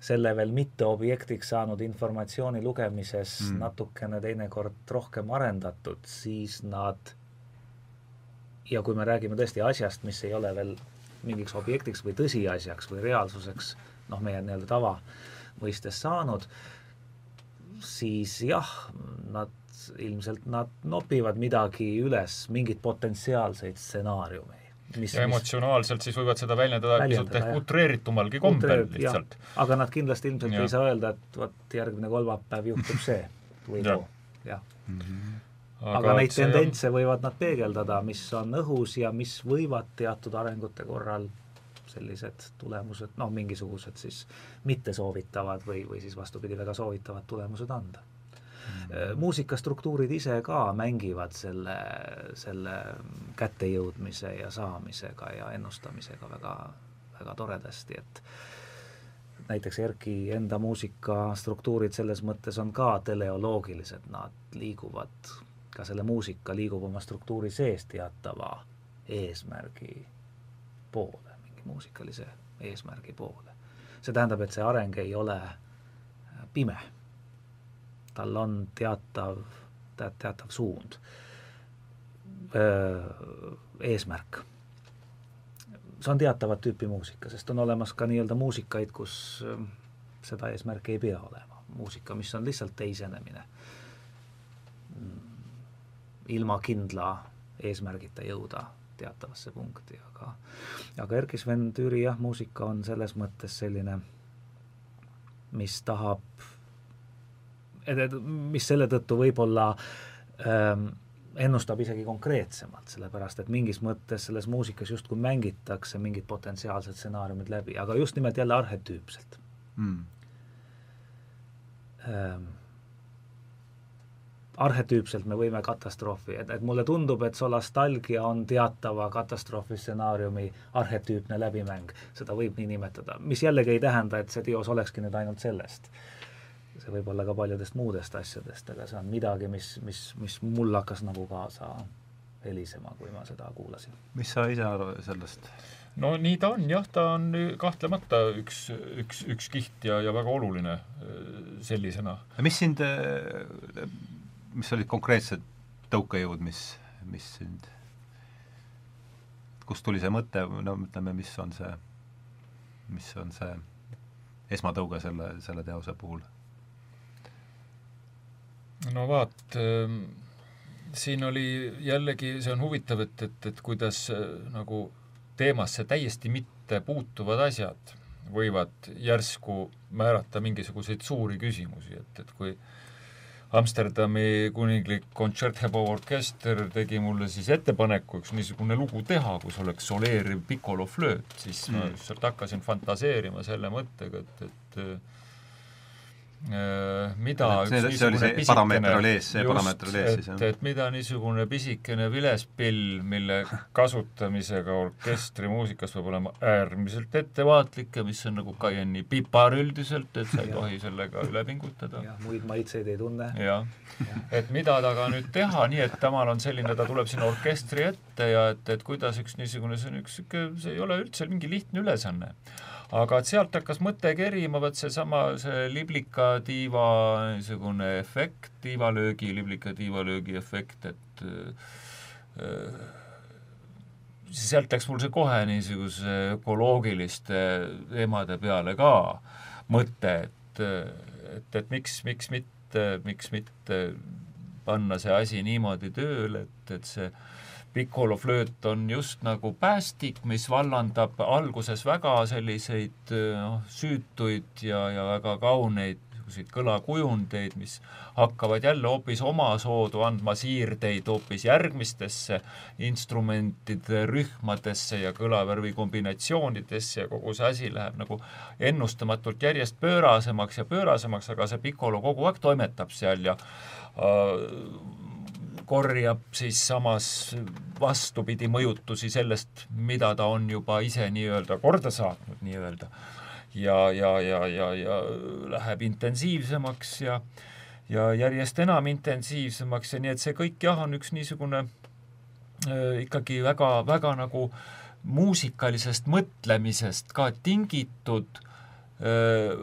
S3: selle veel mitte objektiks saanud informatsiooni lugemises mm. natukene teinekord rohkem arendatud, siis nad ja kui me räägime tõesti asjast, mis ei ole veel mingiks objektiks või tõsiasjaks või reaalsuseks, noh, meie nii-öelda tava mõistes saanud, siis jah, nad ilmselt nad nopivad midagi üles, mingeid potentsiaalseid stsenaariumeid.
S2: mis, ja emotsionaalselt mis... siis võivad seda väljendada, pisut ehk utreeritumalgi kombel lihtsalt.
S3: aga nad kindlasti ilmselt ja. ei saa öelda, et vot järgmine kolmapäev juhtub see või too, jah mm. -hmm. aga, aga neid tendentse on... võivad nad peegeldada, mis on õhus ja mis võivad teatud arengute korral sellised tulemused, noh, mingisugused siis mittesoovitavad või, või siis vastupidi, väga soovitavad tulemused anda. Muusikastruktuurid ise ka mängivad selle, selle kättejõudmise ja saamisega ja ennustamisega väga, väga toredasti, et näiteks Erki enda muusikastruktuurid selles mõttes on ka teleoloogilised, nad liiguvad, ka selle muusika liigub oma struktuuri sees teatava eesmärgi poole, mingi muusikalise eesmärgi poole. see tähendab, et see areng ei ole pime tal on teatav, teatav suund. eesmärk. see on teatavat tüüpi muusika, sest on olemas ka nii-öelda muusikaid, kus seda eesmärki ei pea olema. muusika, mis on lihtsalt teisenemine. Ilma kindla eesmärgita jõuda teatavasse punkti, aga aga Erkki Sven Tüüri jah, muusika on selles mõttes selline, mis tahab, et, et mis selle tõttu võib-olla ähm, ennustab isegi konkreetsemalt, sellepärast et mingis mõttes selles muusikas justkui mängitakse mingid potentsiaalsed stsenaariumid läbi, aga just nimelt jälle arhetüüpselt mm.. Ähm, arhetüüpselt me võime katastroofi, et, et mulle tundub, et solastalgia on teatava katastroofi stsenaariumi arhetüüpne läbimäng, seda võib nii nimetada, mis jällegi ei tähenda, et see teos olekski nüüd ainult sellest. See võib olla ka paljudest muudest asjadest, aga see on midagi, mis, mis, mis mul hakkas nagu kaasa helisema, kui ma seda kuulasin.
S1: mis sa ise arvad sellest?
S2: no nii ta on jah, ta on kahtlemata üks, üks, üks kiht ja, ja väga oluline sellisena.
S1: mis sind mis olid konkreetsed tõukejõud, mis, mis sind, kust tuli see mõte, no ütleme, mis on see, mis on see esmatõuge selle, selle teose puhul?
S2: No vaat äh,, siin oli jällegi, see on huvitav, et, et, et kuidas äh, nagu teemasse täiesti mitte puutuvad asjad võivad järsku määrata mingisuguseid suuri küsimusi, et, et kui Amsterdami kuninglik kontserthebo-orkester tegi mulle siis ettepaneku üks niisugune lugu teha, kus oleks soleeriv pikoloflööt, siis mm. ma lihtsalt hakkasin fantaseerima selle mõttega, et, et Äh, mida
S1: see, see oli see parameeter oli ees, see just, parameeter oli ees
S2: siis, jah? et mida niisugune pisikene vilespill, mille <laughs> kasutamisega orkestrimuusikas peab olema äärmiselt ettevaatlik ja mis on nagu Cayenne'i pipar üldiselt, et sa ei <laughs> tohi sellega üle pingutada.
S3: jah, muid maitseid ei tunne.
S2: jah, et mida temaga nüüd teha, nii et temal on selline, ta tuleb sinna orkestri ette ja et, et kuidas üks niisugune, see on üks niisugune, see ei ole üldse mingi lihtne ülesanne aga sealt hakkas mõte kerima, vot seesama, see liblika tiiva niisugune efekt, tiivalöögi, liblika tiivalöögi efekt, et äh, sealt läks mul see kohe niisuguse ökoloogiliste teemade peale ka mõte, et, et, et miks, miks mitte, miks mitte panna see asi niimoodi tööle, et, et see äh, pikoloflööt on just nagu päästik, mis vallandab alguses väga selliseid noh, süütuid ja, ja väga kauneid niisuguseid kõlakujundeid, mis hakkavad jälle hoopis omasoodu andma siirdeid hoopis järgmistesse instrumentide rühmadesse ja kõlavärvi kombinatsioonidesse ja kogu see asi läheb nagu ennustamatult järjest pöörasemaks ja pöörasemaks, aga see pikolo kogu aeg toimetab seal ja äh, korjab siis samas vastupidi mõjutusi sellest, mida ta on juba ise nii-öelda korda saatnud nii-öelda. ja, ja, ja, ja, ja läheb intensiivsemaks ja ja järjest enam intensiivsemaks ja nii, et see kõik jah, on üks niisugune äh, ikkagi väga, väga nagu muusikalisest mõtlemisest ka tingitud äh,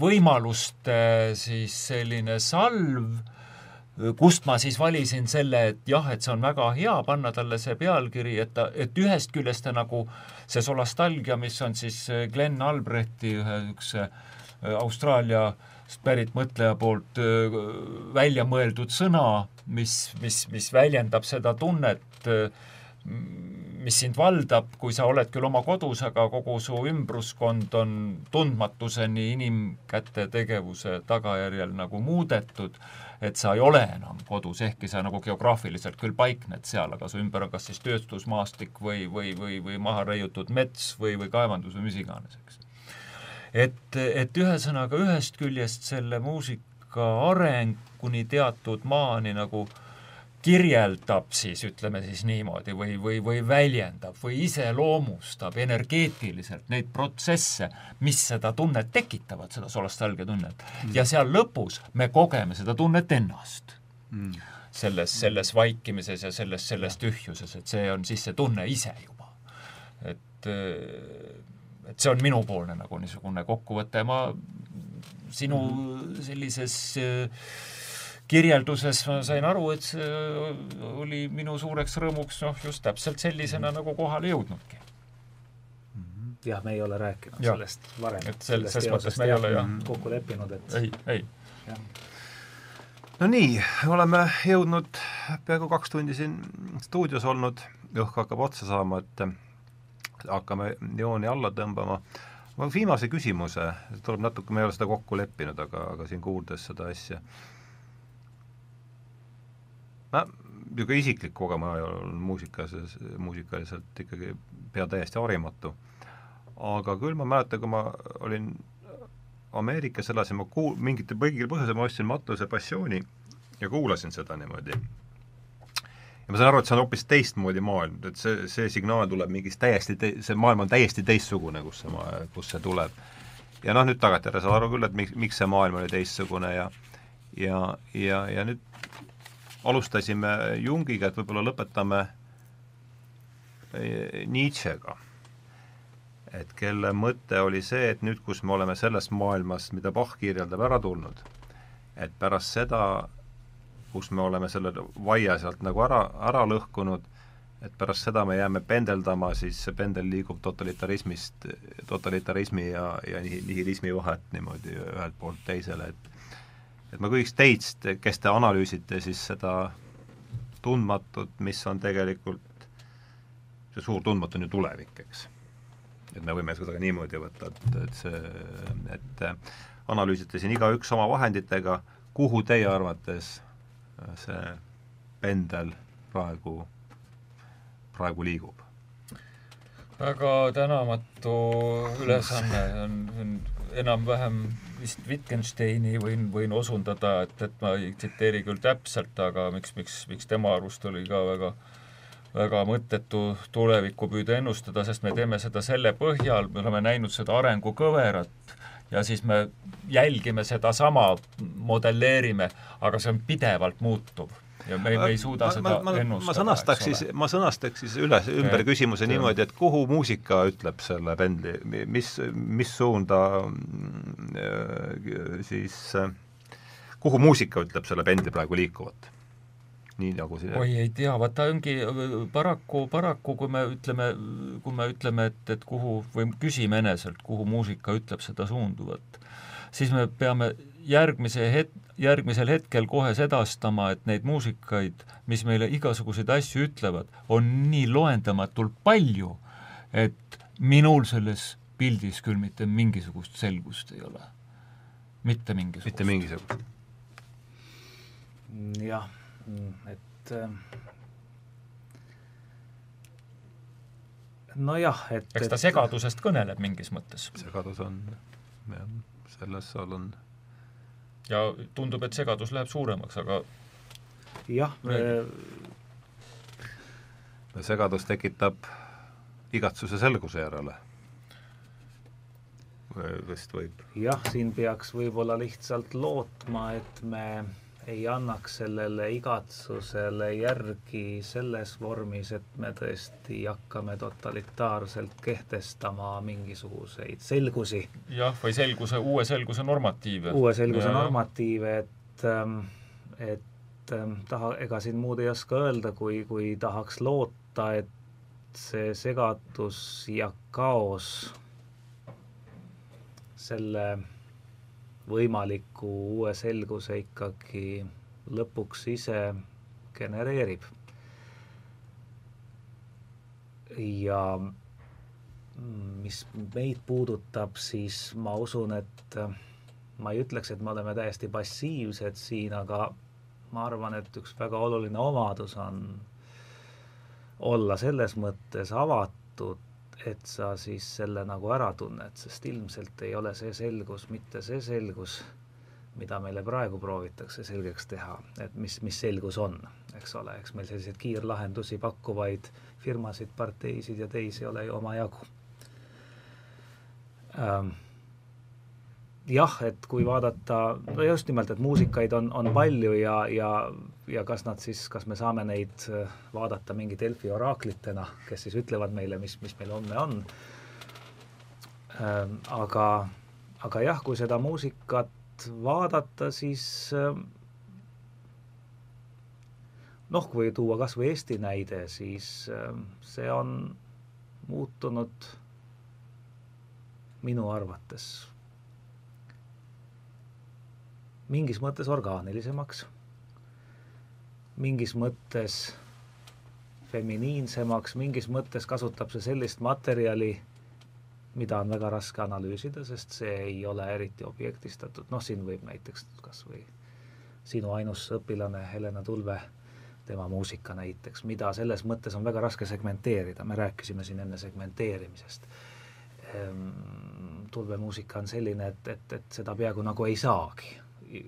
S2: võimaluste siis selline salv kust ma siis valisin selle, et jah, et see on väga hea panna talle see pealkiri, et ta, et ühest küljest ta nagu see solastalgia, mis on siis äh, Glen Albrechti ühe niisuguse äh, Austraaliast pärit mõtleja poolt äh, välja mõeldud sõna, mis, mis, mis väljendab seda tunnet, mis sind valdab, kui sa oled küll oma kodus, aga kogu su ümbruskond on tundmatuseni inimkäte tegevuse tagajärjel nagu muudetud et sa ei ole enam kodus, ehkki sa nagu geograafiliselt küll paikned seal, aga su ümber on kas siis tööstusmaastik või, või, või, või maha raiutud mets või, või kaevandus või mis iganes, eks. et, et ühesõnaga ühest küljest selle muusika areng kuni teatud maani nagu äh, kirjeldab siis, ütleme siis niimoodi, või, või, või väljendab või iseloomustab energeetiliselt neid protsesse, mis seda tunnet tekitavad, seda solastalgia tunnet mm.. ja seal lõpus me kogeme seda tunnet ennast mm. selles, selles vaikimises ja selles, selles tühjuses, et see on siis see tunne ise juba. et, et see on minupoolne nagu niisugune kokkuvõte, ma sinu mm. sellises äh, kirjelduses ma sain aru, et see oli minu suureks rõõmuks noh, just täpselt sellisena, nagu kohale jõudnudki.
S3: jah, me ei ole rääkinud
S2: Ja.
S3: sellest varem.
S2: Et sel- ses mõttes me ei ole, jah.
S3: kokku leppinud, et
S2: ei, ei.
S1: no nii, oleme jõudnud peaaegu kaks tundi siin stuudios olnud, õhk hakkab otsa saama, et hakkame jooni alla tõmbama. ma viimase küsimuse, tuleb natuke, me ei ole seda kokku leppinud, aga, aga siin kuuldes seda asja, ma niisugune isiklik kogemus on muusikas, muusikaliselt ikkagi pea täiesti harimatu. aga küll ma mäletan, kui ma olin Ameerikas elasin, ma kuul-, mingite mingil põhjusel ma ostsin Matluse passiooni ja kuulasin seda niimoodi. ja ma saan aru, et see on hoopis teistmoodi maailm, et see, see signaal tuleb mingist täiesti te-, see maailm on täiesti teistsugune, kus see maa-, kus see tuleb. ja noh, nüüd tagantjärele saan aru küll, et miks, miks see maailm oli teistsugune ja ja, ja, ja nüüd alustasime Jungiga, et võib-olla lõpetame eh, Nietzschega. Et kelle mõte oli see, et nüüd, kus me oleme sellest maailmast, mida Bach kirjeldab, ära tulnud, et pärast seda, kus me oleme selle vaia sealt nagu ära, ära lõhkunud, et pärast seda me jääme pendeldama, siis see pendel liigub totalitarismist, totalitarismi ja, ja nihilismi vahet niimoodi ühelt poolt teisele, et et ma küsiks teist, kes te analüüsite siis seda tundmatut, mis on tegelikult, see suur tundmatu on ju tulevik, eks et me võime seda ka niimoodi võtta, et, et see, et analüüsite siin igaüks oma vahenditega, kuhu teie arvates see pendel praegu, praegu liigub?
S2: väga tänamatu ülesanne on, on enam-vähem vist Wittgensteini võin, võin osundada, et, et ma ei tsiteeri küll täpselt, aga miks, miks, miks tema arust oli ka väga väga mõttetu tulevikku püüda ennustada, sest me teeme seda selle põhjal, me oleme näinud seda arengukõverat ja siis me jälgime sedasama, modelleerime, aga see on pidevalt muutuv ja me, me ei suuda
S1: ma,
S2: seda
S1: ma,
S2: ennustada.
S1: ma sõnastaks siis, ma sõnastaks siis üles, ümber küsimuse
S2: see-
S1: niimoodi, et kuhu muusika ütleb selle pendli, mis, mis suunda äh, siis, äh, kuhu muusika ütleb selle pendli praegu liikuvat? nii nagu see
S2: oi, ei tea, vaata ongi paraku, paraku kui me ütleme, kui me ütleme, et, et kuhu või küsime eneselt, kuhu muusika ütleb seda suunduvat, siis me peame järgmise het-, järgmisel hetkel kohe sedastama, et neid muusikaid, mis meile igasuguseid asju ütlevad, on nii loendamatult palju, et minul selles pildis küll mitte mingisugust selgust ei ole. mitte mingisugust.
S1: mitte mingisugust.
S3: jah, et äh, nojah, et
S2: eks ta segadusest kõneleb mingis mõttes
S1: segadus on, jah, selles seal on
S2: ja tundub, et segadus läheb suuremaks, aga
S3: jah,
S1: segadus tekitab igatsuse selguse järele. vist võib.
S3: jah, siin peaks võib-olla lihtsalt lootma, et me ei annaks sellele igatsusele järgi selles vormis, et me tõesti hakkame totalitaarselt kehtestama mingisuguseid selgusi,
S2: jah, või selguse, uue selguse normatiive.
S3: uue selguse
S2: Ja-
S3: normatiive, et ähm, et ähm, taha, ega siin muud ei oska öelda, kui, kui tahaks loota, et see segadus ja kaos selle võimaliku uue selguse ikkagi lõpuks ise genereerib. ja mis meid puudutab, siis ma usun, et ma ei ütleks, et me oleme täiesti passiivsed siin, aga ma arvan, et üks väga oluline omadus on olla selles mõttes avatud, et sa siis selle nagu ära tunned, sest ilmselt ei ole see selgus mitte see selgus, mida meile praegu proovitakse selgeks teha, et mis, mis selgus on, eks ole, eks meil selliseid kiirlahendusi pakkuvaid firmasid, parteisid ja teisi ole ju omajagu. Ähm, jah, et kui vaadata, no just nimelt, et muusikaid on, on palju ja, ja, ja kas nad siis, kas me saame neid äh, vaadata mingi Delfi oraaklitena, kes siis ütlevad meile, mis, mis meil homme on ähm,. aga, aga jah, kui seda muusikat vaadata, siis äh, noh, kui tuua kas või Eesti näide, siis ähm, see on muutunud minu arvates mingis mõttes orgaanilisemaks, mingis mõttes feminiinsemaks, mingis mõttes kasutab see sellist materjali, mida on väga raske analüüsida, sest see ei ole eriti objektistatud, noh, siin võib näiteks kas või sinu ainus õpilane Helena Tulve, tema muusika näiteks, mida selles mõttes on väga raske segmenteerida, me rääkisime siin enne segmenteerimisest. Ehm, Tulve muusika on selline, et, et, et seda peaaegu nagu ei saagi,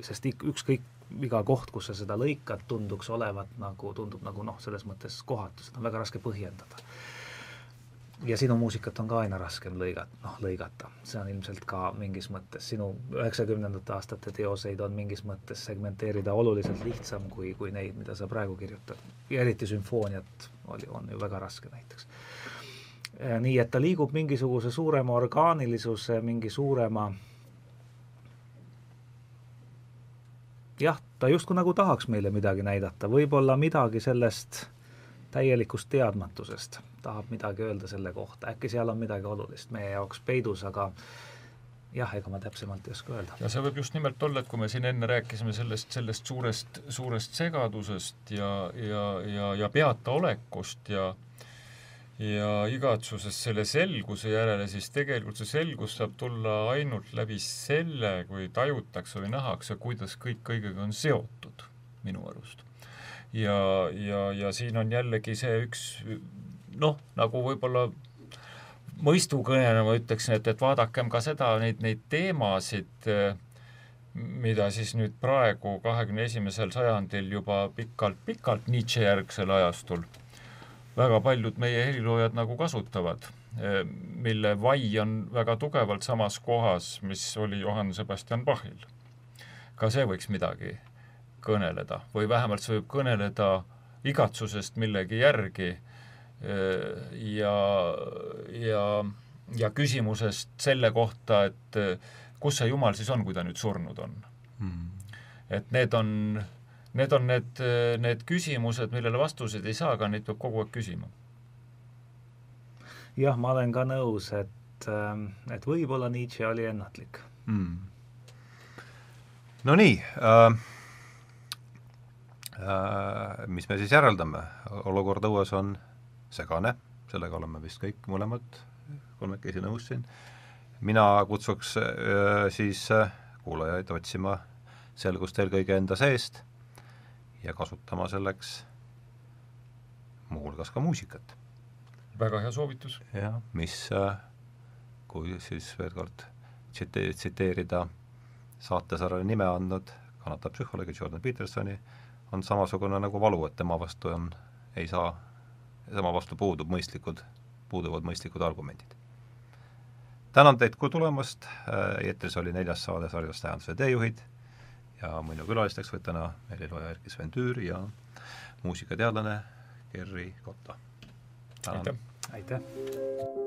S3: sest ükskõik iga koht, kus sa seda lõikad, tunduks olevat nagu, tundub nagu noh, selles mõttes kohatu, seda on väga raske põhjendada. ja sinu muusikat on ka aina raskem lõigata, noh, lõigata, see on ilmselt ka mingis mõttes, sinu üheksakümnendate aastate teoseid on mingis mõttes segmenteerida oluliselt lihtsam kui, kui neid, mida sa praegu kirjutad. ja eriti sümfooniat oli, on ju väga raske näiteks. nii et ta liigub mingisuguse suurema orgaanilisuse, mingi suurema jah, ta justkui nagu tahaks meile midagi näidata, võib-olla midagi sellest täielikust teadmatusest, tahab midagi öelda selle kohta, äkki seal on midagi olulist meie jaoks peidus, aga jah, ega ma täpsemalt ei oska öelda.
S2: ja see võib just nimelt olla, et kui me siin enne rääkisime sellest, sellest suurest, suurest segadusest ja, ja, ja, ja peataolekust ja ja igatsusest selle selguse järele, siis tegelikult see selgus saab tulla ainult läbi selle, kui tajutakse või nähakse, kuidas kõik kõigega on seotud, minu arust. ja, ja, ja siin on jällegi see üks noh, nagu võib-olla mõistukõnena ma ütleksin, et, et vaadakem ka seda, neid, neid teemasid, mida siis nüüd praegu, kahekümne esimesel sajandil juba pikalt-pikalt Nietzsche järgsel ajastul väga paljud meie heliloojad nagu kasutavad, eh, mille vai on väga tugevalt samas kohas, mis oli Johann Sebastian Bachil. ka see võiks midagi kõneleda või vähemalt see võib kõneleda igatsusest millegi järgi eh, ja, ja, ja küsimusest selle kohta, et eh, kus see Jumal siis on, kui ta nüüd surnud on mm.. et need on need on need, need küsimused, millele vastuseid ei saa, aga neid peab kogu aeg küsima.
S3: jah, ma olen ka nõus, et, et võib-olla Nietzsche oli ennatlik. Mm..
S1: no nii äh,, äh, mis me siis järeldame, olukord õues on segane, sellega oleme vist kõik mõlemad kolmekesi nõus siin, mina kutsuks äh, siis äh, kuulajaid otsima selgust eelkõige enda seest ja kasutama selleks muuhulgas ka muusikat.
S2: väga hea soovitus.
S1: jah, mis, äh, kui siis veel kord tsite-, tsiteerida saatesarjale nime andnud kannatav psühholoogi Jordan Petersoni, on samasugune nagu valu, et tema vastu on, ei saa, tema vastu puudub mõistlikud, puuduvad mõistlikud argumendid. tänan teid tulemast, äh, eetris oli neljas saade sarjas Tähenduse teejuhid ja minu külalisteks olid täna helilooja Erkki Sven Tüür ja muusikateadlane Gerri Kotta.
S3: aitäh! aitäh.!